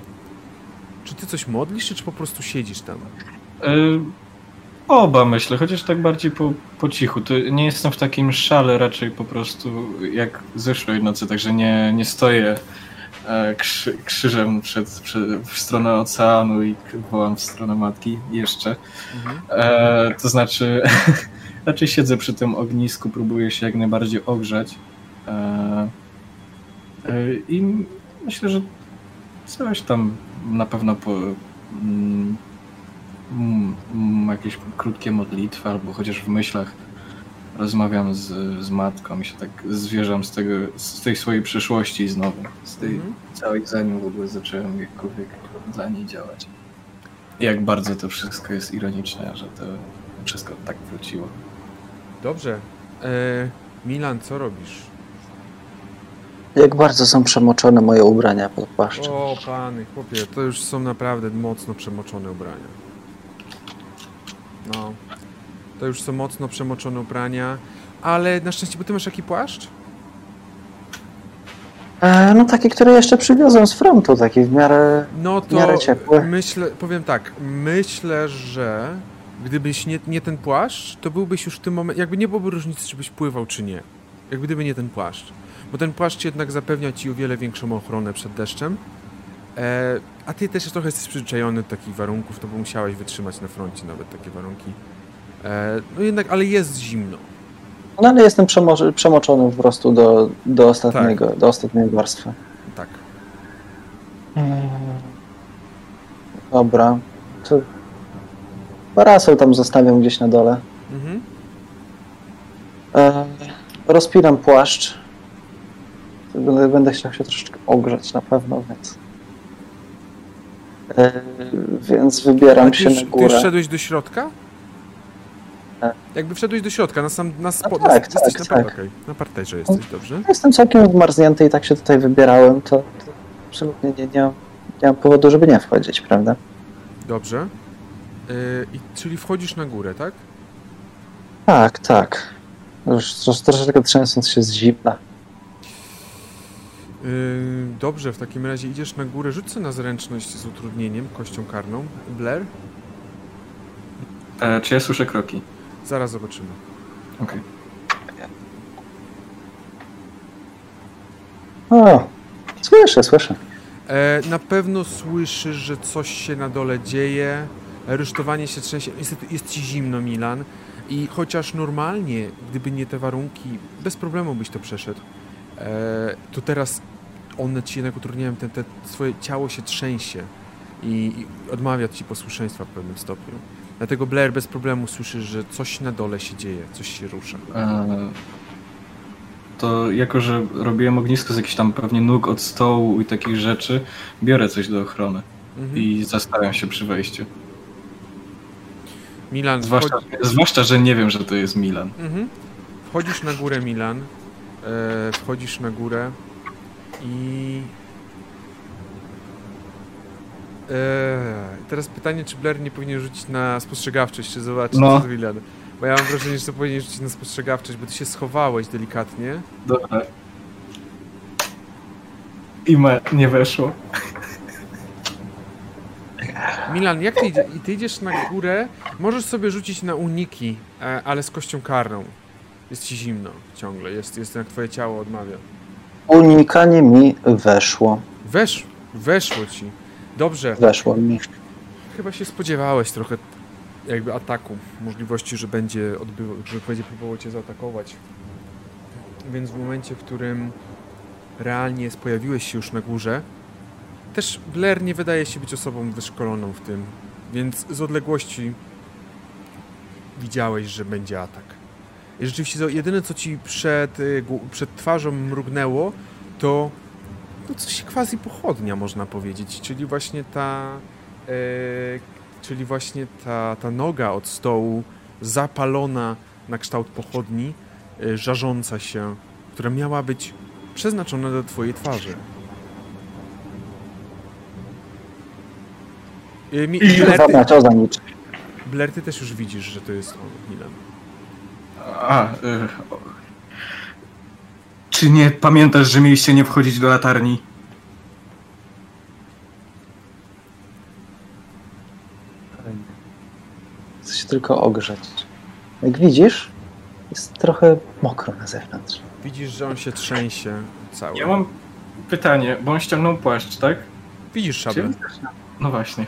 Czy ty coś modlisz, czy, czy po prostu siedzisz tam? Y, oba myślę, chociaż tak bardziej po, po cichu. To nie jestem w takim szale raczej po prostu jak zeszłej nocy, także nie, nie stoję e, krzy, krzyżem przed, przed, w stronę oceanu i wołam w stronę matki jeszcze. Mhm. E, to znaczy, raczej siedzę przy tym ognisku, próbuję się jak najbardziej ogrzać. E, e, I myślę, że coś tam na pewno po, mm, mm, mm, jakieś krótkie modlitwy, albo chociaż w myślach rozmawiam z, z matką i się tak zwierzam z, tego, z tej swojej przeszłości znowu. Z tej Mhm. całej, zanim w ogóle zacząłem jakkolwiek dla niej działać. I jak bardzo to wszystko jest ironiczne, że to wszystko tak wróciło. Dobrze. E, Milan, co robisz? Jak bardzo są przemoczone moje ubrania pod płaszczem. O, pany, chłopie, to już są naprawdę mocno przemoczone ubrania. No. To już są mocno przemoczone ubrania. Ale na szczęście, bo ty masz jaki płaszcz? E, no taki, który jeszcze przywiozłem z frontu, taki w miarę... No W miarę to ciepły. myślę, powiem tak, myślę, że gdybyś nie, nie ten płaszcz, to byłbyś już w tym momencie, jakby nie byłoby różnicy, czy byś pływał, czy nie. Jak gdyby nie ten płaszcz. Bo ten płaszcz jednak zapewnia ci o wiele większą ochronę przed deszczem. E, a ty też trochę jesteś przyzwyczajony do takich warunków, to bo musiałeś wytrzymać na froncie nawet takie warunki. E, no jednak, ale jest zimno. No ale jestem przemo- przemoczony po prostu do, do, ostatniego, do ostatniej warstwy. Tak. Dobra. To parasol tam zostawiam gdzieś na dole. Mhm. E, rozpinam płaszcz. Będę, będę chciał się troszeczkę ogrzać na pewno, więc... E, więc wybieram ty się na ty już górę. wszedłeś do środka? Tak. Jakby wszedłeś do środka, na sam, na spod, tak, na, tak, jesteś na, tak. par- na parterze jesteś, dobrze? Jestem całkiem zmarznięty i tak się tutaj wybierałem, to, to absolutnie nie, nie, mam, nie mam powodu, żeby nie wchodzić, prawda? Dobrze. Yy, i, czyli wchodzisz na górę, tak? Tak, tak. Już trosz, troszeczkę trzęsąc się z zimna. Yy, dobrze, w takim razie idziesz na górę, rzuć sobie na zręczność z utrudnieniem, kością karną. Blair? E, czy ja słyszę kroki? Zaraz zobaczymy. Okej. O, słyszę, słyszę. E, na pewno słyszysz, że coś się na dole dzieje. Rusztowanie się trzęsie. Niestety jest ci zimno, Milan. I chociaż normalnie, gdyby nie te warunki, bez problemu byś to przeszedł, e, to teraz one ci jednak utrudniają, ten, te, swoje ciało się trzęsie i, i odmawia ci posłuszeństwa w pewnym stopniu. Dlatego Blair bez problemu słyszysz, że coś na dole się dzieje, coś się rusza. E, to jako, że robiłem ognisko z jakichś tam pewnie nóg od stołu i takich rzeczy, biorę coś do ochrony Mhm. i zastawiam się przy wejściu. Milan, Zwłaszcza, wchodzi- zwłaszcza, że nie wiem, że to jest Milan. Mhm. Wchodzisz na górę, Milan. E, wchodzisz na górę i. E, teraz pytanie, czy Blair nie powinien rzucić na spostrzegawczość, czy zobaczyć, No. co to Milan. Bo ja mam wrażenie, że to powinien rzucić na spostrzegawczość, bo ty się schowałeś delikatnie. Dobra. I me, nie weszło. Milan, jak ty, idzie, ty idziesz na górę, możesz sobie rzucić na uniki, e, ale z kością karną. Jest ci zimno ciągle, jest, jest jak twoje ciało odmawia. Unikanie mi weszło. Wesz, weszło ci. Dobrze. Weszło mi. Chyba się spodziewałeś trochę jakby ataku, możliwości, że będzie odbywał, że będzie próbował cię zaatakować. Więc w momencie, w którym realnie pojawiłeś się już na górze, też Blair nie wydaje się być osobą wyszkoloną w tym, więc z odległości widziałeś, że będzie atak. I rzeczywiście to jedyne, co ci przed, y, przed twarzą mrugnęło, to no coś quasi pochodnia, można powiedzieć, czyli właśnie ta e, czyli właśnie ta, ta noga od stołu zapalona na kształt pochodni, e, żarząca się, która miała być przeznaczona do twojej twarzy. E, Mi, Blair, ty, za nic. Blair, ty też już widzisz, że to jest on, Milan. A, y. Czy nie pamiętasz, że mieliście nie wchodzić do latarni? Chcę się tylko ogrzać. Jak widzisz, jest trochę mokro na zewnątrz. Widzisz, że on się trzęsie cały. Ja mam pytanie, bo on ściągnął płaszcz, tak? Widzisz szablę. No właśnie.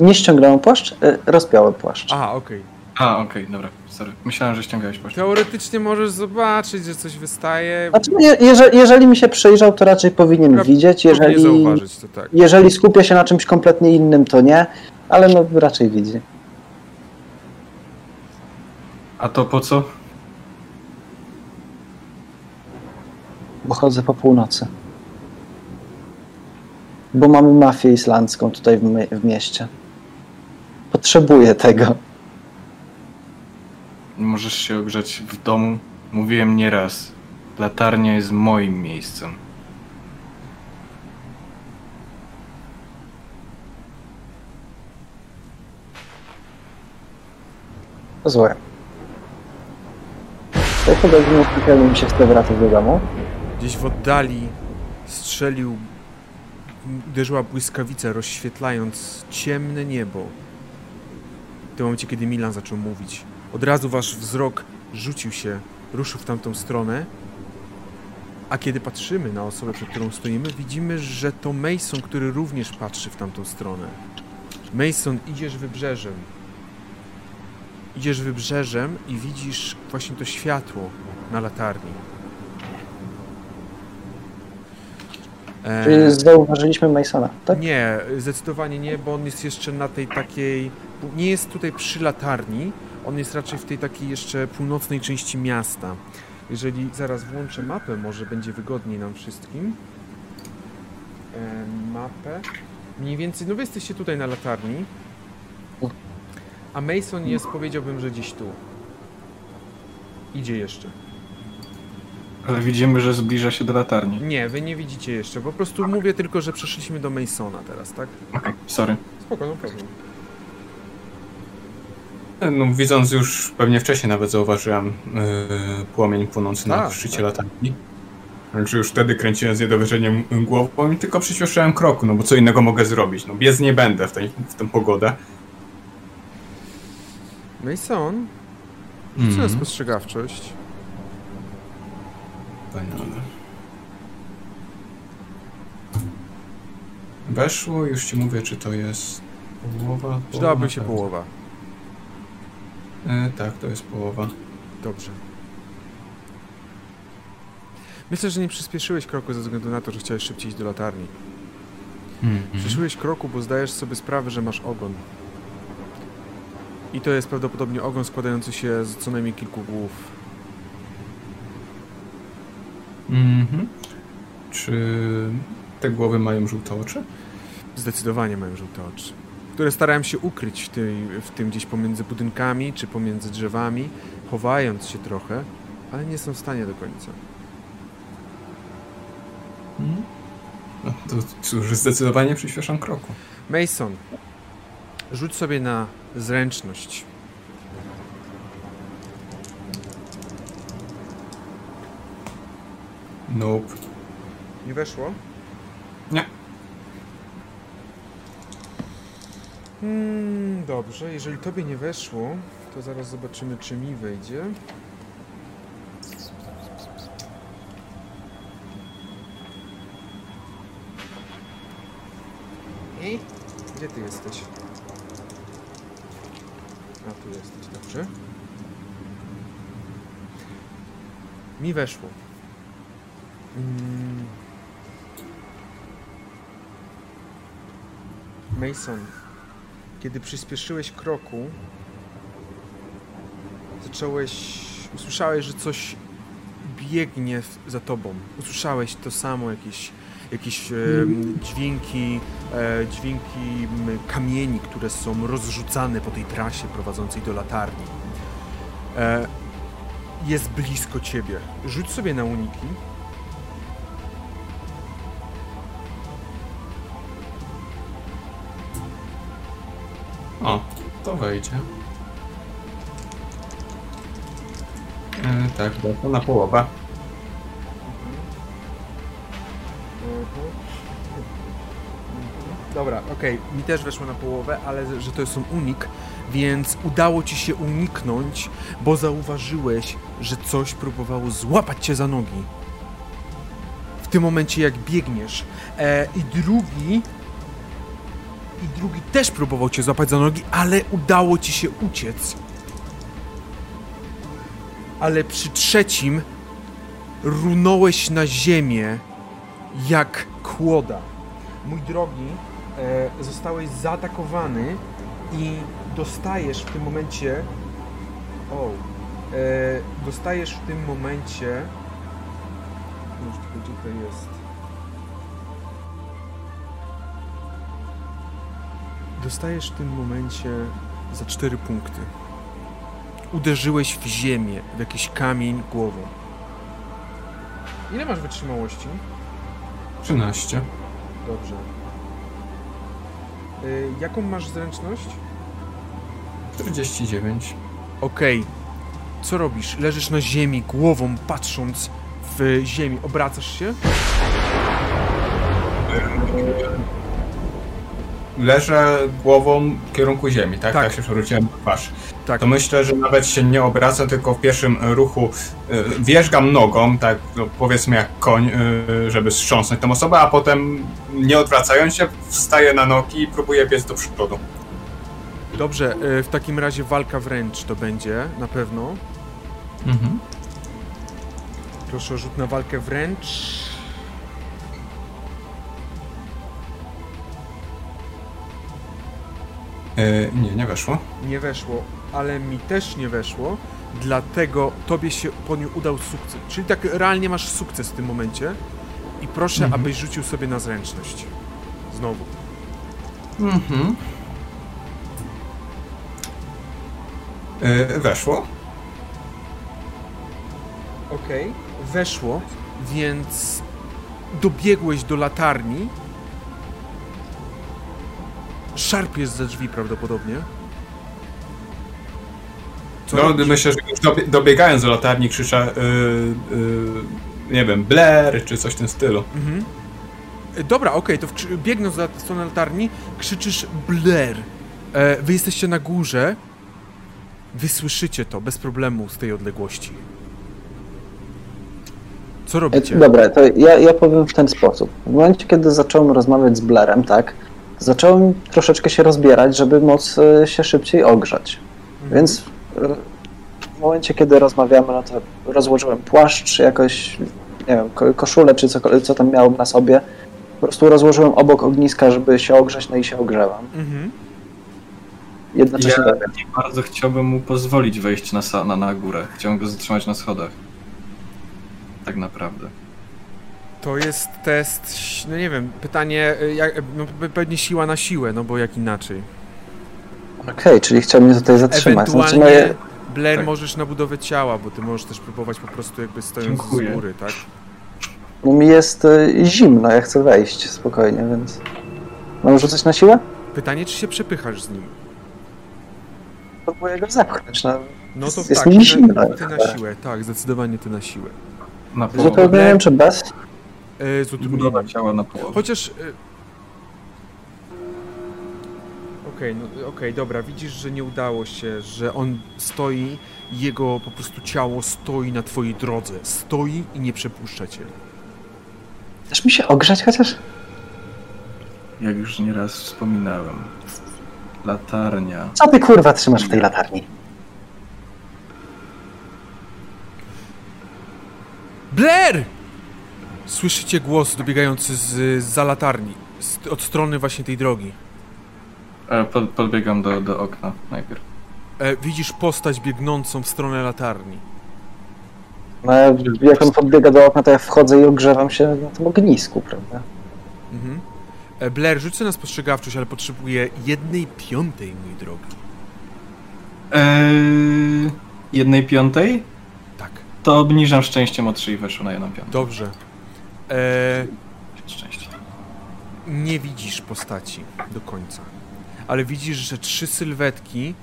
Nie ściągnąłem płaszcz, y, rozpiałem płaszcz. Aha, okej. A, okej, dobra, sorry. Myślałem, że ściągałeś płaszcz. Teoretycznie możesz zobaczyć, że coś wystaje. Znaczy, je, jeżeli, jeżeli mi się przyjrzał, to raczej powinien Pra- widzieć. Jeżeli... Jeżeli, zauważyć, to tak. jeżeli skupia się na czymś kompletnie innym, to nie, ale no raczej widzi. A to po co? Bo chodzę po północy. Bo mamy mafię islandzką tutaj w, my- w mieście. Potrzebuję tego. Możesz się ogrzać w domu. Mówiłem nieraz. Latarnia jest moim miejscem. To złe. W tej godzinie specjalnie mi się chce wracać do domu. Gdzieś w oddali strzelił, uderzyła błyskawica, rozświetlając ciemne niebo. W tym momencie, kiedy Milan zaczął mówić, od razu wasz wzrok rzucił się, ruszył w tamtą stronę. A kiedy patrzymy na osobę, przed którą stoimy, widzimy, że to Mason, który również patrzy w tamtą stronę. Mason, idziesz wybrzeżem. Idziesz wybrzeżem i widzisz właśnie to światło na latarni. E, Czyli zauważyliśmy Masona, tak? Nie, zdecydowanie nie, bo on jest jeszcze na tej takiej. Nie jest tutaj przy latarni, on jest raczej w tej takiej jeszcze północnej części miasta. Jeżeli zaraz włączę mapę, może będzie wygodniej nam wszystkim. E, mapę. Mniej więcej, no wy jesteście tutaj na latarni. A Mason jest, powiedziałbym, że gdzieś tu. Idzie jeszcze. Ale widzimy, że zbliża się do latarni. Nie, wy nie widzicie jeszcze. Po prostu mówię tylko, że przeszliśmy do Masona teraz, tak? Okej, sorry. Spoko, no problem. No, widząc już pewnie wcześniej nawet zauważyłem yy, płomień płonący na Tak, szczycie tak. latarni. Znaczy już wtedy kręciłem z niedowierzeniem głową i tylko przyspieszyłem kroku, no bo co innego mogę zrobić? No biec nie będę w, tej, w tę pogodę. Mason, rzucę na Mhm. spostrzegawczość. Wspaniale. weszło. Już ci mówię, czy to jest połowa. Przydałaby się pewnie. połowa. E, tak, to jest połowa. Dobrze. Myślę, że nie przyspieszyłeś kroku ze względu na to, że chciałeś szybciej iść do latarni. Mhm. Przyspieszyłeś kroku, bo zdajesz sobie sprawę, że masz ogon. I to jest prawdopodobnie ogon składający się z co najmniej kilku głów. Mhm. Czy te głowy mają żółte oczy? Zdecydowanie mają żółte oczy. Które starałem się ukryć w, tej, w tym gdzieś pomiędzy budynkami czy pomiędzy drzewami, chowając się trochę, ale nie są w stanie do końca. Mhm. No, to cóż, zdecydowanie przyspieszam kroku. Mason, rzuć sobie na zręczność. Nope. Nie weszło? Nie. Hmm, dobrze, jeżeli tobie nie weszło, to zaraz zobaczymy, czy mi wejdzie. I? Gdzie ty jesteś? A, tu jesteś, dobrze. Mi weszło. Mm. Mason, kiedy przyspieszyłeś kroku, zacząłeś, usłyszałeś, że coś biegnie za tobą. Usłyszałeś to samo, jakieś, jakieś e, dźwięki, e, dźwięki kamieni, które są rozrzucane po tej trasie prowadzącej do latarni. E, jest blisko ciebie. Rzuć sobie na uniki. O, to wejdzie. E, tak, to na połowę. Dobra, okej, mi też weszło na połowę, ale że to jest unik, więc udało ci się uniknąć, bo zauważyłeś, że coś próbowało złapać cię za nogi. W tym momencie, jak biegniesz. E, I drugi. I drugi też próbował cię złapać za nogi, ale udało ci się uciec. Ale przy trzecim runąłeś na ziemię jak kłoda. Mój drogi, e, zostałeś zaatakowany i dostajesz w tym momencie. O. E, dostajesz w tym momencie. Gdzie to jest. Dostajesz w tym momencie za 4 punkty. Uderzyłeś w ziemię, w jakiś kamień głową. Ile masz wytrzymałości? 13. Dobrze. Y, jaką masz zręczność? 49. Okej. Co robisz? Leżysz na ziemi, głową patrząc w ziemi. Obracasz się? Leżę głową w kierunku ziemi, tak? Tak. Tak, się przewróciłem w twarz. Tak. To myślę, że nawet się nie obracam, tylko w pierwszym ruchu y, wierzgam nogą, tak no, powiedzmy jak koń, y, żeby strząsnąć tą osobę, a potem nie odwracając się, wstaję na nogi i próbuję biec do przodu. Dobrze, y, w takim razie walka wręcz to będzie, na pewno. Mhm. Proszę o rzut na walkę wręcz. Y, nie, nie weszło. Nie weszło, ale mi też nie weszło, dlatego tobie się po nią udał sukces. Czyli tak realnie masz sukces w tym momencie. I proszę, Mhm. abyś rzucił sobie na zręczność. Znowu. Mhm. Y, weszło. Okej, weszło, więc dobiegłeś do latarni. Szarp jest za drzwi prawdopodobnie. Co No, robisz? myślę, że już dobie- dobiegając do latarni krzyczę, y, y, nie wiem, Blair czy coś w tym stylu. Mhm. E, Dobra, okej, to wkrzy- biegnąc za stronę latarni, krzyczysz Blair. E, wy jesteście na górze. Wy słyszycie to bez problemu z tej odległości. Co robicie? Dobra, to ja, ja powiem w ten sposób. W momencie, kiedy zacząłem rozmawiać z Blerem, tak, zacząłem troszeczkę się rozbierać, żeby móc e, się szybciej ogrzać. Mhm. Więc e, w momencie, kiedy rozmawiamy, no to rozłożyłem płaszcz, jakoś, nie wiem, ko- koszulę czy co, co tam miałem na sobie. Po prostu rozłożyłem obok ogniska, żeby się ogrzać, no i się ogrzewam. Mhm. Jednocześnie Ja nie bardzo chciałbym mu pozwolić wejść na, na, na górę. Chciałbym go zatrzymać na schodach. Tak naprawdę. To jest test, no nie wiem, pytanie, y, jak, no, pe- pewnie siła na siłę, no bo jak inaczej. Okej, czyli chciał mnie tutaj zatrzymać. Znaczy, Ewentualnie, no, ja- Blair, tak. możesz na budowę ciała, bo ty możesz też próbować po prostu jakby stojąc Dziękuję. z góry, tak? no mi jest e, zimno, ja chcę wejść spokojnie, więc... Mam rzucać na siłę? Pytanie, czy się przepychasz z nim? Próbuję go zepchnąć, no. No to Jest tak, mi ty, zimno. na, ty na siłę, tak, zdecydowanie ty na siłę. Na Że to- połowę. utrudnieniem czy bez? E, z utrudnieniem. Budowa ciała na połowę. Chociaż... e, Okej, no okej, dobra, widzisz, że nie udało się, że on stoi, jego po prostu ciało stoi na twojej drodze. Stoi i nie przepuszcza cię. Chcesz mi się ogrzać chociaż? Jak już nieraz wspominałem. Latarnia. Co ty kurwa trzymasz w tej latarni? Blair! Słyszycie głos dobiegający z, za latarni, z, od strony właśnie tej drogi. E, pod, podbiegam do, do okna najpierw. E, widzisz postać biegnącą w stronę latarni. No, jak on podbiega do okna, to ja wchodzę i ogrzewam się na tym ognisku, prawda? Mhm. E, Blair, rzuć sobie na spostrzegawczość, ale potrzebuję jednej piątej, mój drogi. Eee, jednej piątej? Tak, To obniżam szczęściem o 3 i weszło na jedną piątą. dobrze. E, Szczęście. nie widzisz postaci do końca, ale widzisz, że trzy sylwetki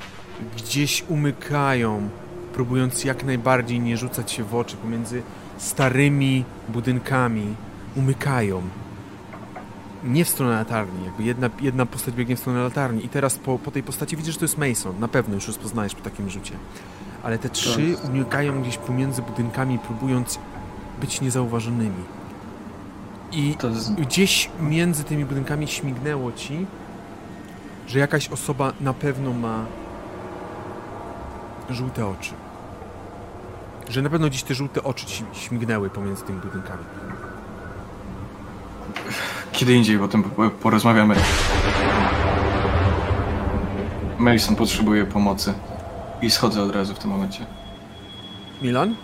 gdzieś umykają, próbując jak najbardziej nie rzucać się w oczy pomiędzy starymi budynkami. Umykają. Nie w stronę latarni, jakby jedna, jedna postać biegnie w stronę latarni i teraz po, po tej postaci widzisz, że to jest Mason, na pewno już rozpoznajesz po takim rzucie. Ale te trzy umykają gdzieś pomiędzy budynkami, próbując być niezauważonymi. I z... gdzieś między tymi budynkami śmignęło ci, że jakaś osoba na pewno ma żółte oczy. Że na pewno gdzieś te żółte oczy ci śmignęły pomiędzy tymi budynkami. Kiedy indziej o tym po- porozmawiamy. Mason potrzebuje pomocy. I schodzę od razu w tym momencie. Milan?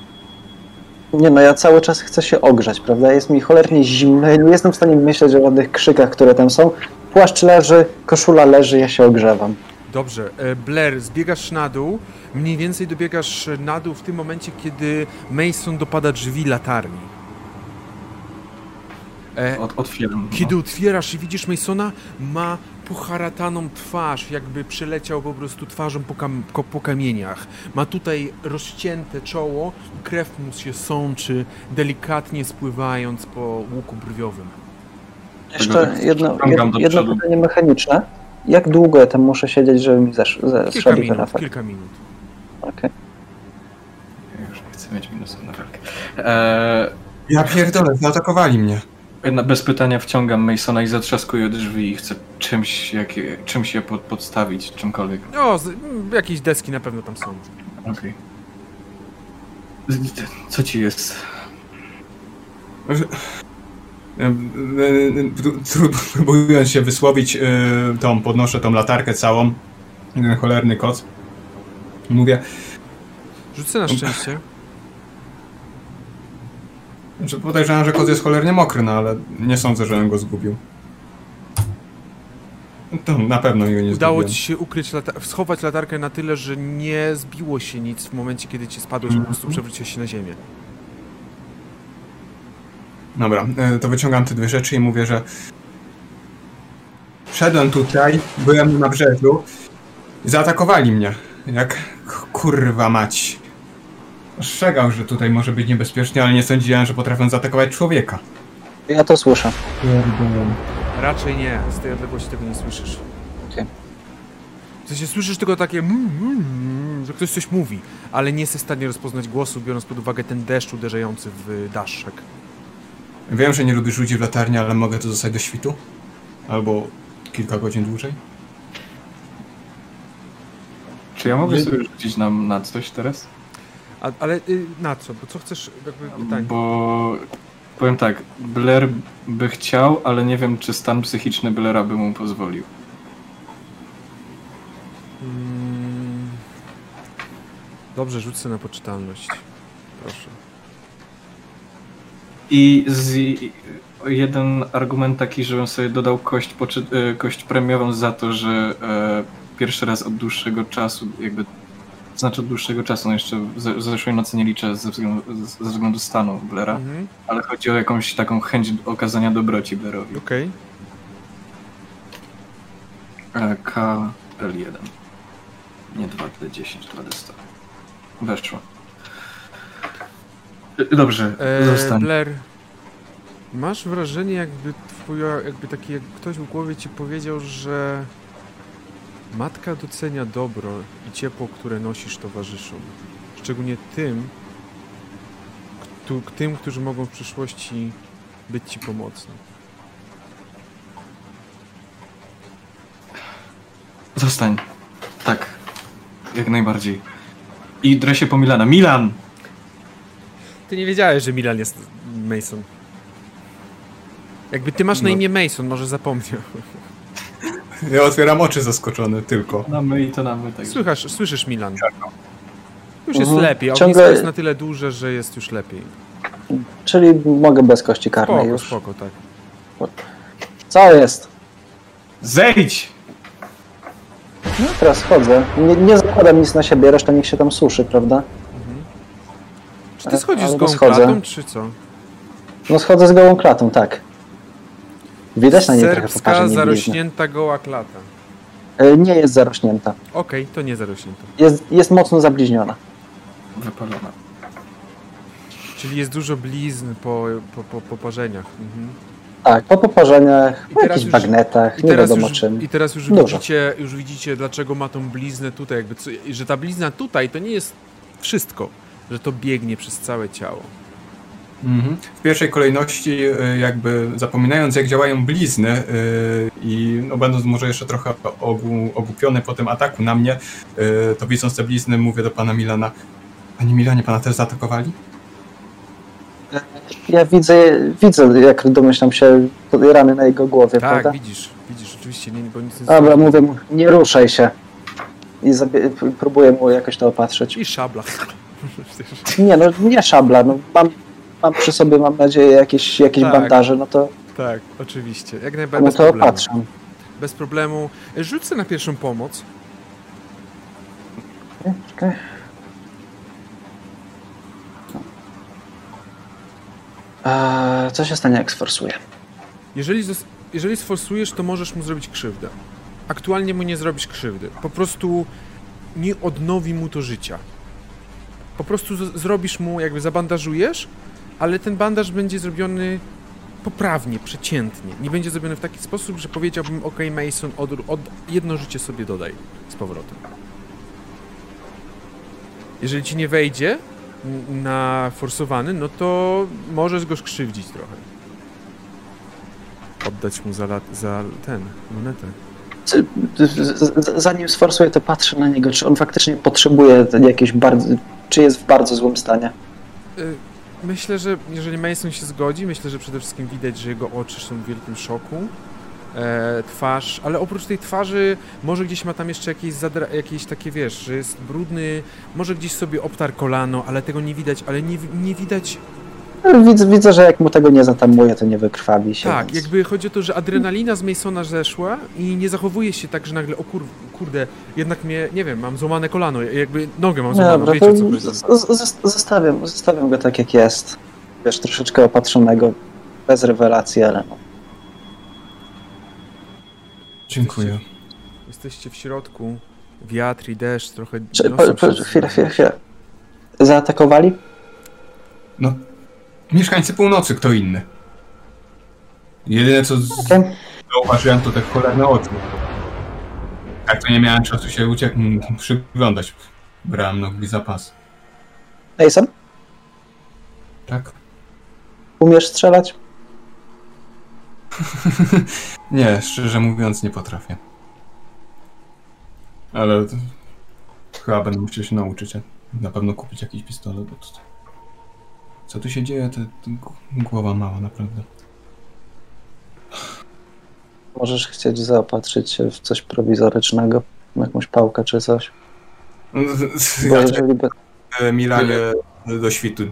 Nie no, ja cały czas chcę się ogrzać, prawda? Jest mi cholernie zimno, ja nie jestem w stanie myśleć o żadnych krzykach, które tam są. Płaszcz leży, koszula leży, ja się ogrzewam. Dobrze. E, Blair, zbiegasz na dół. Mniej więcej dobiegasz na dół w tym momencie, kiedy Mason dopada drzwi latarni. E, Od, otwieram. no. Kiedy otwierasz i widzisz Masona, ma poharataną twarz, jakby przeleciał po prostu twarzą po, kam po kamieniach. Ma tutaj rozcięte czoło, krew mu się sączy, delikatnie spływając po łuku brwiowym. Jeszcze jedno, jedno pytanie mechaniczne. Jak długo ja tam muszę siedzieć, żeby mi zesz- Kilka zeszedł ten minut, efekt? kilka minut. Okej. Ja już nie chcę mieć minusów na walkę. Eee, Ja pierdolę, zaatakowali mnie. Bez pytania wciągam Masona i zatrzaskuję drzwi i chcę czymś, jak, czymś je pod, podstawić, czymkolwiek. O, z, m, jakieś deski na pewno tam są. Okej. Co ci jest? Próbując się wysłowić, y, tą podnoszę tą latarkę całą. Ten cholerny koc. Mówię, Rzucę na szczęście. Że podejrzewam, że koc jest cholernie mokry, no ale nie sądzę, że on go zgubił. To na pewno go nie Udało zgubiłem. ci się ukryć, lata- schować latarkę na tyle, że nie zbiło się nic w momencie, kiedy ci spadłeś, po prostu przewróciłeś się na ziemię. Dobra, e, to wyciągam te dwie rzeczy i mówię, że szedłem tutaj, byłem na nabrzeżu i zaatakowali mnie. Jak k- kurwa mać. Ostrzegał, że tutaj może być niebezpiecznie, ale nie sądziłem, że potrafią zaatakować człowieka. Ja to słyszę. Raczej nie, z tej odległości tego nie słyszysz. W sensie słyszysz tylko takie mm, mm, mm, że ktoś coś mówi, ale nie jesteś w stanie rozpoznać głosu, biorąc pod uwagę ten deszcz uderzający w daszek. Wiem, że nie lubisz ludzi w latarni, ale mogę tu zostać do świtu? Albo kilka godzin dłużej? Czy ja mogę Nie- sobie rzucić na, na coś teraz? A, ale y, na co? Bo co chcesz, jakby pytanie. Bo powiem tak, Blair by chciał, ale nie wiem, czy stan psychiczny Blaira by mu pozwolił. Mm. Dobrze, sobie na poczytalność. Proszę. I z, jeden argument taki, żebym sobie dodał kość, poczy, e, kość premiową za to, że e, pierwszy raz od dłuższego czasu, jakby znaczy od dłuższego czasu, no jeszcze ze, zeszłej nocy nie liczę ze względu, ze względu stanu Blaira, Mhm. ale chodzi o jakąś taką chęć okazania dobroci Blairowi. Okej. E, KL1. Nie 2D10, 2D100. Weszło. E, Dobrze, E, zostań. Blair, masz wrażenie, jakby twoja, jakby taki, jak ktoś w głowie ci powiedział, że matka docenia dobro i ciepło, które nosisz towarzyszom. Szczególnie tym, tym, którzy mogą w przyszłości być ci pomocni. Zostań. Tak. Jak najbardziej. I dresie po Milana. Milan! Ty nie wiedziałeś, że Milan jest Mason. Jakby ty masz na No. imię Mason, może zapomniał. Ja otwieram oczy zaskoczony tylko. Na my i to na my. Tak. Słychasz, słyszysz Milan. Już jest Mhm. lepiej. Ognisko Ciągle- jest na tyle duże, że jest już lepiej. Czyli mogę bez kości karnej Spoko, już. spoko, tak. Co jest? Zejdź! No teraz chodzę. Nie, nie zakładam nic na siebie, reszta niech się tam suszy, prawda? Czy ty schodzisz z Albo gołą klatą, czy co? No schodzę z gołą klatą, tak. Widać na niej trochę Serbska, zarośnięta goła klata. E, Nie jest zarośnięta. Okej, to nie zarośnięta. Jest, jest mocno zabliźniona. Wypalona. Czyli jest dużo blizn po, po, po, po parzeniach. Mhm. Tak, po poparzeniach, I po teraz jakichś już- bagnetach, nie wiadomo już, czym. I teraz już Dużo. widzicie, już widzicie, dlaczego ma tą bliznę tutaj. Jakby co, że ta blizna tutaj to nie jest wszystko. Że to biegnie przez całe ciało. W pierwszej kolejności, y, jakby zapominając, jak działają blizny y, i no, będąc może jeszcze trochę ogłu, ogłupiony po tym ataku na mnie, y, to widząc te blizny, mówię do pana Milana. Panie Milanie, pana też zaatakowali? Ja widzę, widzę, jak domyślam się, rany na jego głowie, Tak, prawda? widzisz, widzisz, oczywiście, nie, bo nic nie Dobra, mówię mu, nie ruszaj się. I próbuję mu jakoś to opatrzyć. I szabla. Nie, no nie szabla, no mam, mam przy sobie, mam nadzieję, jakieś, jakieś Tak. bandaże, no to, tak, oczywiście. Jak no najbardziej bez to problemu. opatrzam. Bez problemu. Rzuć sobie na pierwszą pomoc. Czekaj. Eee, co się stanie, jak sforsuję? Jeżeli, jeżeli sforsujesz, to możesz mu zrobić krzywdę. Aktualnie mu nie zrobisz krzywdy. Po prostu nie odnowi mu to życia. Po prostu zrobisz mu, jakby zabandażujesz, ale ten bandaż będzie zrobiony poprawnie, przeciętnie. Nie będzie zrobiony w taki sposób, że powiedziałbym, ok, Mason, od, od, jedno życie sobie dodaj z powrotem. Jeżeli ci nie wejdzie na forsowany, no to możesz go skrzywdzić trochę oddać mu za, lat, za ten, monetę. Zanim sforsuję, to patrzę na niego, czy on faktycznie potrzebuje jakieś bardzo, czy jest w bardzo złym stanie. Y, Myślę, że jeżeli Mason się zgodzi, myślę, że przede wszystkim widać, że jego oczy są w wielkim szoku. E, twarz, ale oprócz tej twarzy może gdzieś ma tam jeszcze jakieś, zadra- jakieś takie, wiesz, że jest brudny, może gdzieś sobie obtarł kolano, ale tego nie widać, ale nie, nie widać, Widzę, widzę, że jak mu tego nie zatamuje, to nie wykrwawi się. tak, więc... jakby chodzi o to, że adrenalina z Masona zeszła i nie zachowuje się tak, że nagle, o kur, kurde, jednak mnie, nie wiem, mam złamane kolano, jakby nogę mam złamaną, Dobra, wiecie co chodzi. zostawiam, zostawiam go tak jak jest. Wiesz, troszeczkę opatrzonego, bez rewelacji, ale no. Dziękuję. Jesteście w środku, wiatr i deszcz trochę Czy, po, po, chwilę, chwilę. Zaatakowali? No, mieszkańcy północy, kto inny? Jedyne co Okej. zauważyłem to te cholerne oczy. Tak to nie miałem czasu się uciek- przyglądać. Brałem nogi zapas. Mason, Tak? umiesz strzelać? Nie, szczerze mówiąc nie potrafię. Ale to, chyba będę musiał się nauczyć. Na pewno kupić jakiś pistolet, bo to, co tu się dzieje, to, to głowa mała naprawdę. Możesz chcieć zaopatrzyć się w coś prowizorycznego, jakąś pałkę czy coś. Bo Ja jeżeli by... E, Milanie do świtu.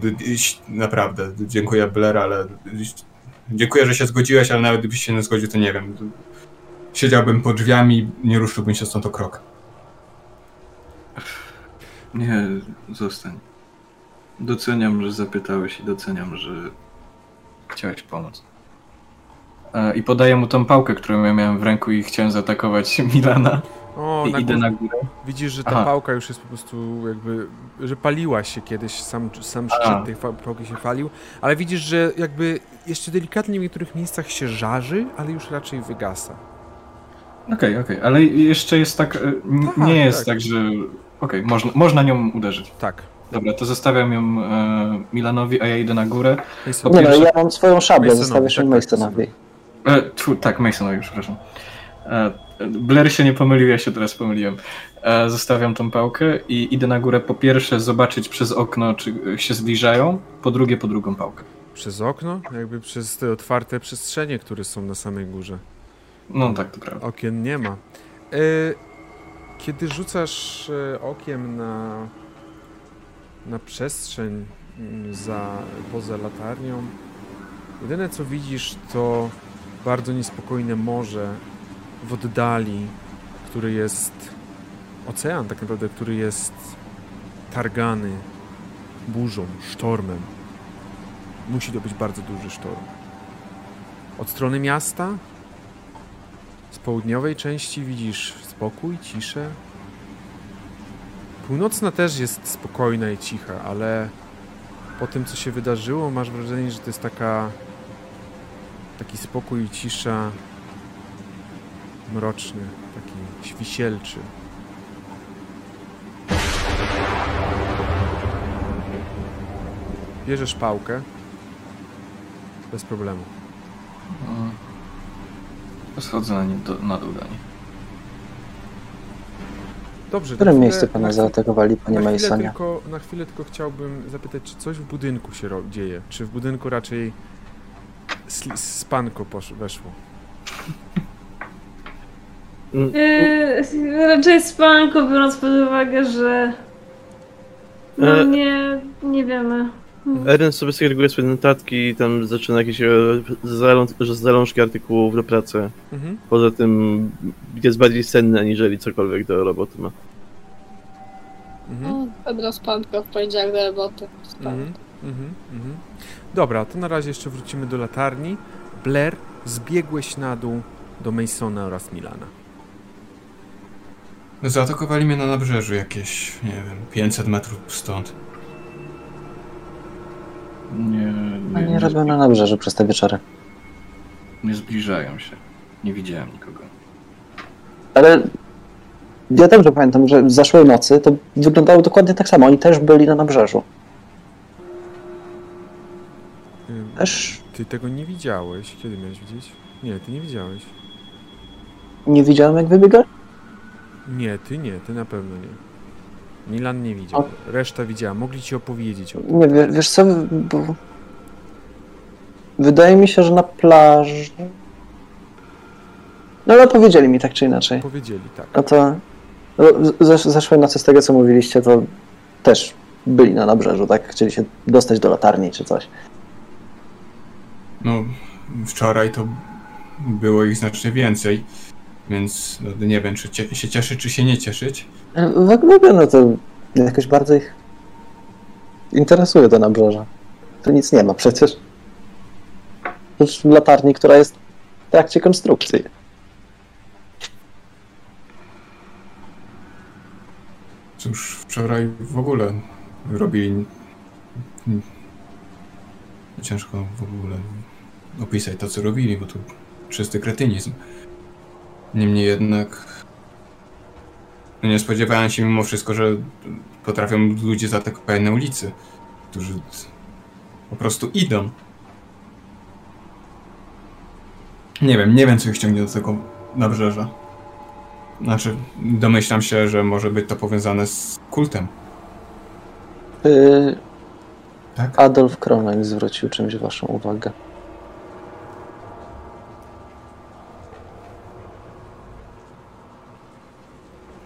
Naprawdę. Dziękuję Blair, ale dziękuję, że się zgodziłeś, ale nawet gdybyś się nie zgodził, to nie wiem. Siedziałbym pod drzwiami, nie ruszyłbym się stąd o krok. Nie, zostań. Doceniam, że zapytałeś i doceniam, że chciałeś pomóc. E, I podaję mu tą pałkę, którą ja miałem w ręku i chciałem zaatakować Milana. O, I na idę na górę. Widzisz, że ta Aha. pałka już jest po prostu jakby, że paliła się kiedyś, sam, sam szczyt tej pałki się palił, ale widzisz, że jakby jeszcze delikatnie w niektórych miejscach się żarzy, ale już raczej wygasa. Okej, okej, ale jeszcze jest tak. e, Tak, nie jest tak. tak, że. Okej, można, można nią uderzyć. Tak. Dobra, to zostawiam ją e, Milanowi, a ja idę na górę. Nie no, ja mam swoją szablę, Masonowi, zostawiasz tak, ją tak, Masonowi. E, tfu, tak, Masonowi, przepraszam. E, Blair się nie pomylił, ja się teraz pomyliłem. E, zostawiam tą pałkę i idę na górę po pierwsze zobaczyć przez okno, czy się zbliżają, po drugie po drugą pałkę. Przez okno, jakby przez te otwarte przestrzenie, które są na samej górze. No tak, to prawda. Okien nie ma. E, Kiedy rzucasz e, okiem na, na przestrzeń mm, za, poza latarnią, jedyne co widzisz to bardzo niespokojne morze w oddali, który jest ocean tak naprawdę, który jest targany burzą, sztormem. Musi to być bardzo duży sztorm. Od strony miasta z południowej części widzisz spokój, ciszę. Północna też jest spokojna i cicha, ale po tym, co się wydarzyło, masz wrażenie, że to jest taka taki spokój i cisza mroczny, taki świsielczy. Bierzesz pałkę bez problemu. Mm. Schodzę na, nie, do, na dół do niej. Dobrze. W którym miejscu pana zaatakowali, panie na chwilę, tylko, na chwilę tylko chciałbym zapytać, czy coś w budynku się ro- dzieje? Czy w budynku raczej spanko posz- weszło? Yy, raczej spanko, biorąc pod uwagę, że no E. nie, nie wiemy. Ernest sobie segreguje swoje notatki i tam zaczyna jakieś e, zalą- zalążki artykułów do pracy. Mhm. Poza tym jest bardziej senny aniżeli cokolwiek do roboty ma. Mhm. No, Pedro Spanko w poniedziałek do roboty. Mhm. Mhm. Mhm. Dobra, to na razie jeszcze wrócimy do latarni. Blair, zbiegłeś na dół do Masona oraz Milana. Zaatakowali mnie na nabrzeżu jakieś, nie wiem, 500 metrów stąd. Nie, nie, nie nie, robią na nabrzeżu przez te wieczory. nie zbliżają się. Nie widziałem nikogo. Ale ja dobrze pamiętam, że w zeszłej nocy to wyglądało dokładnie tak samo. Oni też byli na nabrzeżu. Też Ty tego nie widziałeś. Kiedy miałeś widzieć? Nie, ty nie widziałeś. nie widziałem, jak wybiegali. Nie, ty nie, ty na pewno nie. Milan nie widział. Reszta widziała. Mogli ci opowiedzieć o tym. Nie, wie- wiesz co, bo... Wydaje mi się, że na plaży... No ale powiedzieli mi tak czy inaczej. Powiedzieli, tak. No to no, zesz- zeszłej nocy z tego, co mówiliście, to też byli na nabrzeżu, tak? Chcieli się dostać do latarni czy coś. No, wczoraj to było ich znacznie więcej, więc no, nie wiem, czy cie, się cieszyć, czy się nie cieszyć. W w ogóle no to jakoś bardzo ich interesuje to nabrzeże. Tu nic nie ma przecież. Już latarni, która jest w trakcie konstrukcji. Cóż, wczoraj w ogóle robili. Ciężko w ogóle opisać to, co robili, bo to czysty kretynizm. Niemniej jednak nie spodziewałem się mimo wszystko, że potrafią ludzie zaatakować na ulicy, którzy po prostu idą. Nie wiem, nie wiem, co ich ściągnie do tego nabrzeża. Znaczy, domyślam się, że może być to powiązane z kultem. Y, Tak? Adolf Kronen zwrócił czymś waszą uwagę.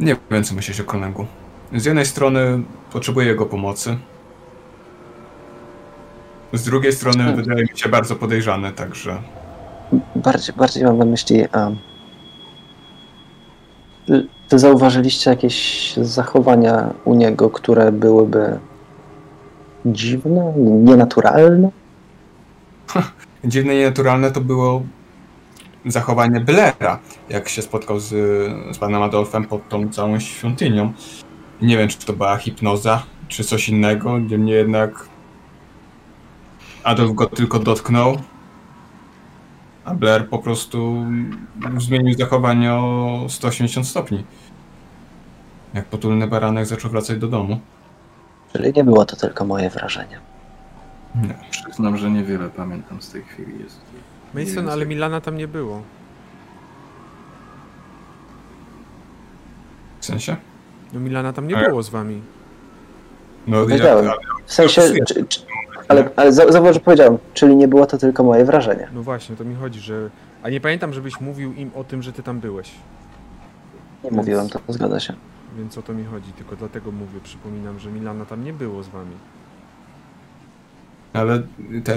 Nie wiem, co myślisz o Konegu. Z jednej strony potrzebuję jego pomocy. Z drugiej strony Hmm. wydaje mi się bardzo podejrzany, także Bardziej, bardziej mam na myśli. Um, wy zauważyliście jakieś zachowania u niego, które byłyby dziwne, nienaturalne? dziwne i nienaturalne to było zachowanie Blaira, jak się spotkał z, z panem Adolfem pod tą całą świątynią. Nie wiem, czy to była hipnoza, czy coś innego, niemniej jednak Adolf go tylko dotknął, a Blair po prostu zmienił zachowanie o 180 stopni. Jak potulny baranek zaczął wracać do domu. Czyli nie było to tylko moje wrażenie. Nie. Przyznam, że niewiele pamiętam z tej chwili. Jest. Mason, ale Milana tam nie było. W sensie? No Milana tam nie Ale- było z wami. No, Powiedziałem. ja, W sensie, czy, czy, ale, ale za- zauważ, że powiedziałem, czyli nie było to tylko moje wrażenie. No właśnie, to mi chodzi, że... A nie pamiętam, żebyś mówił im o tym, że ty tam byłeś. Nie mówiłem, to zgadza się. Więc o to mi chodzi, tylko dlatego mówię, przypominam, że Milana tam nie było z wami. Ale te,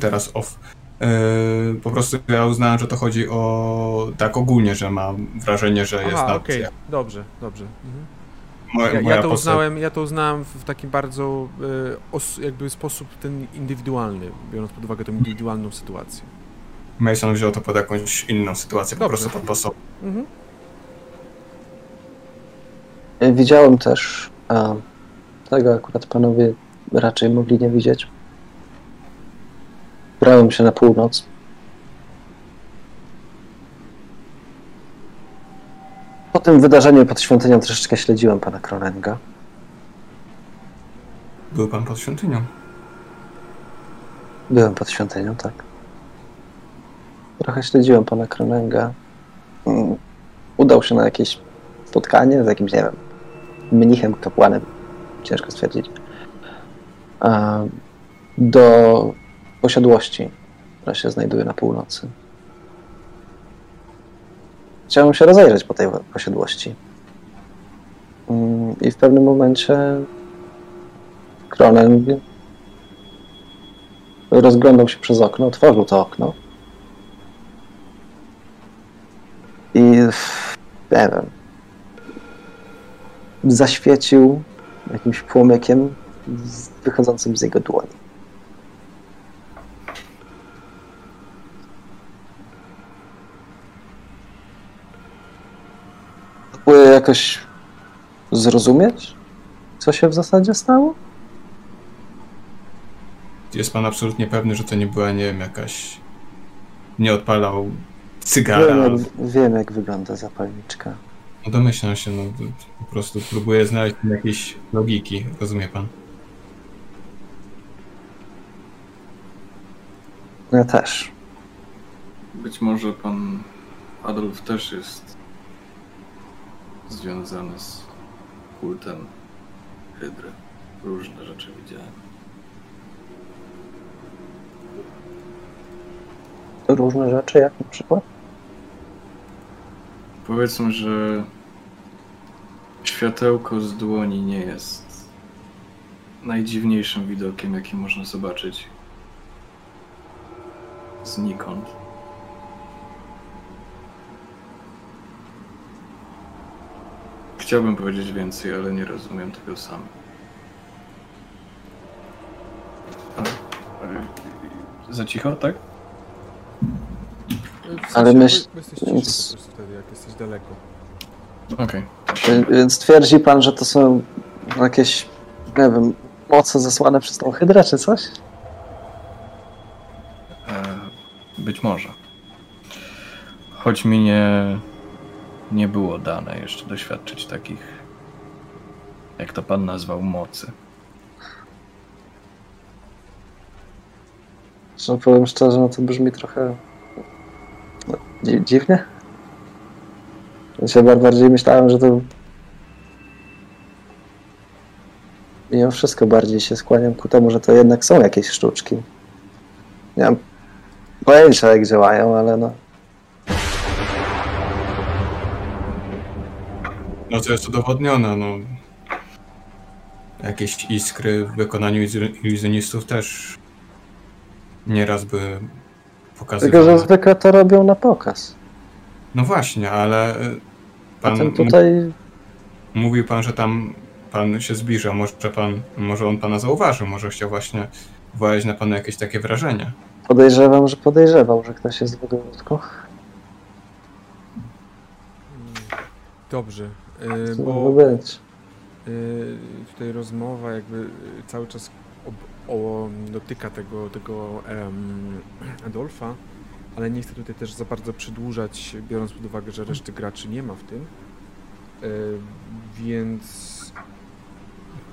teraz off. Yy, po prostu ja uznałem, że to chodzi o tak ogólnie, że mam wrażenie, że jest Aha, na okej, dobrze, dobrze. Mhm. moja, Ja, moja ja, to uznałem, ja to uznałem w takim bardzo os, jakby sposób ten indywidualny, biorąc pod uwagę tą indywidualną sytuację. Mason wziął to pod jakąś inną sytuację, po Dobrze. prostu podpasował. Mhm. Widziałem też, a tego akurat panowie raczej mogli nie widzieć. Brałem się na północ. Po tym wydarzeniu pod świątynią troszeczkę śledziłem pana Kronenga. Był pan pod świątynią. Byłem pod świątynią, tak. Trochę śledziłem pana Kronenga. Mm, Udał się na jakieś spotkanie z jakimś, nie wiem, mnichem, kapłanem. Ciężko stwierdzić. Do posiadłości, która się znajduje na północy. Chciałem się rozejrzeć po tej posiadłości. Mm, I w pewnym momencie Kronen rozglądał się przez okno, otworzył to okno i nie wiem, zaświecił jakimś płomykiem wychodzącym z jego dłoni. Próbuję jakoś zrozumieć, co się w zasadzie stało? Jest pan absolutnie pewny, że to nie była, nie wiem, jakaś... Nie odpalał cygara. Wiem jak, wiem, jak wygląda zapalniczka. No domyślam się, no po prostu próbuję znaleźć jakieś logiki, rozumie pan? Ja też. Być może pan Adolf też jest związany z kultem Hydry. Różne rzeczy widziałem. Różne rzeczy, jak na przykład? Powiedzmy, że światełko z dłoni nie jest najdziwniejszym widokiem, jaki można zobaczyć znikąd. Chciałbym powiedzieć więcej, ale nie rozumiem tego sam. Za cicho, tak? W Ale sensie, myśl- bo- bo Jesteś ciszy więc- po prostu wtedy, jak jesteś daleko. Okej. Wie- Więc twierdzi pan, że to są jakieś, nie wiem, moce zesłane przez tą hydrę, czy coś? E, Być może. Choć mi nie nie było dane jeszcze doświadczyć takich, jak to pan nazwał, mocy. Że powiem szczerze, no to brzmi trochę no, dzi- dziwnie. Ja bardziej myślałem, że to mimo wszystko bardziej się skłaniam ku temu, że to jednak są jakieś sztuczki. Nie mam pojęcia jak działają, ale no To jest udowodnione, no. Jakieś iskry w wykonaniu ilu- iluzjonistów też nieraz by tylko, pokazywały. że zwykle to robią na pokaz. No właśnie, ale A pan ten tutaj mówił pan, że tam pan się zbliża, może pan, może on pana zauważył, może chciał właśnie wywołać na pana jakieś takie wrażenie. podejrzewam, że podejrzewał, że ktoś jest w ogródku. Dobrze, y, bo być? tutaj rozmowa jakby y, cały czas ob, o, dotyka tego, tego em, Adolfa, ale nie chcę tutaj też za bardzo przedłużać, biorąc pod uwagę, że reszty graczy nie ma w tym. Y, więc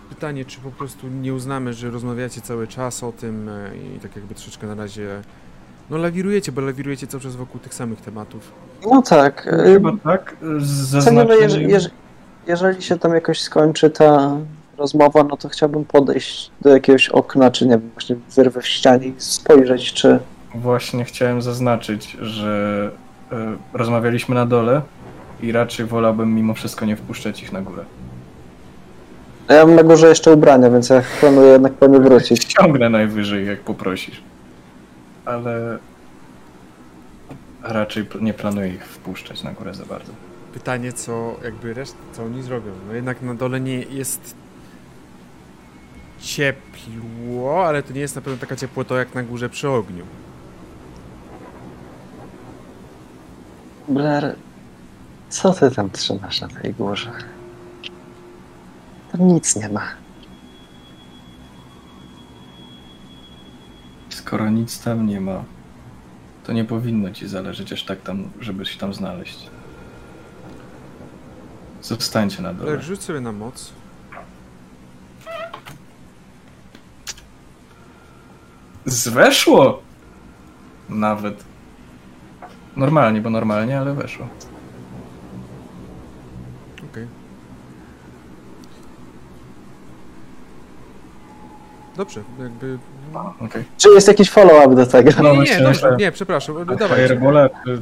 pytanie, czy po prostu nie uznamy, że rozmawiacie cały czas o tym i tak jakby troszeczkę na razie no lawirujecie, bo lawirujecie cały czas wokół tych samych tematów. No tak. y, Chyba tak. no, zaznaczeniem- jeżeli, jeżeli, jeżeli się tam jakoś skończy ta rozmowa, no to chciałbym podejść do jakiegoś okna, czy nie wiem, właśnie wyrwę w ścianie i spojrzeć, czy... Właśnie chciałem zaznaczyć, że e, rozmawialiśmy na dole i raczej wolałbym mimo wszystko nie wpuszczać ich na górę. Ja mam na górze jeszcze ubrania, więc ja planuję jednak po nie wrócić. Ściągnę najwyżej, jak poprosisz. Ale raczej pl- nie planuję ich wpuszczać na górę za bardzo. Pytanie, co jakby reszt, co oni zrobią. No jednak na dole nie jest ciepło, ale to nie jest na pewno taka ciepłota jak na górze przy ogniu. Blair, co ty tam trzymasz na tej górze? Tam nic nie ma. Skoro nic tam nie ma, to nie powinno ci zależeć aż tak tam, żeby się tam znaleźć. Zostańcie na dole. Ale rzuć sobie na moc. Zweszło! Nawet. Normalnie, bo normalnie, ale weszło. Okej. Dobrze, jakby... Okej. Czy jest jakiś follow-up do tego? No Nie, nie, właśnie, dobrze, nie, przepraszam, dawaj. Czy-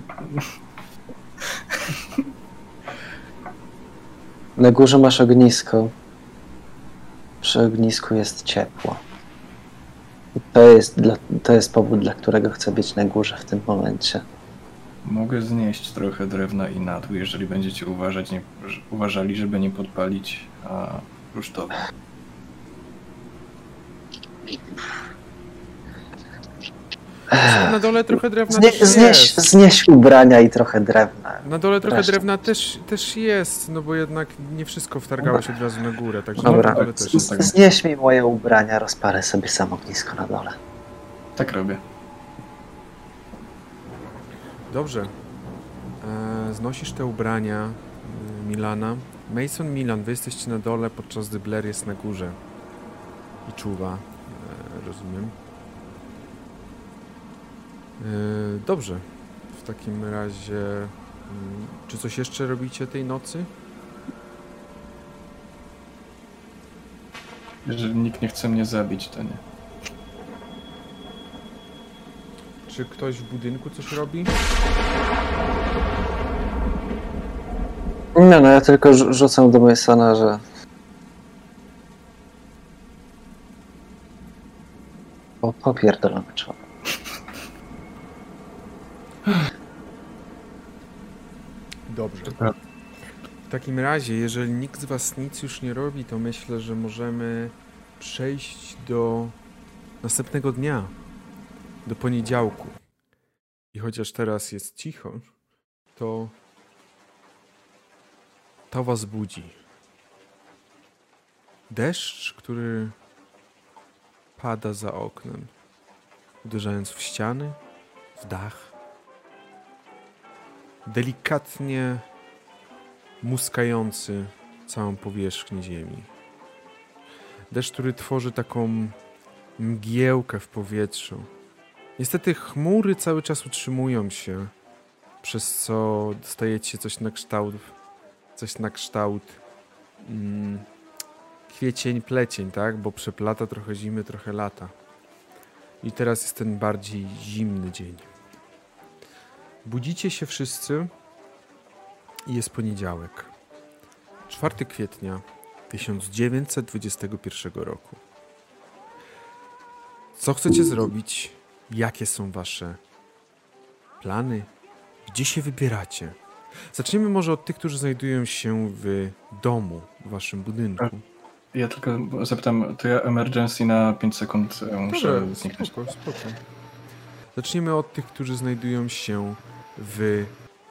Na górze masz ognisko. Przy ognisku jest ciepło. I to jest, dla, to jest powód, dla którego chcę być na górze w tym momencie. Mogę znieść trochę drewna i na dół, jeżeli będziecie uważać, nie, uważali, żeby nie podpalić a rusztowy. Na dole trochę drewna Znie, też znieś, jest. znieś ubrania i trochę drewna. Na dole trochę Reszta. drewna też, też jest, no bo jednak nie wszystko wtargało się od razu na górę, także Dobra. na dole też jest. Tak. Znieś mi moje ubrania, rozparę sobie sam ognisko na dole. Tak robię. Dobrze. E, znosisz te ubrania e, Milana. Mason, Milan, wy jesteście na dole, podczas gdy Blair jest na górze. I czuwa, e, rozumiem. E, dobrze. W takim razie... mm, Czy coś jeszcze robicie tej nocy? Jeżeli nikt nie chce mnie zabić, to nie. Czy ktoś w budynku coś robi? Nie no, ja tylko rzu- rzucam do Masona, że... O, popierdolony człowiek. Dobrze. W takim razie, jeżeli nikt z Was nic już nie robi, to myślę, że możemy przejść do następnego dnia, do poniedziałku. I chociaż teraz jest cicho, to to Was budzi. Deszcz, który pada za oknem, uderzając w ściany, w dach. Delikatnie muskający całą powierzchnię ziemi. Deszcz, który tworzy taką mgiełkę w powietrzu. Niestety chmury cały czas utrzymują się, przez co dostajecie coś na kształt, coś na kształt mm, kwiecień, plecień, tak? Bo przeplata trochę zimy, trochę lata. I teraz jest ten bardziej zimny dzień. Budzicie się wszyscy i jest poniedziałek. 4 kwietnia 1921 roku. Co chcecie zrobić? Jakie są wasze plany? Gdzie się wybieracie? Zacznijmy może od tych, którzy znajdują się w domu, w waszym budynku. Ja tylko zapytam, to ja emergency na 5 sekund e, muszę Dobra, zniknąć. spoko, spoko. Zacznijmy od tych, którzy znajdują się w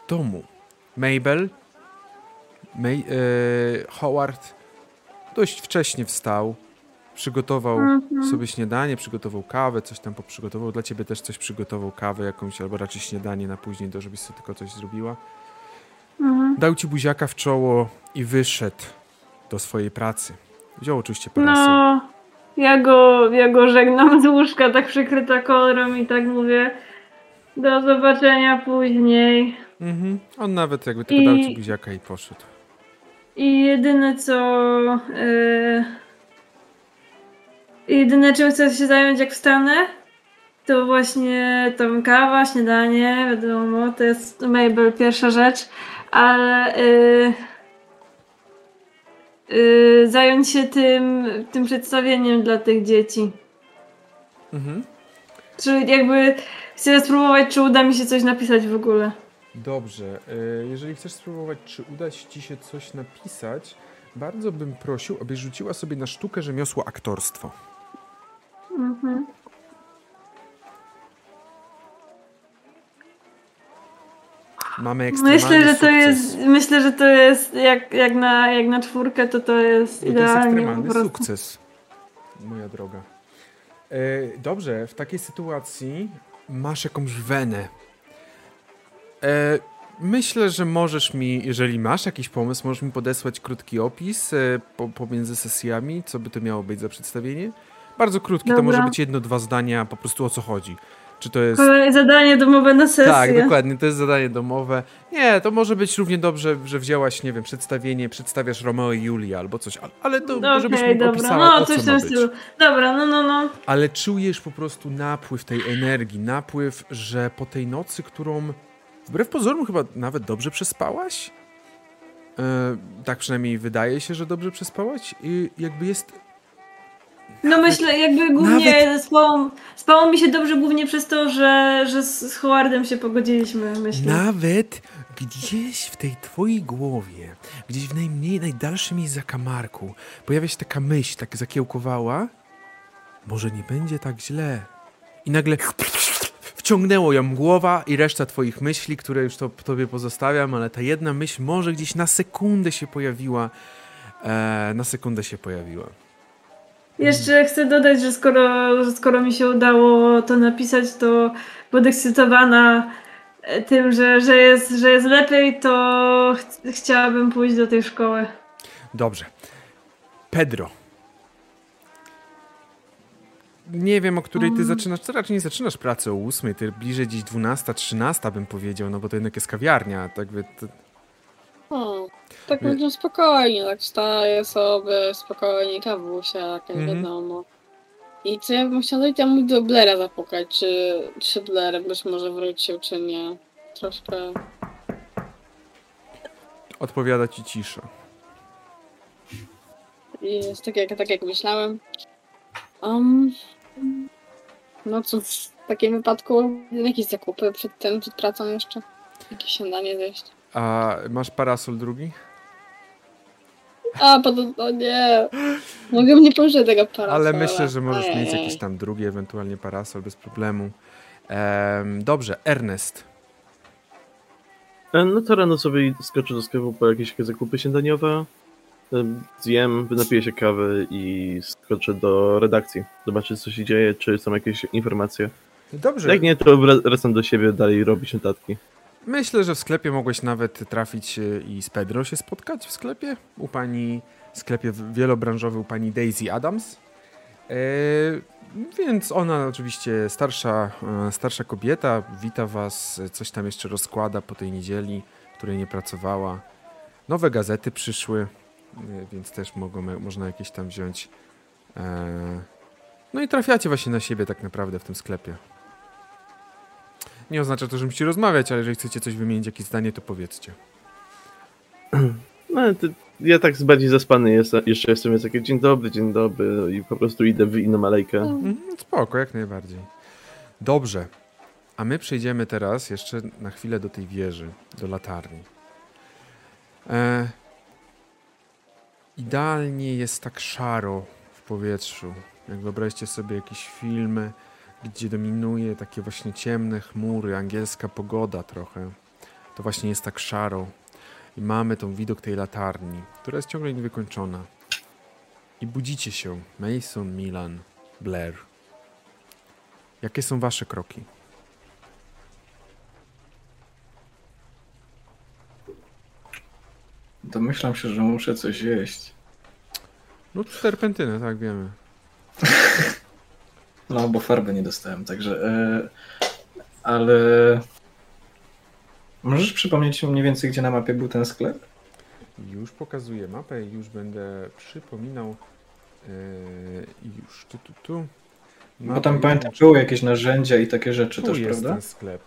domu. Mabel, May, e, Howard dość wcześnie wstał, przygotował Mhm. sobie śniadanie, przygotował kawę, coś tam poprzygotował. Dla ciebie też coś przygotował, kawę jakąś, albo raczej śniadanie na później, to żebyś sobie tylko coś zrobiła. Mhm. Dał ci buziaka w czoło i wyszedł do swojej pracy. Wziął oczywiście parasol. No, ja go, ja go żegnam z łóżka, tak przykryta kolorem i tak mówię do zobaczenia później. Mhm. On nawet jakby tylko I- dał ci buziaka i poszedł. I jedyne co... Yy, jedyne czym chcę się zająć jak wstanę, to właśnie tam kawa, śniadanie, wiadomo, to jest Mabel pierwsza rzecz, ale yy, yy, zająć się tym, tym przedstawieniem dla tych dzieci. Mhm. Czy jakby chcę spróbować, czy uda mi się coś napisać w ogóle. Dobrze. e, Jeżeli chcesz spróbować, czy uda ci się coś napisać, bardzo bym prosił, abyś rzuciła sobie na sztukę rzemiosło aktorstwo. Mhm. Mamy ekstremalny Myślę, że to sukces. jest, myślę, że to jest jak, jak, na, jak na czwórkę, to to jest No to jest idealnie ekstremalny sukces, moja droga. E, dobrze, w takiej sytuacji masz jakąś wenę. E, myślę, że możesz mi, jeżeli masz jakiś pomysł, możesz mi podesłać krótki opis e, po, pomiędzy sesjami, co by to miało być za przedstawienie. Bardzo krótki, to Dobra. może być jedno, dwa zdania, po prostu o co chodzi. Czy to jest... Kolejne zadanie domowe na sesję. Tak, dokładnie, to jest zadanie domowe. Nie, to może być równie dobrze, że wzięłaś, nie wiem, przedstawienie, przedstawiasz Romeo i Julię albo coś, ale, to No, żebyś mi dobra, opisała, no o coś co w tym stylu. Dobra, no, no, no. Ale czujesz po prostu napływ tej energii, napływ, że po tej nocy, którą wbrew pozorom chyba nawet dobrze przespałaś, e, tak przynajmniej wydaje się, że dobrze przespałaś i jakby jest No myślę, jakby głównie spało, spało mi się dobrze głównie przez to, że, że z z Howardem się pogodziliśmy, myślę. Nawet gdzieś w tej twojej głowie, gdzieś w najmniej, najdalszym jej zakamarku, pojawia się taka myśl, tak zakiełkowała, może nie będzie tak źle. I nagle wciągnęło ją głowa i reszta twoich myśli, które już to tobie pozostawiam, ale ta jedna myśl może gdzieś na sekundę się pojawiła. E, na sekundę się pojawiła. Jeszcze chcę dodać, że skoro, że skoro mi się udało to napisać, to podekscytowana e, tym, że, że, jest, że jest lepiej, to ch chciałabym pójść do tej szkoły. Dobrze. Pedro. Nie wiem, o której ty zaczynasz. Ty raczej nie zaczynasz pracy o 8, ty bliżej gdzieś 12, 13 bym powiedział, no bo to jednak jest kawiarnia, tak by. To... O, tak będzie spokojnie, tak wstaję sobie, spokojnie, kawusia, jakaś Mhm. wiadomo. I co ja bym chciała, to ja mógł do Blera zapukać, czy, czy Blair być może wrócił, czy nie. Troszkę... Odpowiada ci cisza. Jest tak jak, tak jak myślałem. Um, no cóż, w takim wypadku jakieś zakupy przed tym, przed pracą jeszcze. Jakieś śniadanie zjeść. A masz parasol drugi? A, potem, o nie. Mogę nie pożyć tego parasola. Ale myślę, że możesz mieć Ojej. jakiś tam drugi, ewentualnie parasol bez problemu. Em, dobrze, Ernest. E, No to rano sobie skoczę do sklepu po jakieś zakupy śniadaniowe. e, Zjem, napiję się kawy i skoczę do redakcji. Zobaczyć co się dzieje, czy są jakieś informacje. Dobrze. Jak nie, to wra- wracam do siebie dalej robić notatki. Myślę, że w sklepie mogłeś nawet trafić e, i z Pedro się spotkać w sklepie. U pani, w sklepie wielobranżowy u pani Daisy Adams. E, więc ona oczywiście starsza, e, starsza kobieta, wita was, e, coś tam jeszcze rozkłada po tej niedzieli, której nie pracowała. Nowe gazety przyszły, więc też mogą, można jakieś tam wziąć. E, no i trafiacie właśnie na siebie tak naprawdę w tym sklepie. Nie oznacza to, że musicie rozmawiać, ale jeżeli chcecie coś wymienić, jakieś zdanie, to powiedzcie. No, to ja tak bardziej zaspany jest, jeszcze jestem, więc takie dzień dobry, dzień dobry i po prostu idę w inną alejkę. Mhm, spoko, jak najbardziej. Dobrze. A my przejdziemy teraz jeszcze na chwilę do tej wieży, do latarni. E, idealnie jest tak szaro w powietrzu. Jak wyobraźcie sobie jakiś film, gdzie dominuje takie właśnie ciemne chmury, angielska pogoda trochę. To właśnie jest tak szaro. I mamy tą widok tej latarni, która jest ciągle niewykończona. I budzicie się. Mason, Milan, Blair. Jakie są wasze kroki? Domyślam się, że muszę coś jeść. No terpentynę, tak wiemy. No, bo farby nie dostałem, także... E, ale... Możesz przypomnieć mniej więcej, gdzie na mapie był ten sklep? Już pokazuję mapę i już będę przypominał. Yy, już tu, tu, tu. Bo tam pamiętam, były jakieś narzędzia i takie rzeczy tu też, jest prawda? ten sklep.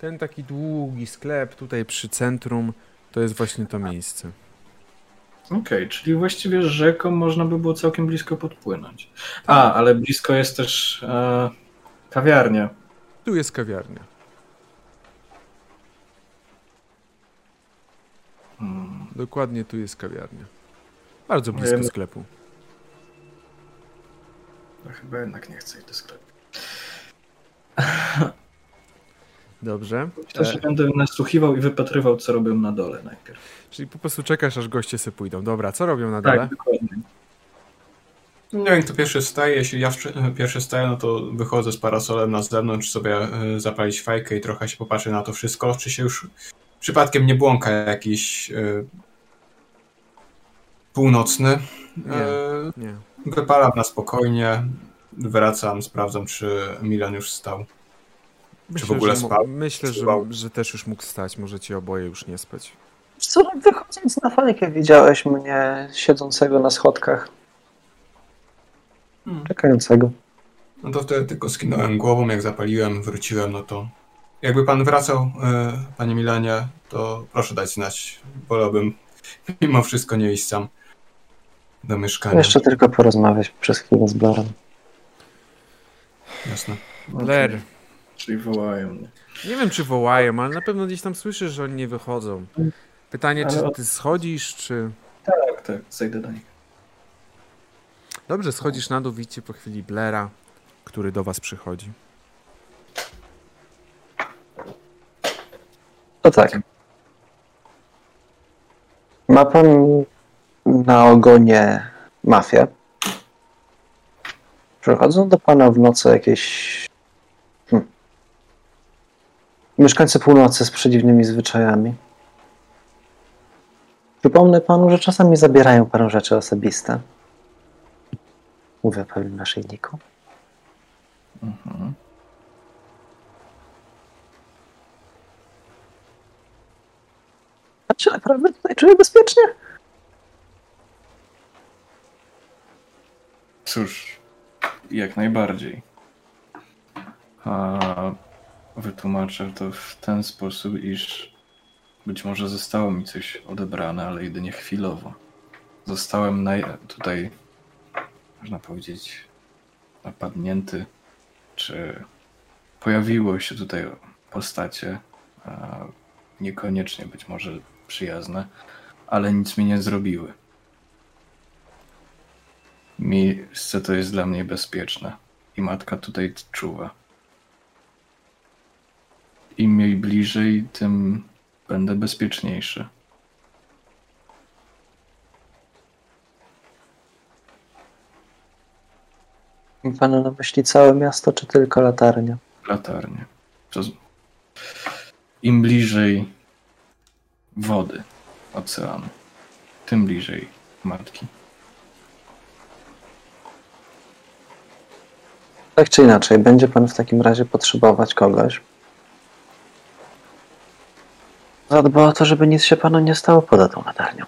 Ten taki długi sklep tutaj przy centrum, to jest właśnie to miejsce. Okej, czyli właściwie rzeką można by było całkiem blisko podpłynąć. A, ale blisko jest też e, kawiarnia. Tu jest kawiarnia. Hmm. Dokładnie tu jest kawiarnia. Bardzo blisko wiem. sklepu. To chyba jednak nie chcę iść do sklepu. Dobrze. Myślę, że będę nasłuchiwał i wypatrywał, co robią na dole najpierw. Czyli po prostu czekasz, aż goście se pójdą. Dobra, co robią na dole? Tak, dokładnie. Nie wiem, kto pierwszy wstaje. Jeśli ja pierwszy wstaję, no to wychodzę z parasolem na zewnątrz sobie e, zapalić fajkę i trochę się popatrzę na to wszystko. Czy się już przypadkiem nie błąka jakiś e, północny. Nie. E, Nie. wypalam na spokojnie. Wracam, sprawdzam, czy Milan już wstał. Myślę, w ogóle że, spał? myślę że, że też już mógł stać. Możecie oboje już nie spać. Co, wychodząc na fajkę widziałeś mnie siedzącego na schodkach, Hmm. czekającego. No to wtedy tylko skinąłem głową, jak zapaliłem, wróciłem, no to jakby pan wracał, e, panie Milanie, to proszę dać znać. Wolałbym mimo wszystko nie iść sam do mieszkania. Jeszcze tylko porozmawiać przez chwilę z Blarem. Jasne. Blair, Czyli wołają mnie. nie wiem czy wołają, ale na pewno gdzieś tam słyszysz, że oni nie wychodzą. Pytanie, czy ty schodzisz, czy... Tak, tak, zejdę do nich. Dobrze, schodzisz na dół, widzicie po chwili Blaira, który do was przychodzi. To tak. Ma pan na ogonie mafię. Przychodzą do pana w nocy jakieś mieszkańcy północy z przedziwnymi zwyczajami. Przypomnę panu, że czasami zabierają panu rzeczy osobiste. Mówię o pewnym naszyjniku. Mhm. A czy naprawdę tutaj czuję bezpiecznie? Cóż, jak najbardziej. A wytłumaczę to w ten sposób, iż być może zostało mi coś odebrane, ale jedynie chwilowo. Zostałem tutaj, można powiedzieć, napadnięty, czy pojawiło się tutaj postacie, niekoniecznie być może przyjazne, ale nic mi nie zrobiły. Miejsce to jest dla mnie bezpieczne i matka tutaj czuwa. Im jej bliżej, tym będę bezpieczniejszy. Ma pan na myśli całe miasto, czy tylko latarnia? Latarnie. Im bliżej wody, oceanu, tym bliżej matki. Tak czy inaczej, będzie pan w takim razie potrzebować kogoś. Zadba o to, żeby nic się panu nie stało poza tą latarnią.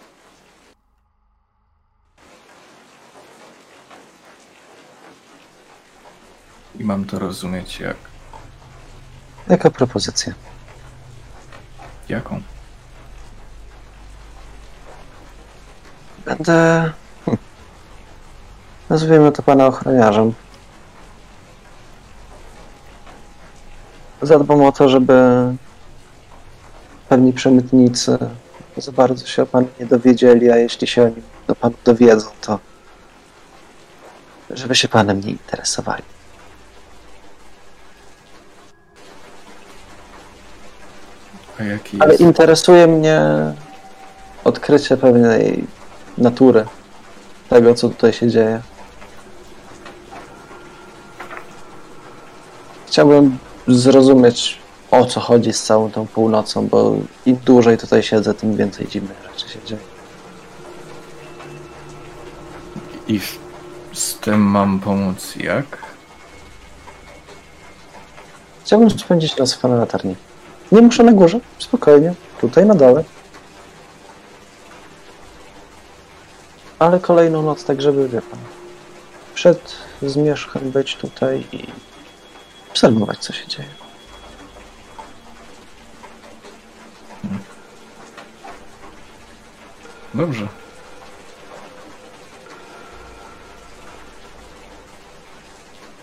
I mam to rozumieć jak Jaka propozycja? jaką? Będę. hm, Nazwijmy to pana ochroniarzem. Zadbam o to, żeby pewni przemytnicy za bardzo się o panu nie dowiedzieli, a jeśli się oni do panu dowiedzą, to żeby się panem nie interesowali. A jaki Ale interesuje mnie odkrycie pewnej natury tego, co tutaj się dzieje. Chciałbym zrozumieć, o co chodzi z całą tą północą, bo im dłużej tutaj siedzę, tym więcej dziwnych rzeczy się dzieje. I z tym mam pomóc jak? Chciałbym spędzić noc w pana latarni. Nie muszę na górze, spokojnie, tutaj na dole. Ale kolejną noc, tak żeby, wie pan, przed zmierzchem być tutaj i obserwować, co się dzieje. Dobrze.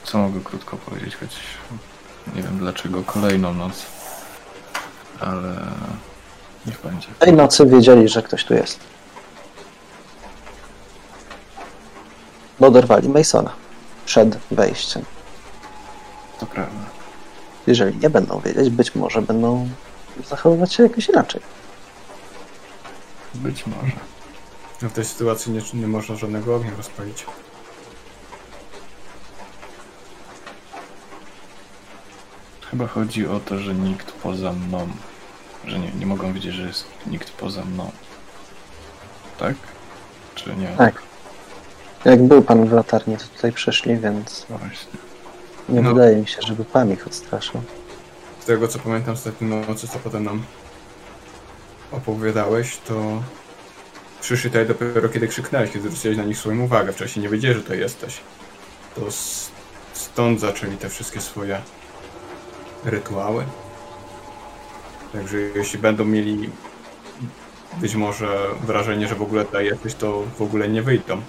Co mogę krótko powiedzieć, choć nie wiem dlaczego kolejną noc, ale niech będzie. Tej nocy wiedzieli, że ktoś tu jest. Bo dorwali Masona przed wejściem. To prawda. Jeżeli nie będą wiedzieć, być może będą zachowywać się jakoś inaczej. Być może. No w tej sytuacji nie, nie można żadnego ognia rozpalić. Chyba chodzi o to, że nikt poza mną, że nie, nie mogą wiedzieć, że jest nikt poza mną. Tak? Czy nie? Tak. Jak był pan w latarni, to tutaj przyszli, więc Właśnie. nie No. wydaje mi się, żeby pan ich odstraszył. Z tego co pamiętam z ostatniej nocy, co potem nam opowiadałeś, to przyszli tutaj dopiero kiedy krzyknęłeś, kiedy zwróciłeś na nich swoją uwagę. Wcześniej nie wiedzieli, że to jesteś. To stąd zaczęli te wszystkie swoje rytuały. Także jeśli będą mieli być może wrażenie, że w ogóle tutaj jesteś, to w ogóle nie wyjdą.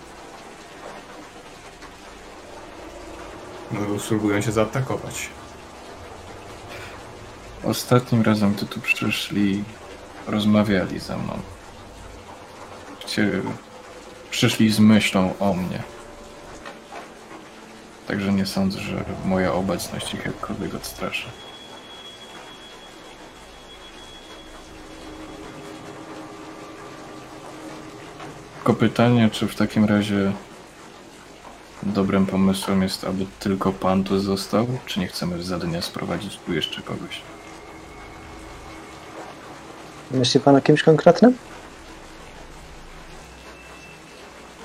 No, spróbują się zaatakować. Ostatnim razem, gdy tu przyszli, rozmawiali ze mną. Przyszli z myślą o mnie. Także nie sądzę, że moja obecność ich jakkolwiek odstraszy. Tylko pytanie, czy w takim razie dobrym pomysłem jest, aby tylko pan tu został, czy nie chcemy za dnia sprowadzić tu jeszcze kogoś? Myśli pan o kimś konkretnym?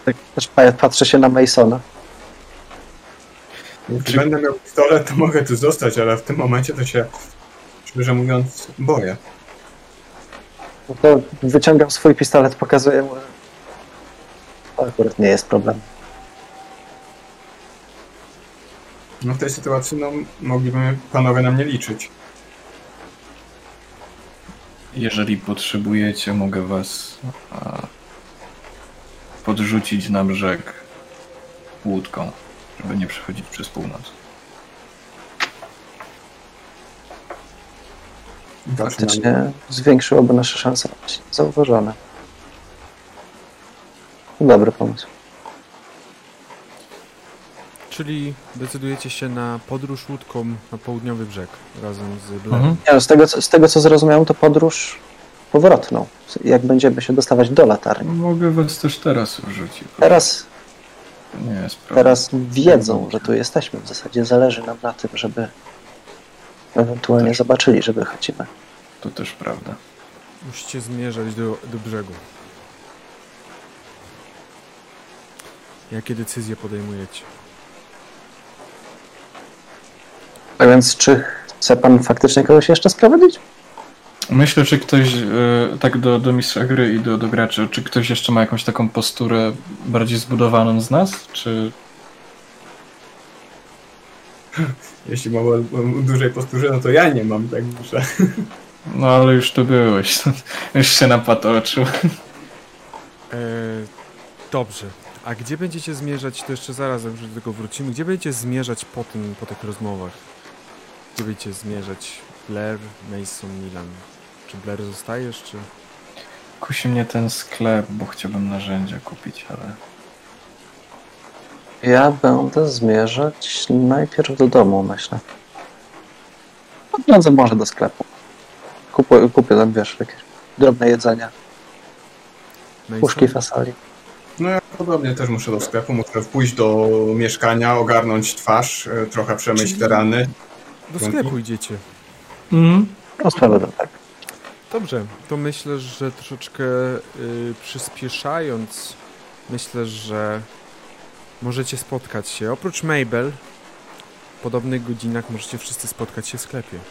Tak też pa- patrzę się na Masona. Jeśli będę miał pistolet, to mogę tu zostać, ale w tym momencie to się, szczerze mówiąc, boję. No to wyciągam swój pistolet, pokazuję mu, to akurat nie jest problem. No w tej sytuacji, no, mogliby panowie na mnie liczyć. Jeżeli potrzebujecie, mogę was a, podrzucić na brzeg łódką, żeby nie przechodzić przez północ. Faktycznie zwiększyłoby nasze szanse na zauważone. Dobry pomysł. Czyli decydujecie się na podróż łódką na południowy brzeg razem z Blairem. Mhm. Nie, no, z, tego, co- z tego co zrozumiałem, to podróż powrotną. Jak będziemy się dostawać do latarni. Mogę was też teraz wrzucić. Teraz, nie jest problem. teraz wiedzą, że tu jesteśmy. W zasadzie zależy nam na tym, żeby ewentualnie Też. zobaczyli, że wychodzimy. to też prawda. Musicie zmierzać do, do brzegu. Jakie decyzje podejmujecie? A więc czy chce pan faktycznie kogoś jeszcze sprowadzić? Myślę, czy ktoś, e, tak do, do mistrza gry i do, do graczy, czy ktoś jeszcze ma jakąś taką posturę bardziej zbudowaną z nas, czy... Jeśli mam o, dużej posturze, no to ja nie mam, tak muszę. No ale już tu byłeś, już się napatoczył. E, dobrze. A gdzie będziecie zmierzać, to jeszcze zaraz do tego wrócimy, gdzie będziecie zmierzać po, tym, po tych rozmowach? Gdzie będziecie zmierzać? Blair, Mason, Milan? Czy Blair zostajesz, czy... Kusi mnie ten sklep, bo chciałbym narzędzia kupić, ale... Ja będę zmierzać najpierw do domu, myślę. Po drodze może do sklepu. Kupuję, kupię tam, wiesz, jakieś drobne jedzenie. Mason? Puszki fasoli. No ja podobnie też muszę do sklepu, muszę pójść do mieszkania, ogarnąć twarz, e, trochę przemyć te rany. Do sklepu idziecie. Mhm. No sprawę to tak. Dobrze, to myślę, że troszeczkę y, przyspieszając, myślę, że możecie spotkać się. Oprócz Mabel, w podobnych godzinach możecie wszyscy spotkać się w sklepie. E,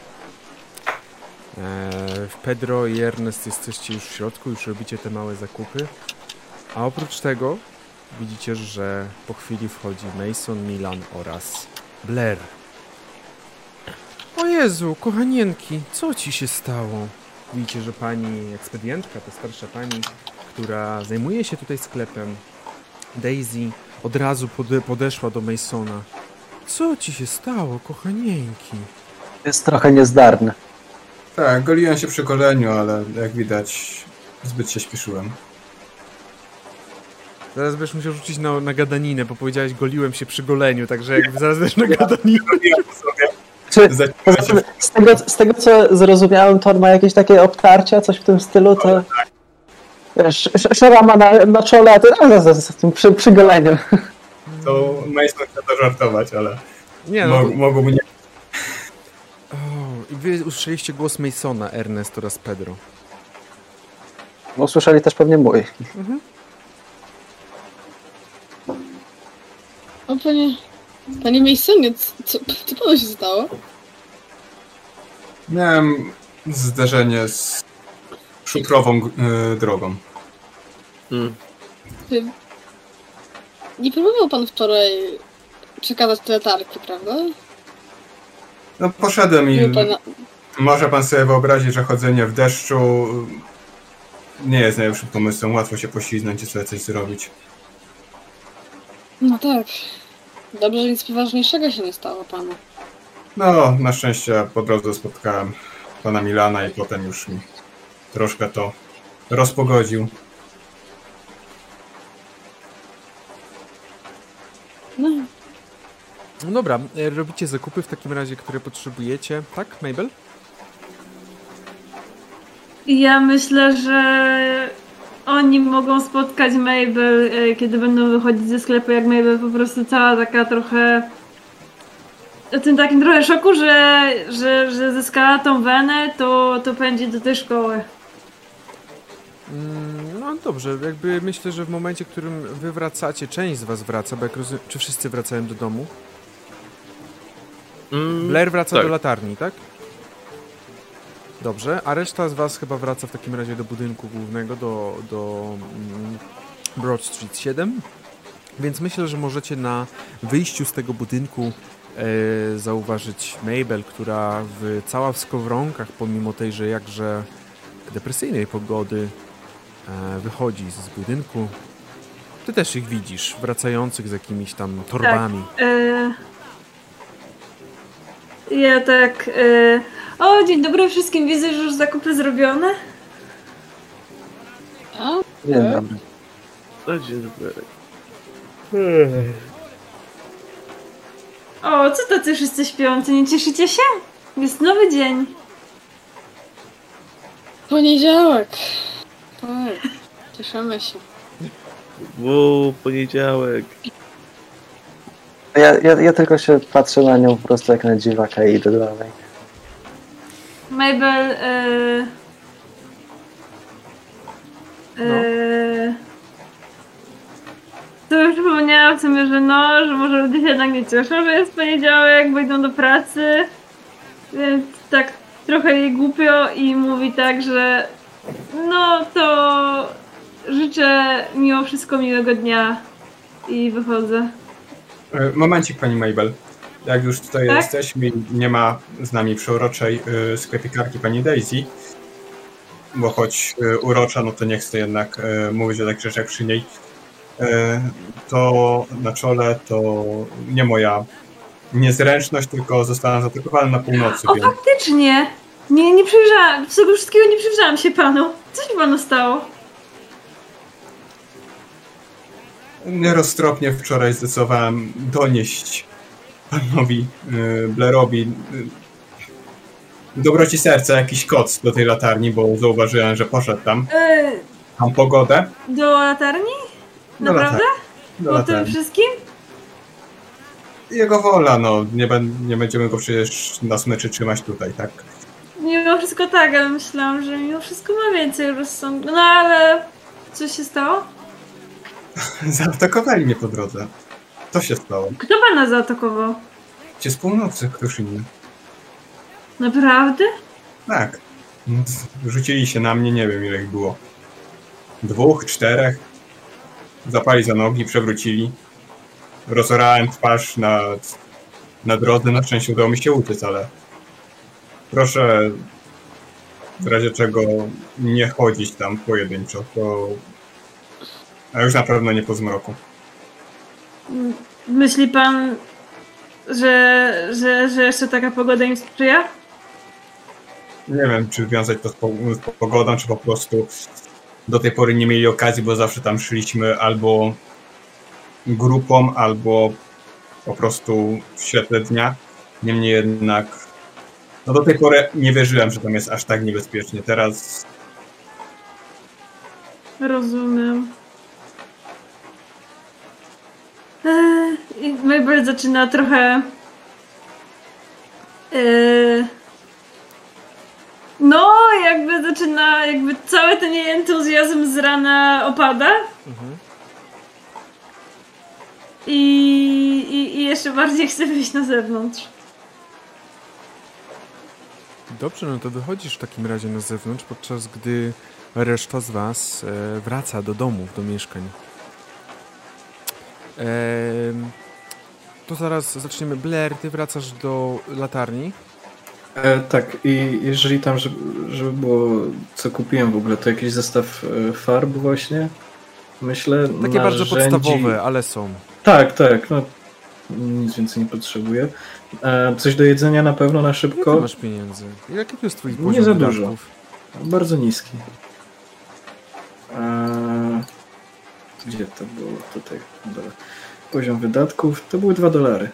w Pedro i Ernest jesteście już w środku, już robicie te małe zakupy. A oprócz tego widzicie, że po chwili wchodzi Mason, Milan oraz Blair. O Jezu, kochanienki, co ci się stało? Widzicie, że pani ekspedientka, ta starsza pani, która zajmuje się tutaj sklepem, Daisy, od razu pode podeszła do Masona. Co ci się stało, kochanieńki? Jest trochę niezdarny. Tak, goliłem się przy goleniu, ale jak widać zbyt się śpieszyłem. Zaraz będziesz musiał rzucić na, na gadaninę, bo powiedziałeś goliłem się przy goleniu, także jakby zaraz będziesz na gadaninę. Sobie. Czy, z, tego, z tego, co zrozumiałem, to on ma jakieś takie obtarcia, coś w tym stylu, to... Wiesz, sz- szarama na, na czole, a ty z, z, z tym przy. To Mason chciał to żartować, ale Nie no, mo- mogło mnie... i wy usłyszeliście głos Masona, Ernest oraz Pedro. No, Usłyszeli też pewnie mój. O panie... Panie Masonie, co, co panu się stało? Miałem zderzenie z szutrową y, drogą. Mm. Czy... Nie próbował pan wczoraj przekazać te latarki, prawda? No poszedłem i Był pan... może pan sobie wyobrazić, że chodzenie w deszczu nie jest najlepszym pomysłem. Łatwo się pośliznąć i sobie coś zrobić. No tak. Dobrze, że nic poważniejszego się nie stało panu. No, na szczęście po drodze spotkałem pana Milana i potem już mi troszkę to rozpogodził. No, No dobra, e, robicie zakupy w takim razie, które potrzebujecie, tak, Mabel? Ja myślę, że oni mogą spotkać Mabel, e, kiedy będą wychodzić ze sklepu, jak Mabel po prostu cała taka trochę w tym takim trochę szoku, że, że, że zyskała tą wenę, to, to pędzi do tej szkoły. Mm, No dobrze, jakby myślę, że w momencie, w którym wy wracacie, część z was wraca, bo jak rozumiem, czy wszyscy wracają do domu? Mm, Blair wraca tak. do latarni, tak? Dobrze, a reszta z was chyba wraca w takim razie do budynku głównego, do, do mm, Broad Street 7. Więc myślę, że możecie na wyjściu z tego budynku e, zauważyć Mabel, która w, cała w skowronkach, pomimo tejże jakże depresyjnej pogody, e, wychodzi z budynku. Ty też ich widzisz, wracających z jakimiś tam torbami. E, ja tak. E, o, dzień dobry wszystkim, widzę, że już zakupy zrobione. a? Dzień dobry. To dzień dobry. O, co tacy wszyscy śpiący, nie cieszycie się? Jest nowy dzień. Poniedziałek. Tak. Cieszymy się. Wu, poniedziałek. Ja, ja, ja tylko się patrzę na nią po prostu jak na dziwaka i idę dalej. Mabel. E, e, to już przypomniałam sobie, że no, że może ludzie się jednak nie cieszą, że jest poniedziałek, bo idą do pracy. Więc tak trochę jej głupio i mówi tak, że no to życzę mimo wszystko miłego dnia i wychodzę. E, Momencik, pani Mabel. Jak już tutaj Tak? jesteśmy, nie ma z nami przeoroczej y, sklepikarki pani Daisy, bo choć y, urocza, no to nie chcę jednak y, mówić o takich rzeczach przy niej. Y, to na czole to nie moja niezręczność, tylko zostałam zaatakowany na północy, O, więc faktycznie! Nie, nie przyjrzałam, z tego wszystkiego nie przyjrzałam się panu. Co się panu stało? Nieroztropnie wczoraj zdecydowałem donieść panowi y, Blairowi y, dobroci serca jakiś koc do tej latarni, bo zauważyłem, że poszedł tam. E, Mam pogodę. do latarni? Naprawdę? Do Po tym latarni. wszystkim? Jego wola, no. Nie, nie będziemy go przecież na smyczy trzymać tutaj, tak? Mimo wszystko tak, ale myślałam, że mimo wszystko ma więcej rozsądku. No ale co się stało? Zaatakowali mnie po drodze. To się stało. Kto pana zaatakował? Cię z północy, inny. Naprawdę? Tak. Rzucili się na mnie, nie wiem ile ich było. Dwóch, czterech. Zapali za nogi, przewrócili. Rozorałem twarz na, na drodze. Na szczęście udało mi się uciec, ale proszę w razie czego nie chodzić tam pojedynczo. To a już na pewno nie po zmroku. Myśli pan, że, że, że jeszcze taka pogoda im sprzyja? Nie wiem, czy wiązać to z, po, z pogodą, czy po prostu do tej pory nie mieli okazji, bo zawsze tam szliśmy albo grupą, albo po prostu w świetle dnia. Niemniej jednak, no do tej pory nie wierzyłem, że tam jest aż tak niebezpiecznie. Teraz Rozumiem. Eee, I Mabel zaczyna trochę. Eee, no, jakby zaczyna, jakby cały ten jej entuzjazm z rana opada. Mhm. I, i, I jeszcze bardziej chce wyjść na zewnątrz. Dobrze, no to wychodzisz w takim razie na zewnątrz, podczas gdy reszta z was e, wraca do domów, do mieszkań. To zaraz zaczniemy. Blair, ty wracasz do latarni. E, tak, i jeżeli tam, żeby, żeby było, co kupiłem w ogóle, to jakiś zestaw e, farb właśnie, myślę. Takie bardzo narzędzi- podstawowe, ale są. Tak, tak, no nic więcej nie potrzebuję. E, coś do jedzenia na pewno na Ile szybko. masz pieniędzy? Jaki to jest twój Nie poziom za dużo. wydatków? Bardzo niski. E, gdzie to było? Tutaj. Dobra. Poziom wydatków to były 2 dolary.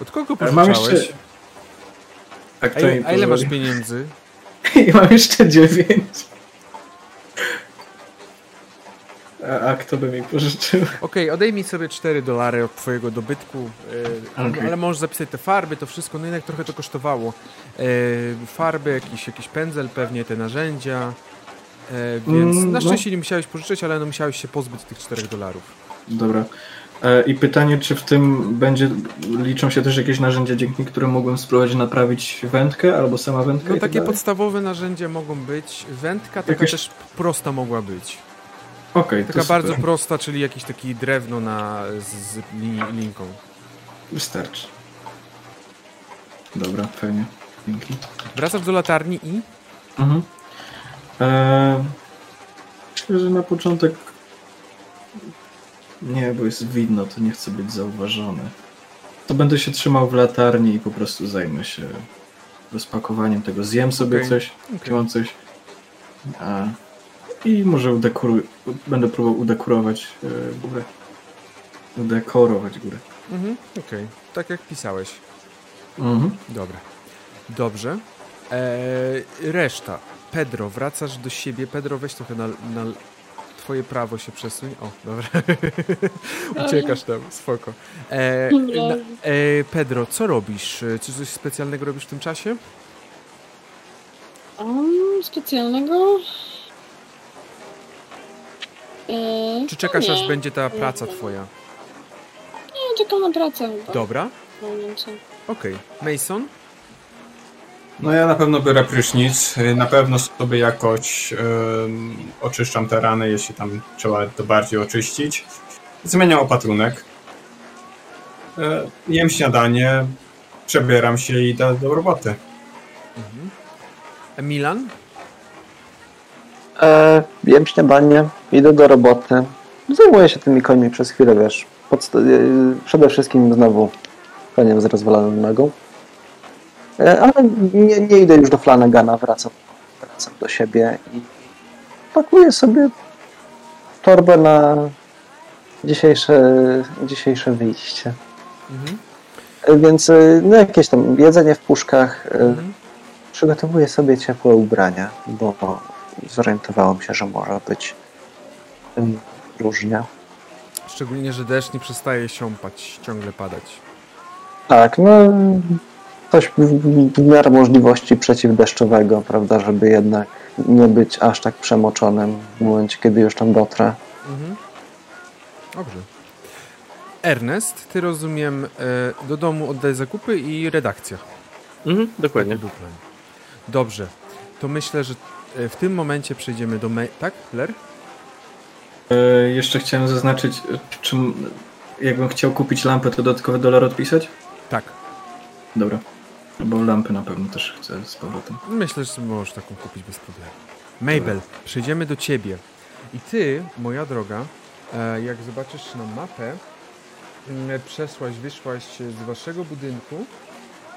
Od kogo mam pożyczałeś? jeszcze. A, A kto ile, a ile masz pieniędzy? I mam jeszcze 9. A, a kto by mi pożyczył? Okej, odejmij sobie 4 dolary od twojego dobytku, e, Okej. ale możesz zapisać te farby, to wszystko, no jednak trochę to kosztowało. E, farby, jakiś, jakiś pędzel pewnie, te narzędzia, e, więc Mm, na no. szczęście nie musiałeś pożyczyć, ale no musiałeś się pozbyć tych 4 dolarów. Dobra. E, I pytanie, czy w tym będzie, liczą się też jakieś narzędzia, dzięki którym mogłem spróbować naprawić wędkę albo sama wędka? No tak takie podstawowe narzędzia mogą być, wędka taka Jakaś- też prosta mogła być. Okej, to Taka super. bardzo prosta, czyli jakieś takie drewno na, z, z li, linką. Wystarczy. Dobra, fajnie. Dzięki. Wracasz do latarni i... Mhm. Eee, myślę, że na początek nie, bo jest widno, to nie chcę być zauważony. To będę się trzymał w latarni i po prostu zajmę się rozpakowaniem tego. Zjem sobie Okej, coś, mam coś. A, I może udekoruj, będę próbował udekurować e, górę. Udekorować górę. Mhm, okej, tak jak pisałeś. Mhm. Dobra. Dobrze. Eee, reszta. Pedro, wracasz do siebie. Pedro, weź trochę na, na twoje prawo się przesuń. O, dobra. Uciekasz tam, spoko. E, na, e, Pedro, co robisz? E, Czy coś specjalnego robisz w tym czasie? Um, specjalnego? Eee, Czy czekasz, aż będzie ta praca Nie. twoja? Nie, czekam na pracę chyba. Dobra, okej. Mason? No ja na pewno biorę prysznic, na pewno sobie jakoś oczyszczam te rany, jeśli tam trzeba to bardziej oczyścić. Zmieniam opatrunek. E, jem śniadanie, przebieram się i idę do roboty. Mhm. E, Milan? E, jem śniadanie, idę do roboty. Zajmuję się tymi końmi przez chwilę, wiesz. Podsta- e, przede wszystkim znowu koniem z rozwaloną nogą. E, ale nie, nie idę już do Flanagana, wracam, wracam do siebie i pakuję sobie torbę na dzisiejsze, dzisiejsze wyjście. Mhm. E, Więc e, no, jakieś tam jedzenie w puszkach. Mhm. Przygotowuję sobie ciepłe ubrania, bo zorientowałem się, że może być ym, różnie. Szczególnie, że deszcz nie przestaje siąpać, ciągle padać. Tak, no coś w, miarę możliwości przeciwdeszczowego, prawda, żeby jednak nie być aż tak przemoczonym w momencie, kiedy już tam dotrę. Mhm. Dobrze. Ernest, ty rozumiem, e, do domu oddaj zakupy i redakcja. Mhm, dokładnie. Dobrze. To myślę, że e, w tym momencie przejdziemy do... Me- tak, Ler? E, jeszcze chciałem zaznaczyć, czym, jakbym chciał kupić lampę, to dodatkowy dolar odpisać? Tak. Dobra. Bo lampy na pewno też chcę z powrotem. Myślę, że możesz taką kupić bez problemu. Mabel, przejdziemy do ciebie. I ty, moja droga, e, jak zobaczysz na mapę, mm, przeszłaś, wyszłaś z waszego budynku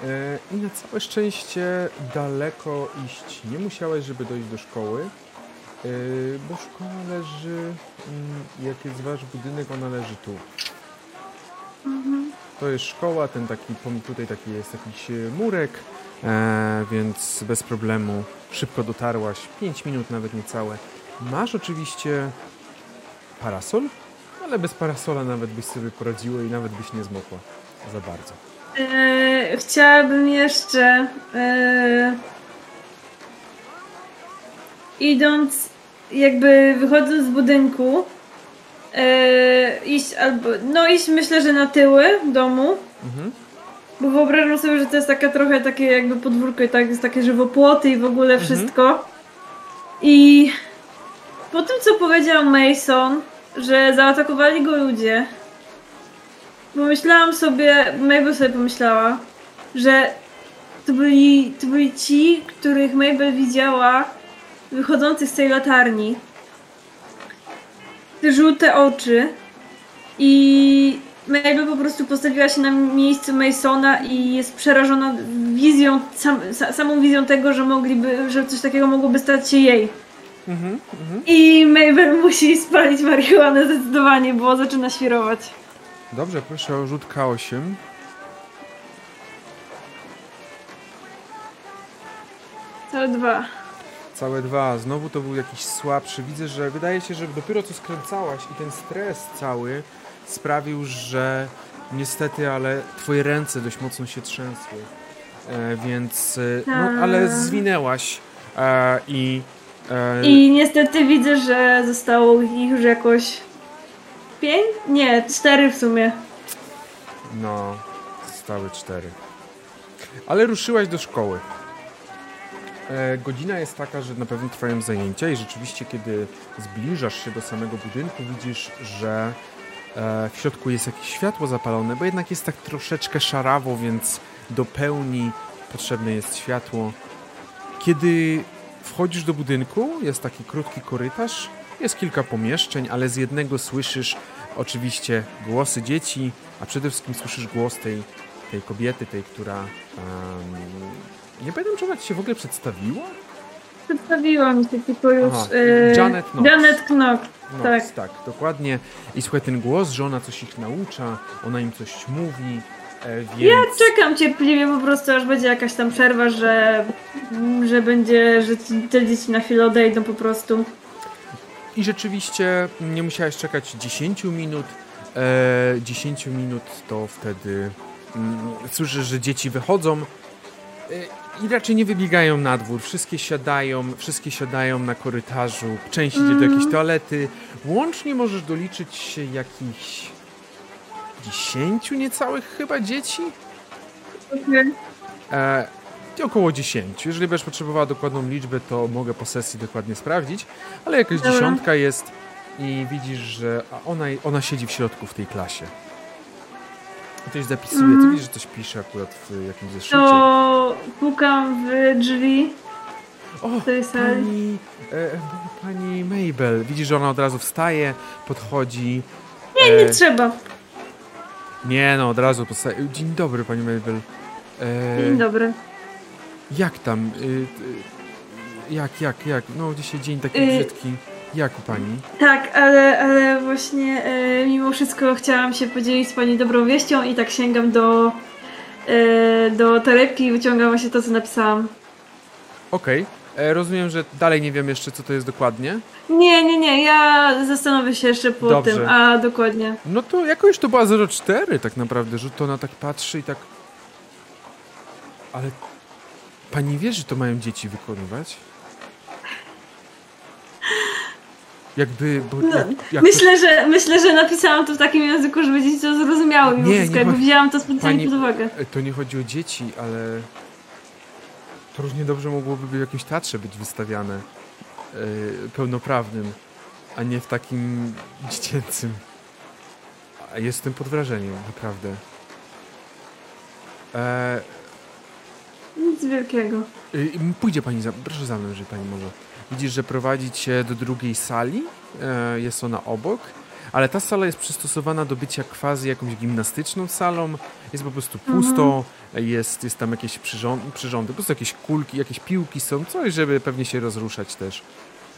e, i na całe szczęście daleko iść nie musiałeś, żeby dojść do szkoły, e, bo szkoła leży, mm, jak jest wasz budynek, ona leży tu. To jest szkoła, ten taki, tutaj taki jest jakiś e, murek, e, więc bez problemu szybko dotarłaś, 5 minut nawet niecałe. Masz oczywiście parasol, ale bez parasola nawet byś sobie poradziła i nawet byś nie zmokła za bardzo. E, chciałabym jeszcze e, idąc, jakby wychodząc z budynku, e, iść albo, no iść myślę, że na tyły domu, Mhm. bo wyobrażam sobie, że to jest taka trochę takie jakby podwórko i tak jest takie żywopłoty i w ogóle Mhm. wszystko. I po tym, co powiedział Mason, że zaatakowali go ludzie, pomyślałam sobie, Mabel sobie pomyślała, że to byli, to byli ci, których Mabel widziała wychodzących z tej latarni. Te żółte oczy. I Mabel po prostu postawiła się na miejscu Masona i jest przerażona wizją, sam, sa, samą wizją tego, że mogliby, że coś takiego mogłoby stać się jej. Mhm. Mhm. I Mabel musi spalić marihuanę zdecydowanie, bo zaczyna świrować. Dobrze, proszę o rzut K8. Całe dwa. Całe dwa. Znowu to był jakiś słabszy. Widzę, że wydaje się, że dopiero co skręcałaś i ten stres cały sprawił, że niestety, ale twoje ręce dość mocno się trzęsły. E, więc, e, no, ale Tak. zwinęłaś e, i... E, I niestety widzę, że zostało ich już jakoś pięć? Nie, cztery w sumie. No, zostały cztery. Ale ruszyłaś do szkoły. E, godzina jest taka, że na pewno trwają zajęcia i rzeczywiście, kiedy zbliżasz się do samego budynku, widzisz, że e, w środku jest jakieś światło zapalone, bo jednak jest tak troszeczkę szarawo, więc do pełni potrzebne jest światło. Kiedy wchodzisz do budynku, jest taki krótki korytarz, jest kilka pomieszczeń, ale z jednego słyszysz oczywiście głosy dzieci, a przede wszystkim słyszysz głos tej, tej kobiety, tej, która. em, nie pamiętam, czy ona ci się w ogóle przedstawiła? Przedstawiła mi się tylko już. E, Janet Knox. Janet Knox. No, Tak. tak, dokładnie. I słuchaj, ten głos, że ona coś ich naucza, ona im coś mówi, e, więc... Ja czekam cierpliwie po prostu, aż będzie jakaś tam przerwa, że, że będzie, że te dzieci na chwilę odejdą po prostu. i rzeczywiście nie musiałeś czekać 10 minut. E, 10 minut to wtedy mm, słyszysz, że dzieci wychodzą e, i raczej nie wybiegają na dwór. Wszystkie siadają, wszystkie siadają na korytarzu. Część idzie do jakiejś toalety. Łącznie możesz doliczyć się jakichś 10 niecałych chyba dzieci. Okej. E, około 10. Jeżeli będziesz potrzebowała dokładną liczbę, to mogę po sesji dokładnie sprawdzić, ale jakaś Dobra. dziesiątka jest i widzisz, że ona, ona siedzi w środku w tej klasie. I coś zapisuje. Ty Mhm. widzisz, że coś pisze akurat w jakimś zeszycie. To pukam w drzwi O, tej sali. pani, e, pani Mabel. Widzisz, że ona od razu wstaje, podchodzi. Nie, E, nie trzeba. nie no, od razu podstaje. Dzień dobry, pani Mabel. E, Dzień dobry. Jak tam? Y, y, jak, jak, jak? No dzisiaj dzień taki Y- brzydki. Jak u pani? Tak, ale, ale właśnie e, mimo wszystko chciałam się podzielić z Pani dobrą wieścią i tak sięgam do, e, do torebki i wyciągam właśnie to, co napisałam. Okej. E, Rozumiem, że dalej nie wiem jeszcze, co to jest dokładnie. Nie, nie, nie, ja zastanowię się jeszcze po Dobrze. tym, a dokładnie. No to jakoś to była 04 tak naprawdę, że to ona tak patrzy i tak... Ale pani wie, że to mają dzieci wykonywać? Jakby, bo No, jak, jak Myślę, że, myślę, że napisałam to w takim języku, żeby dzieci to zrozumiały mimo Nie, wszystko, nie jakby wzięłam to specjalnie Pani- pod uwagę. to, to nie chodzi o dzieci, ale to równie dobrze mogłoby w jakimś teatrze być wystawiane e, pełnoprawnym, a nie w takim dziecięcym. A jestem pod wrażeniem, naprawdę. E, Nic wielkiego. y, pójdzie pani za, proszę za mną, jeżeli pani może. Widzisz, że prowadzi cię do drugiej sali, e, jest ona obok, ale ta sala jest przystosowana do bycia quasi jakąś gimnastyczną salą, jest po prostu pusto, jest, jest tam jakieś przyrząd, przyrządy, po prostu jakieś kulki, jakieś piłki są, coś, żeby pewnie się rozruszać też.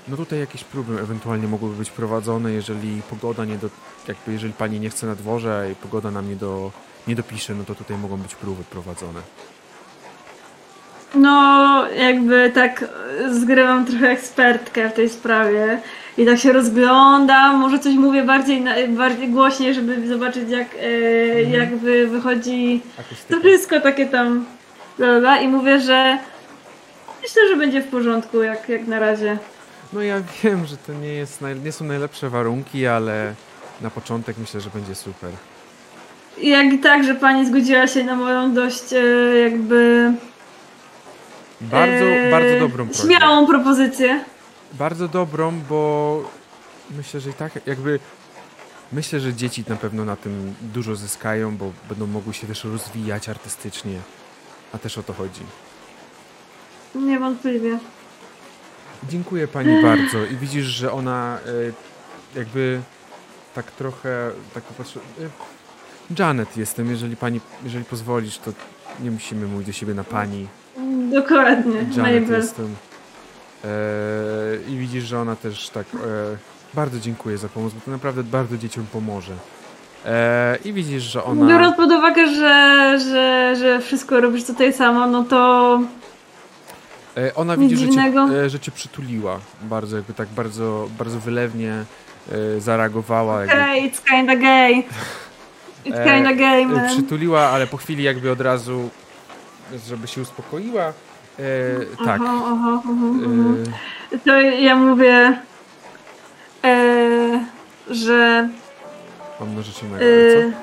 No tutaj jakieś próby ewentualnie mogłyby być prowadzone, jeżeli pogoda nie do, jakby jeżeli pani nie chce na dworze i pogoda nam nie, do, nie dopisze, no to tutaj mogą być próby prowadzone. No, jakby tak zgrywam trochę ekspertkę w tej sprawie i tak się rozglądam, może coś mówię bardziej, bardziej głośniej, żeby zobaczyć jak, e, Mhm. jakby wychodzi Akustyka. to wszystko takie tam bla, i mówię, że myślę, że będzie w porządku jak, jak na razie. No ja wiem, że to nie, jest nie są najlepsze warunki, ale na początek myślę, że będzie super. Jak i tak, że pani zgodziła się na moją dość e, jakby Bardzo, e, bardzo dobrą prośbę. śmiałą propozycję. Bardzo dobrą, bo myślę, że i tak jakby myślę, że dzieci na pewno na tym dużo zyskają, bo będą mogły się też rozwijać artystycznie. A też o to chodzi. Niewątpliwie. Dziękuję pani bardzo. I widzisz, że ona e, jakby tak trochę tak popatrzy. e, Janet jestem, jeżeli pani, jeżeli pozwolisz, to nie musimy mówić do siebie na pani. Dokładnie. Janet Mabel. jestem. E, I widzisz, że ona też tak. E, bardzo dziękuję za pomoc, bo to naprawdę bardzo dzieciom pomoże. E, I widzisz, że ona. Biorąc pod uwagę, że, że, że wszystko robisz tutaj sama, no to E, ona widzi, że cię, że cię przytuliła. Bardzo, jakby tak bardzo, bardzo wylewnie zareagowała. Okej, it's kinda gay. It's kinda gay, man. przytuliła, ale po chwili jakby od razu, żeby się uspokoiła. E, tak. Aha, aha, aha. E, To ja mówię, e, że... mam nożycie E, co?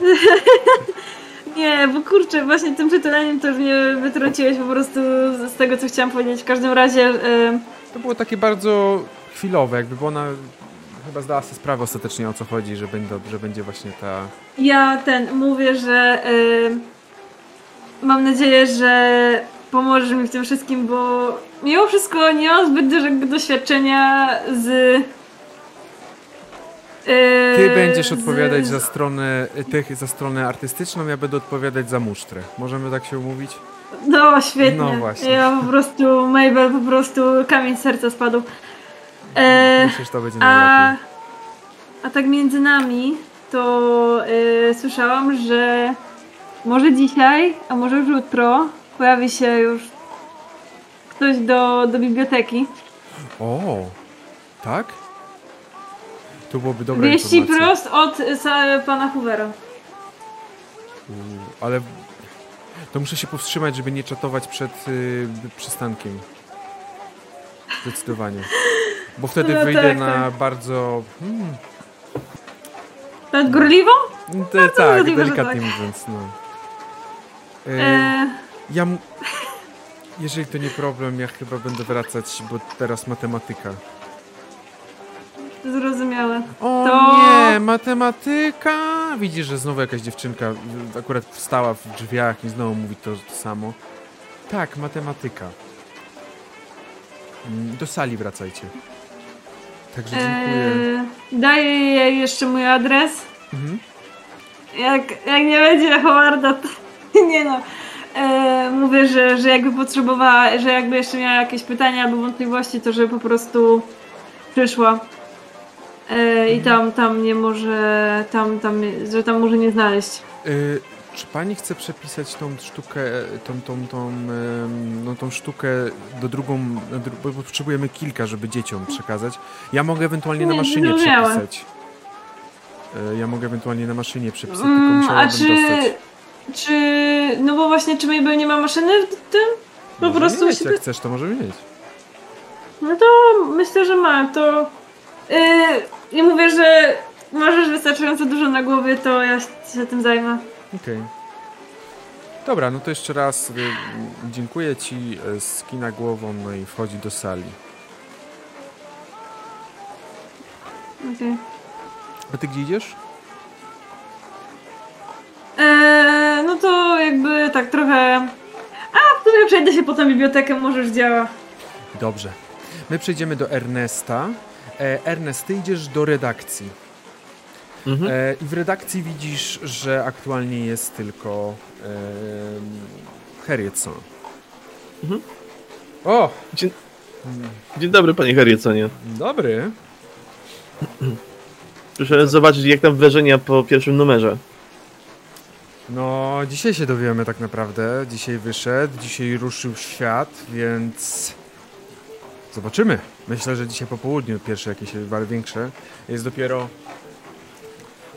nie, bo kurczę, właśnie tym przytuleniem to już mnie wytrąciłeś po prostu z tego, co chciałam powiedzieć. W każdym razie... E, To było takie bardzo chwilowe, jakby, bo ona chyba zdała sobie sprawę ostatecznie o co chodzi, że będzie, że będzie właśnie ta... Ja ten mówię, że y, mam nadzieję, że pomożesz mi w tym wszystkim, bo mimo wszystko nie mam zbyt dużego doświadczenia z. y, Ty będziesz z- odpowiadać za stronę, tych, za stronę artystyczną, ja będę odpowiadać za musztrę. Możemy tak się umówić? No, świetnie. No właśnie. Ja po prostu, Mabel, po prostu kamień z serca spadł. E, Myślę, że to będzie a, najlepiej. a tak między nami, to y, słyszałam, że może dzisiaj, a może już jutro pojawi się już ktoś do, do biblioteki. O, tak? To byłoby dobra Wieści prost od sa- pana Hoovera. Ale to muszę się powstrzymać, żeby nie czatować przed y, przystankiem. Zdecydowanie. Bo wtedy No wyjdę tak, na tak. bardzo... Hmm, Nadgorliwą? tak, że delikatnie tak. mówiąc, no. Y, E, Ja... Jeżeli to nie problem, ja chyba będę wracać, bo teraz matematyka. zrozumiałe. O To- nie, matematyka! Widzisz, że znowu jakaś dziewczynka akurat wstała w drzwiach i znowu mówi to samo. Tak, matematyka. Mm, Do sali wracajcie. Także dziękuję. E, daję jej jeszcze mój adres. Mhm. Jak, jak nie będzie Howarda, to nie no. E, mówię, że, że jakby potrzebowała, że jakby jeszcze miała jakieś pytania albo wątpliwości, to żeby po prostu przyszła. E, I tam, tam nie może, tam, tam, że tam może nie znaleźć. Y, czy pani chce przepisać tą sztukę, tą, tą, tą, no, tą sztukę do drugą, na dru- bo potrzebujemy kilka, żeby dzieciom przekazać. Ja mogę ewentualnie na Nie, maszynie zrozumiałe. przepisać. Y, Ja mogę ewentualnie na maszynie przepisać, tylko Mm, a musiałabym czy, dostać. Czy, no bo właśnie, czy Mabel nie ma maszyny w tym? Po Możemy prostu mieć, się- jak chcesz, to możemy mieć. No to myślę, że ma. To yy, i mówię, że możesz wystarczająco dużo na głowie, to ja się tym zajmę. Okej. Dobra, no to jeszcze raz y, dziękuję ci, y, skina głową, no i wchodzi do sali. Okej. A ty gdzie idziesz? Eee, no to jakby tak trochę. A w sumie przejdę się potem bibliotekę, może już działa. Dobrze. My przejdziemy do Ernesta. E, Ernest, ty idziesz do redakcji. Mhm. E, I w redakcji widzisz, że aktualnie jest tylko e, Harrietson. Mhm. O! Dzień, dzień dobry, panie Harrietsonie. Dobry. Proszę zobaczyć, jak tam wrażenia po pierwszym numerze. No, dzisiaj się dowiemy tak naprawdę. Dzisiaj wyszedł, dzisiaj ruszył świat, więc zobaczymy. Myślę, że dzisiaj po południu pierwsze jakieś ale większe. Jest dopiero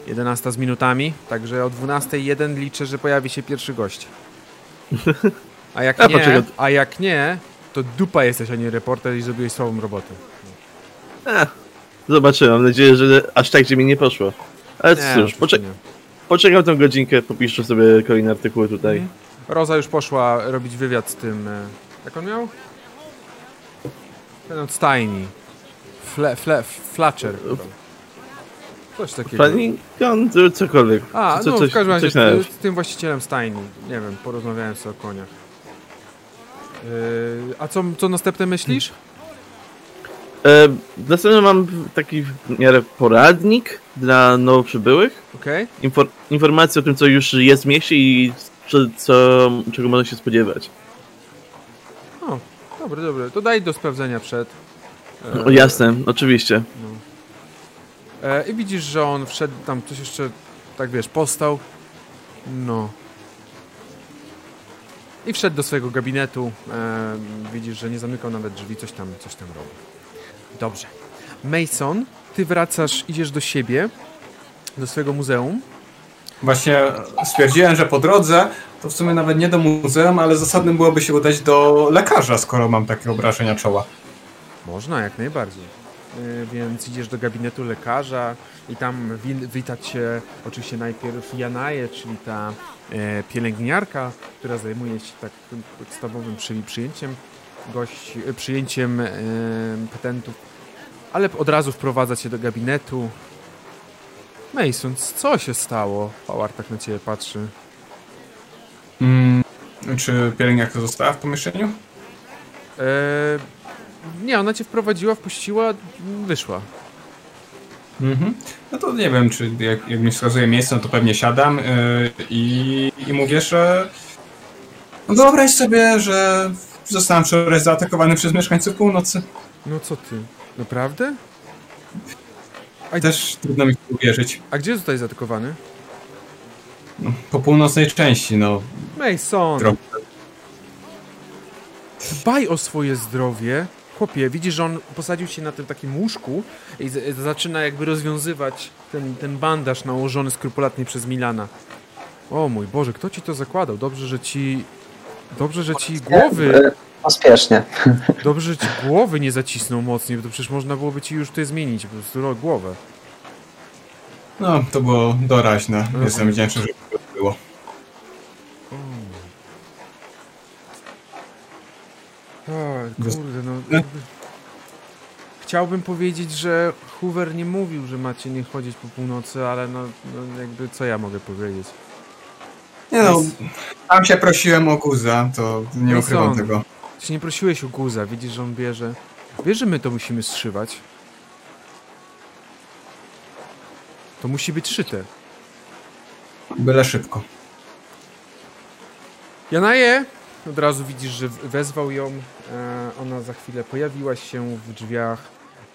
11 z minutami, także o 12.01 liczę, że pojawi się pierwszy gość. A jak A, nie, poczekaj. a jak nie, to dupa jesteś, a nie reporter i zrobiłeś słabą robotę. A, zobaczymy, mam nadzieję, że aż tak, że mi nie poszło. Ale Nie, cóż, oczywiście poczek nie. Poczekam tą godzinkę, popiszę sobie kolejne artykuły tutaj. Mhm. Roza już poszła robić wywiad z tym. e, Jak on miał? Ten od stajni. Fle, fle. Coś takiego. To cokolwiek. A, Co- no coś- w każdym razie z, z tym właścicielem stajni. Nie wiem, porozmawiałem sobie o koniach. Yy, a co, co następne myślisz? E, następnie mam taki w miarę poradnik dla nowo przybyłych. Okej. Infor informacje o tym, co już jest w mieście i co, czego można się spodziewać. O, dobry, dobry. To daj do sprawdzenia przed. E, O, jasne, oczywiście. E, I widzisz, że on wszedł tam, coś jeszcze, tak wiesz, postał. No. I wszedł do swojego gabinetu. E, widzisz, że nie zamykał nawet drzwi, coś tam, coś tam robi. Dobrze. Mason, ty wracasz, idziesz do siebie, do swojego muzeum. Właśnie stwierdziłem, że po drodze to w sumie nawet nie do muzeum, ale zasadnym byłoby się udać do lekarza, skoro mam takie obrażenia czoła. Można, jak najbardziej. E, Więc idziesz do gabinetu lekarza i tam wi- wita cię oczywiście najpierw Janaje, czyli ta e, pielęgniarka, która zajmuje się tak podstawowym przy, przyjęciem gości, e, przyjęciem e, petentów, ale od razu wprowadza cię do gabinetu. Mason, co się stało? Howard tak na ciebie patrzy. Mm, czy pielęgniarka została w pomieszczeniu? E, nie, ona cię wprowadziła, wpuściła, wyszła. Mhm. No to nie wiem, czy jak, jak mi wskazuje miejsce, no to pewnie siadam yy, i, i mówię, że no wyobraź sobie, że zostałem wczoraj zaatakowany przez mieszkańców północy. No co ty? Naprawdę? A, Też trudno mi uwierzyć. a gdzie zostałeś zaatakowany? No, po północnej części, no. Mason! Drog- Dbaj o swoje zdrowie Chłopie, widzisz, że on posadził się na tym takim łóżku i zaczyna jakby rozwiązywać ten, ten bandaż nałożony skrupulatnie przez Milana. O mój Boże, kto ci to zakładał? Dobrze, że ci... Dobrze, że ci głowy... Pospiesznie. Dobrze, że ci głowy nie zacisnął mocniej, bo to przecież można byłoby ci już tutaj zmienić, po prostu ro- głowę. No, to było doraźne. Mhm. Jestem wdzięczny, że to było. O, Bez- kurde, no... jakby- Chciałbym powiedzieć, że Hoover nie mówił, że macie nie chodzić po północy, ale no, no jakby co ja mogę powiedzieć? Nie no, tam się prosiłem o guza, to nie ukrywam tego. Ty nie prosiłeś o guza, widzisz, że on bierze... Wiesz, że my to musimy zszywać? To musi być szyte. Byle szybko. Janaje! Od razu widzisz, że wezwał ją. E, ona za chwilę pojawiła się w drzwiach.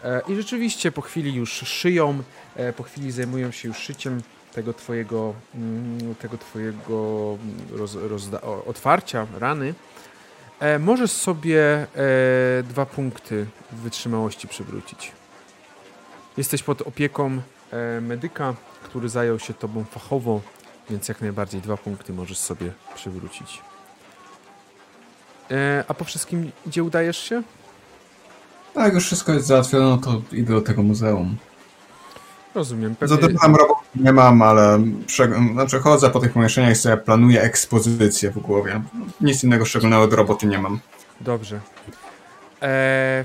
E, I rzeczywiście po chwili już szyją. E, po chwili zajmują się już szyciem tego twojego, mm, tego twojego roz, rozda- otwarcia, rany. E, możesz sobie e, dwa punkty wytrzymałości przywrócić. Jesteś pod opieką e, medyka, który zajął się tobą fachowo, więc jak najbardziej dwa punkty możesz sobie przywrócić. E, a po wszystkim gdzie udajesz się? Tak, już wszystko jest załatwione, no to idę do tego muzeum. Rozumiem. Pewnie, tam roboty nie mam, ale prze... znaczy chodzę po tych pomieszczeniach i sobie planuję ekspozycję w głowie. Nic innego szczególnego do roboty nie mam. Dobrze. E,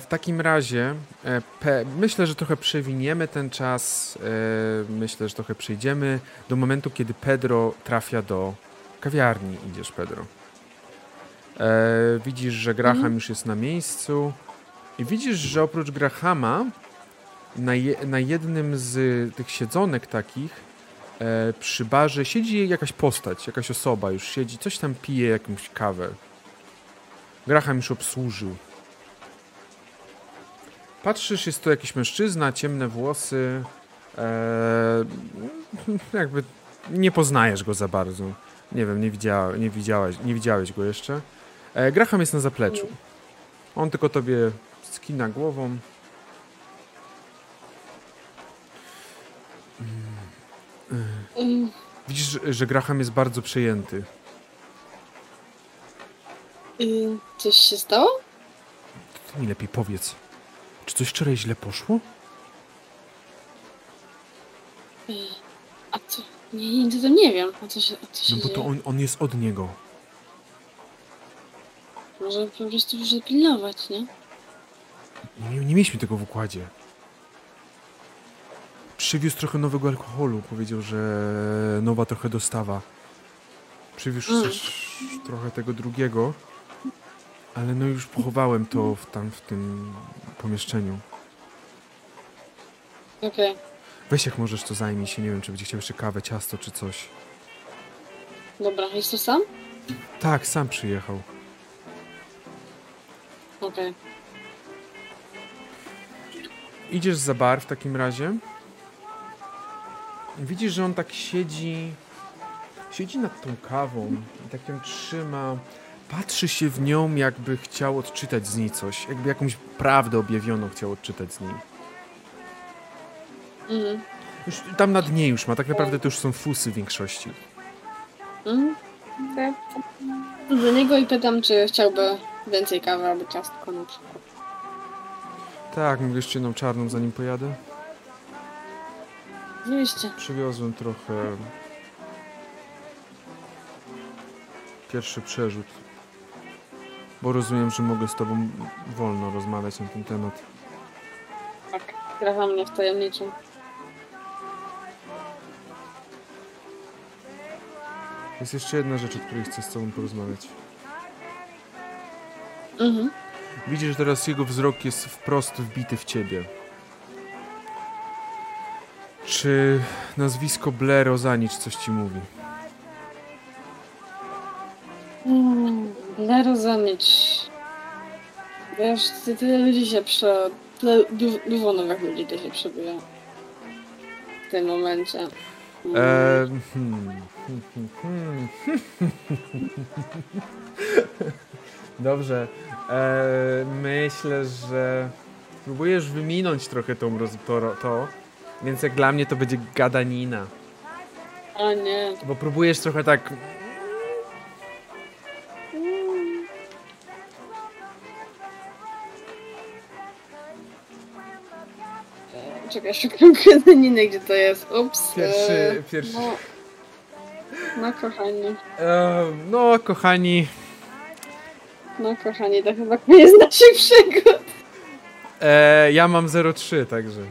w takim razie e, pe, myślę, że trochę przewiniemy ten czas. E, myślę, że trochę przejdziemy do momentu, kiedy Pedro trafia do kawiarni. Idziesz, Pedro. E, widzisz, że Graham Mhm. już jest na miejscu. I widzisz, że oprócz Grahama na, je, na jednym z tych siedzonek takich e, przy barze siedzi jakaś postać, jakaś osoba już siedzi, coś tam pije, jakąś kawę. Graham już obsłużył. Patrzysz, jest to jakiś mężczyzna, ciemne włosy. E, jakby nie poznajesz go za bardzo. Nie wiem, nie, nie, widziałeś, nie widziałeś go jeszcze. E, Graham jest na zapleczu. On tylko tobie skina głową. Widzisz, że- że Graham jest bardzo przejęty. Coś się stało? Ty mi lepiej powiedz. Czy coś wczoraj źle poszło? A co? Nie, nie, to nie wiem. A co się, a co się No bo to dzieje? on, on jest od niego. Może po prostu muszę pilnować, nie? Nie, nie mieliśmy tego w układzie. Przywiózł trochę nowego alkoholu. Powiedział, że nowa trochę dostawa. Przywiózł Mm. też trochę tego drugiego. Ale no już pochowałem to w, tam w tym pomieszczeniu. Okej. Weź jak możesz to zajmij się. Nie wiem, czy będzie chciał jeszcze kawę, ciasto czy coś. Dobra, jest to sam? Tak, sam przyjechał. Okej. Idziesz za bar w takim razie. Widzisz, że on tak siedzi. Siedzi nad tą kawą i tak ją trzyma. Patrzy się w nią, jakby chciał odczytać z niej coś. Jakby jakąś prawdę objawioną chciał odczytać z niej. Mhm. Już tam na dnie już ma, tak naprawdę to już są fusy w większości. Mhm. Okej. Do niego i pytam, czy chciałby więcej kawy albo ciastko na przykład. Tak, mówię jeszcze jedną czarną zanim pojadę. Oczywiście. Przywiozłem trochę. Pierwszy przerzut. Bo rozumiem, że mogę z tobą wolno rozmawiać na ten temat. Tak. Grawa mnie w tajemniczym. Jest jeszcze jedna rzecz, o której chcę z tobą porozmawiać. Mhm. Widzisz, że teraz jego wzrok jest wprost wbity w ciebie. Czy nazwisko Blair Ozanicz coś ci mówi? Mm, Lero zamyć. Wiesz, ty- tyle ludzi się prze... Tyle du- dużo nowych ludzi to się przebija. W tym momencie. Eee, hmm, hmm, hmm, hmm. Dobrze. E, myślę, że próbujesz wyminąć trochę tą roz, to, to, więc jak dla mnie to będzie gadanina. O nie. Bo próbujesz trochę tak... Czekaj, szukam kredeniny, gdzie to jest. Ups. Pierwszy, e, pierwszy... No, no kochani, E, no, kochani, no kochani, to chyba koniec naszych przygód. e, ja mam 0,3, także...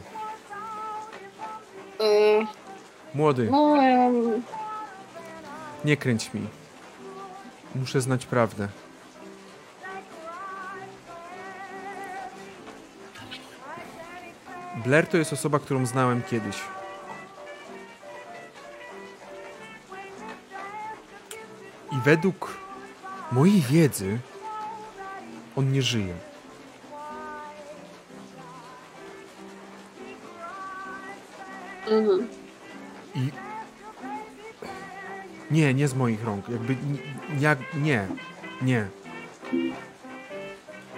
E, Młody, no, nie kręć mi. Muszę znać prawdę. Blair to jest osoba, którą znałem kiedyś. I według mojej wiedzy on nie żyje. Mhm. I. Nie, nie z moich rąk. Jakby. Ja. Nie. Nie.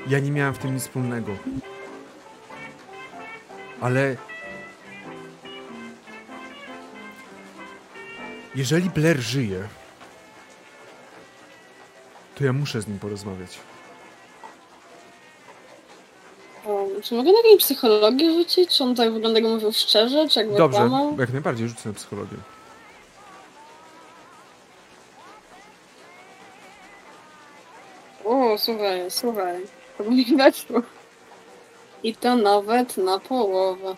Ja nie miałem w tym nic wspólnego. Ale. Jeżeli Blair żyje, to ja muszę z nim porozmawiać. Czy mogę na jakąś psychologię rzucić? Czy on tak wygląda, jak mówił szczerze? Czy jakby Dobrze, kłamał? jak najbardziej rzucę na psychologię. O, słuchaj, słuchaj. To mi weszło. I to nawet na połowę.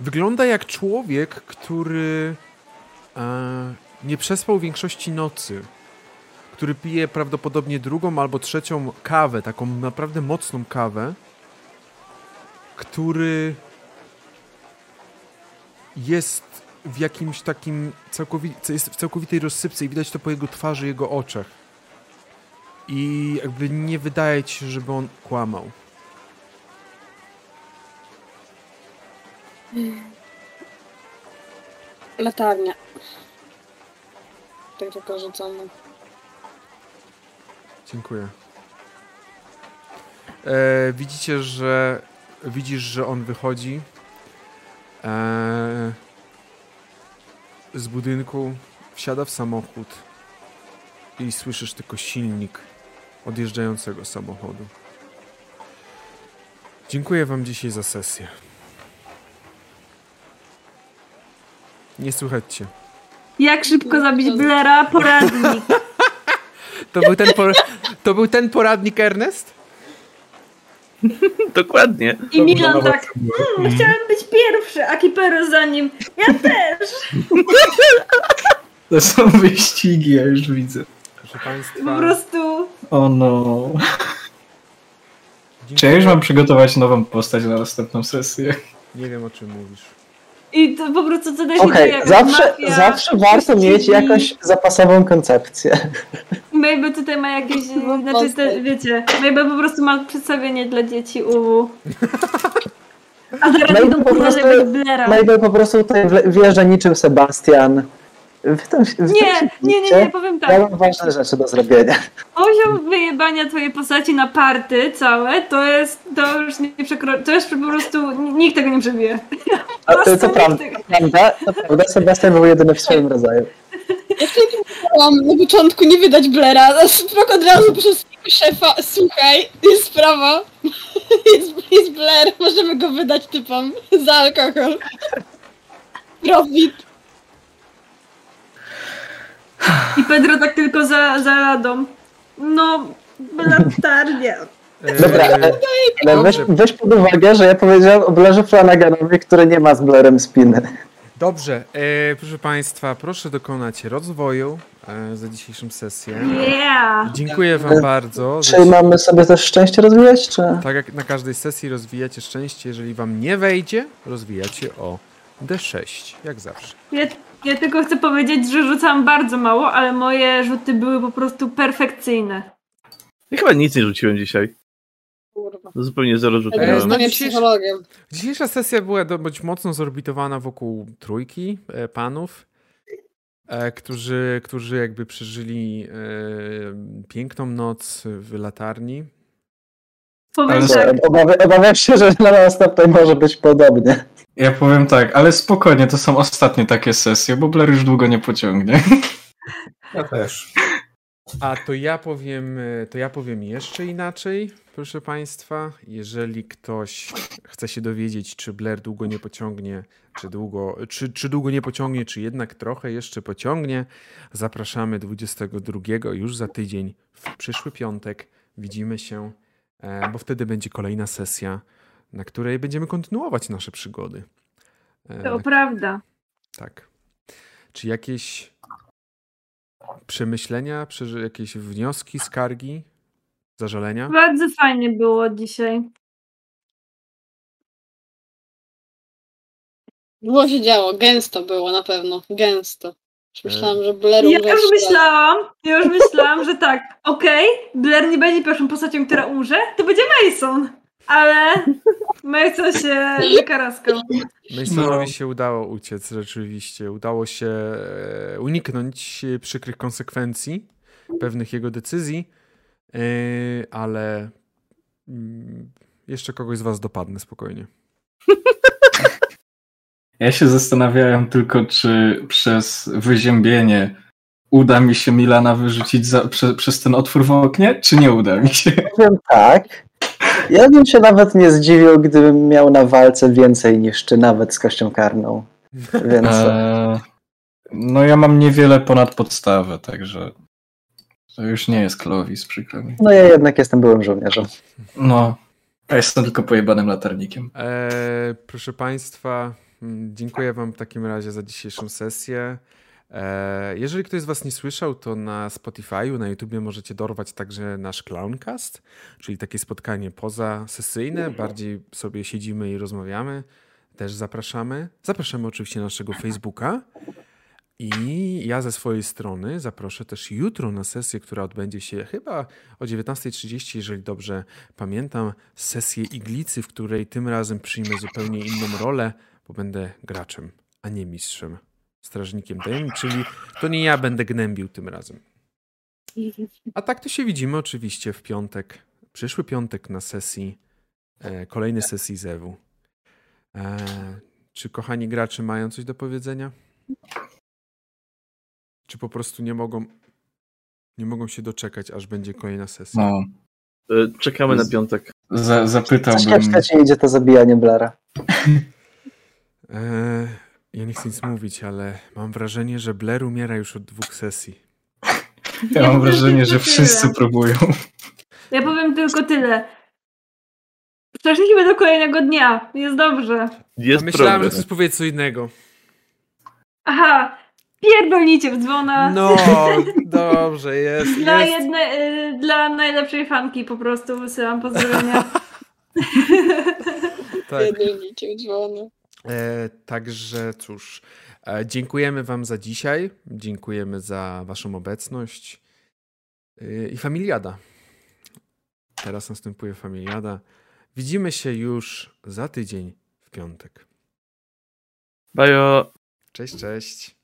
Wygląda jak człowiek, który e, nie przespał większości nocy. Który pije prawdopodobnie drugą albo trzecią kawę, taką naprawdę mocną kawę. Który jest w jakimś takim całkowi- jest w całkowitej rozsypce i widać to po jego twarzy, jego oczach. I jakby nie wydaje ci się, żeby on kłamał. Latarnia. Tak tylko rzucamy. Dziękuję. E, widzicie, że widzisz, że on wychodzi e, z budynku, wsiada w samochód i słyszysz tylko silnik odjeżdżającego samochodu. Dziękuję wam dzisiaj za sesję. Nie słychać cię. Jak szybko zabić Blera? Poradnik. To był ten, por- to był ten poradnik Ernest? Dokładnie. I Milan tak, hmm, chciałem być pierwszy, a Kipero za nim. Ja też. To są wyścigi, ja już widzę. Proszę państwa. Po prostu O no. dziękuję. Czy ja już mam przygotować nową postać na następną sesję? Nie wiem o czym mówisz. I to po prostu co da się Okej, dzieje, jakaś zawsze, mafia, zawsze warto mieć jakąś zapasową koncepcję. Mabel tutaj ma jakieś, znaczy te, wiecie, Mabel po prostu ma przedstawienie dla dzieci UW. A zaraz będą po prostu-. Mabel po prostu tutaj wjeżdża niczym Sebastian. Wy tam, wy tam Nie, się nie, nie, nie, powiem Ja tak. mam ważne rzeczy do zrobienia. Poziom wyjebania twojej postaci na party całe, to jest, to już nie przekro... to jest po prostu, nikt tego nie przebije. A to, prostu to prawda, tego- prawda, to prawda, Sebastian był jedyny w swoim rodzaju. Ja mówiłam na początku nie wydać Blera, a Sprok od razu przez szefa, słuchaj, jest sprawa, jest, jest Blair, możemy go wydać typom za alkohol. Profit. I Pedro tak tylko za, za radą. No, latarnia. E, Dobra, ale, ale weź, dobrze, weź pod uwagę, że ja powiedziałem o Blerze Flanaganowi, który nie ma z Blerem spiny. dobrze. E, proszę Państwa, proszę dokonać rozwoju e, za dzisiejszą sesję. Yeah! Dziękuję Wam bardzo. Za, Czy mamy sobie też szczęście rozwijać, czy... tak jak na każdej sesji rozwijacie szczęście, jeżeli Wam nie wejdzie, rozwijacie o D6, jak zawsze. Ja, tylko chcę powiedzieć, że rzucałam bardzo mało, ale moje rzuty były po prostu perfekcyjne. Ja chyba nic nie rzuciłem dzisiaj. Kurwa. Zupełnie zero rzutów. Ja no psychologiem. Dzisiejsza sesja była dość mocno zorbitowana wokół trójki e, panów. e, którzy, którzy jakby przeżyli e, piękną noc w latarni. Powiem Ale- tak, Obawia, obawiam się, że na następnej może być podobnie. Ja powiem tak, ale spokojnie, to są ostatnie takie sesje, bo Blair już długo nie pociągnie. Ja też. A to ja powiem, to ja powiem jeszcze inaczej, proszę Państwa. Jeżeli ktoś chce się dowiedzieć, czy Blair długo nie pociągnie, czy długo, czy, czy długo nie pociągnie, czy jednak trochę jeszcze pociągnie, zapraszamy 22 już za tydzień, w przyszły piątek. Widzimy się, bo wtedy będzie kolejna sesja, na której będziemy kontynuować nasze przygody. E, to prawda. tak. Czy jakieś przemyślenia, jakieś wnioski, skargi, zażalenia? Bardzo fajnie było dzisiaj. Było się działo, gęsto było na pewno, gęsto. Już myślałam, że Blair Ja umrze już w szkole. myślałam, ja już myślałam, że tak, okej, Blair nie będzie pierwszą postacią, która umrze, to będzie Mason. Ale Mason się wykaraskał. Masonowi No. się udało uciec rzeczywiście. Udało się e, uniknąć e, przykrych konsekwencji pewnych jego decyzji, e, ale mm, jeszcze kogoś z was dopadnę spokojnie. Ja się zastanawiałem tylko, czy przez wyziębienie uda mi się Milana wyrzucić za, prze, przez ten otwór w oknie, czy nie uda mi się. Powiem tak. Ja bym się nawet nie zdziwił, gdybym miał na walce więcej niż ty nawet z kością karną. Więc Eee, no ja mam niewiele ponad podstawę, także to już nie jest Clovis, przykro mi. no ja jednak jestem byłym żołnierzem. No, ja jestem tylko pojebanym latarnikiem. E, proszę Państwa, dziękuję Wam w takim razie za dzisiejszą sesję. E, jeżeli ktoś z Was nie słyszał, to na Spotify'u, na YouTubie możecie dorwać także nasz Clowncast, czyli takie spotkanie poza sesyjne, bardziej sobie siedzimy i rozmawiamy. Też zapraszamy. Zapraszamy oczywiście na naszego Facebooka. I ja ze swojej strony zaproszę też jutro na sesję, która odbędzie się chyba o 19.30, jeżeli dobrze pamiętam, sesję Iglicy, w której tym razem przyjmę zupełnie inną rolę, bo będę graczem, a nie mistrzem, strażnikiem tajemnic, czyli to nie ja będę gnębił tym razem. A tak to się widzimy oczywiście w piątek, przyszły piątek na sesji, e, kolejnej sesji Zewu. E, czy kochani gracze mają coś do powiedzenia? Czy po prostu nie mogą, nie mogą się doczekać, aż będzie kolejna sesja? No, Y, Czekamy na piątek. Coś zapytałbym... jak ci idzie to zabijanie Blara. Eee, ja nie chcę nic mówić, ale mam wrażenie, że Blair umiera już od dwóch sesji. Ja mam wrażenie, że Tyle. wszyscy próbują. Ja powiem tylko tyle. Przejdźmy do kolejnego dnia. Jest dobrze. Jest A myślałem, że progres. chcesz powiedzieć co innego. Aha, pierdolnicie w dzwona. No, dobrze, jest. Dla, jest. jedne, y, dla najlepszej fanki po prostu wysyłam pozdrowienia. Tak. Pierdolnicie w dzwony. E, także cóż, e, dziękujemy Wam za dzisiaj. Dziękujemy za Waszą obecność. E, I familiada. Teraz następuje familiada. Widzimy się już za tydzień w piątek. Bajo. Cześć, cześć.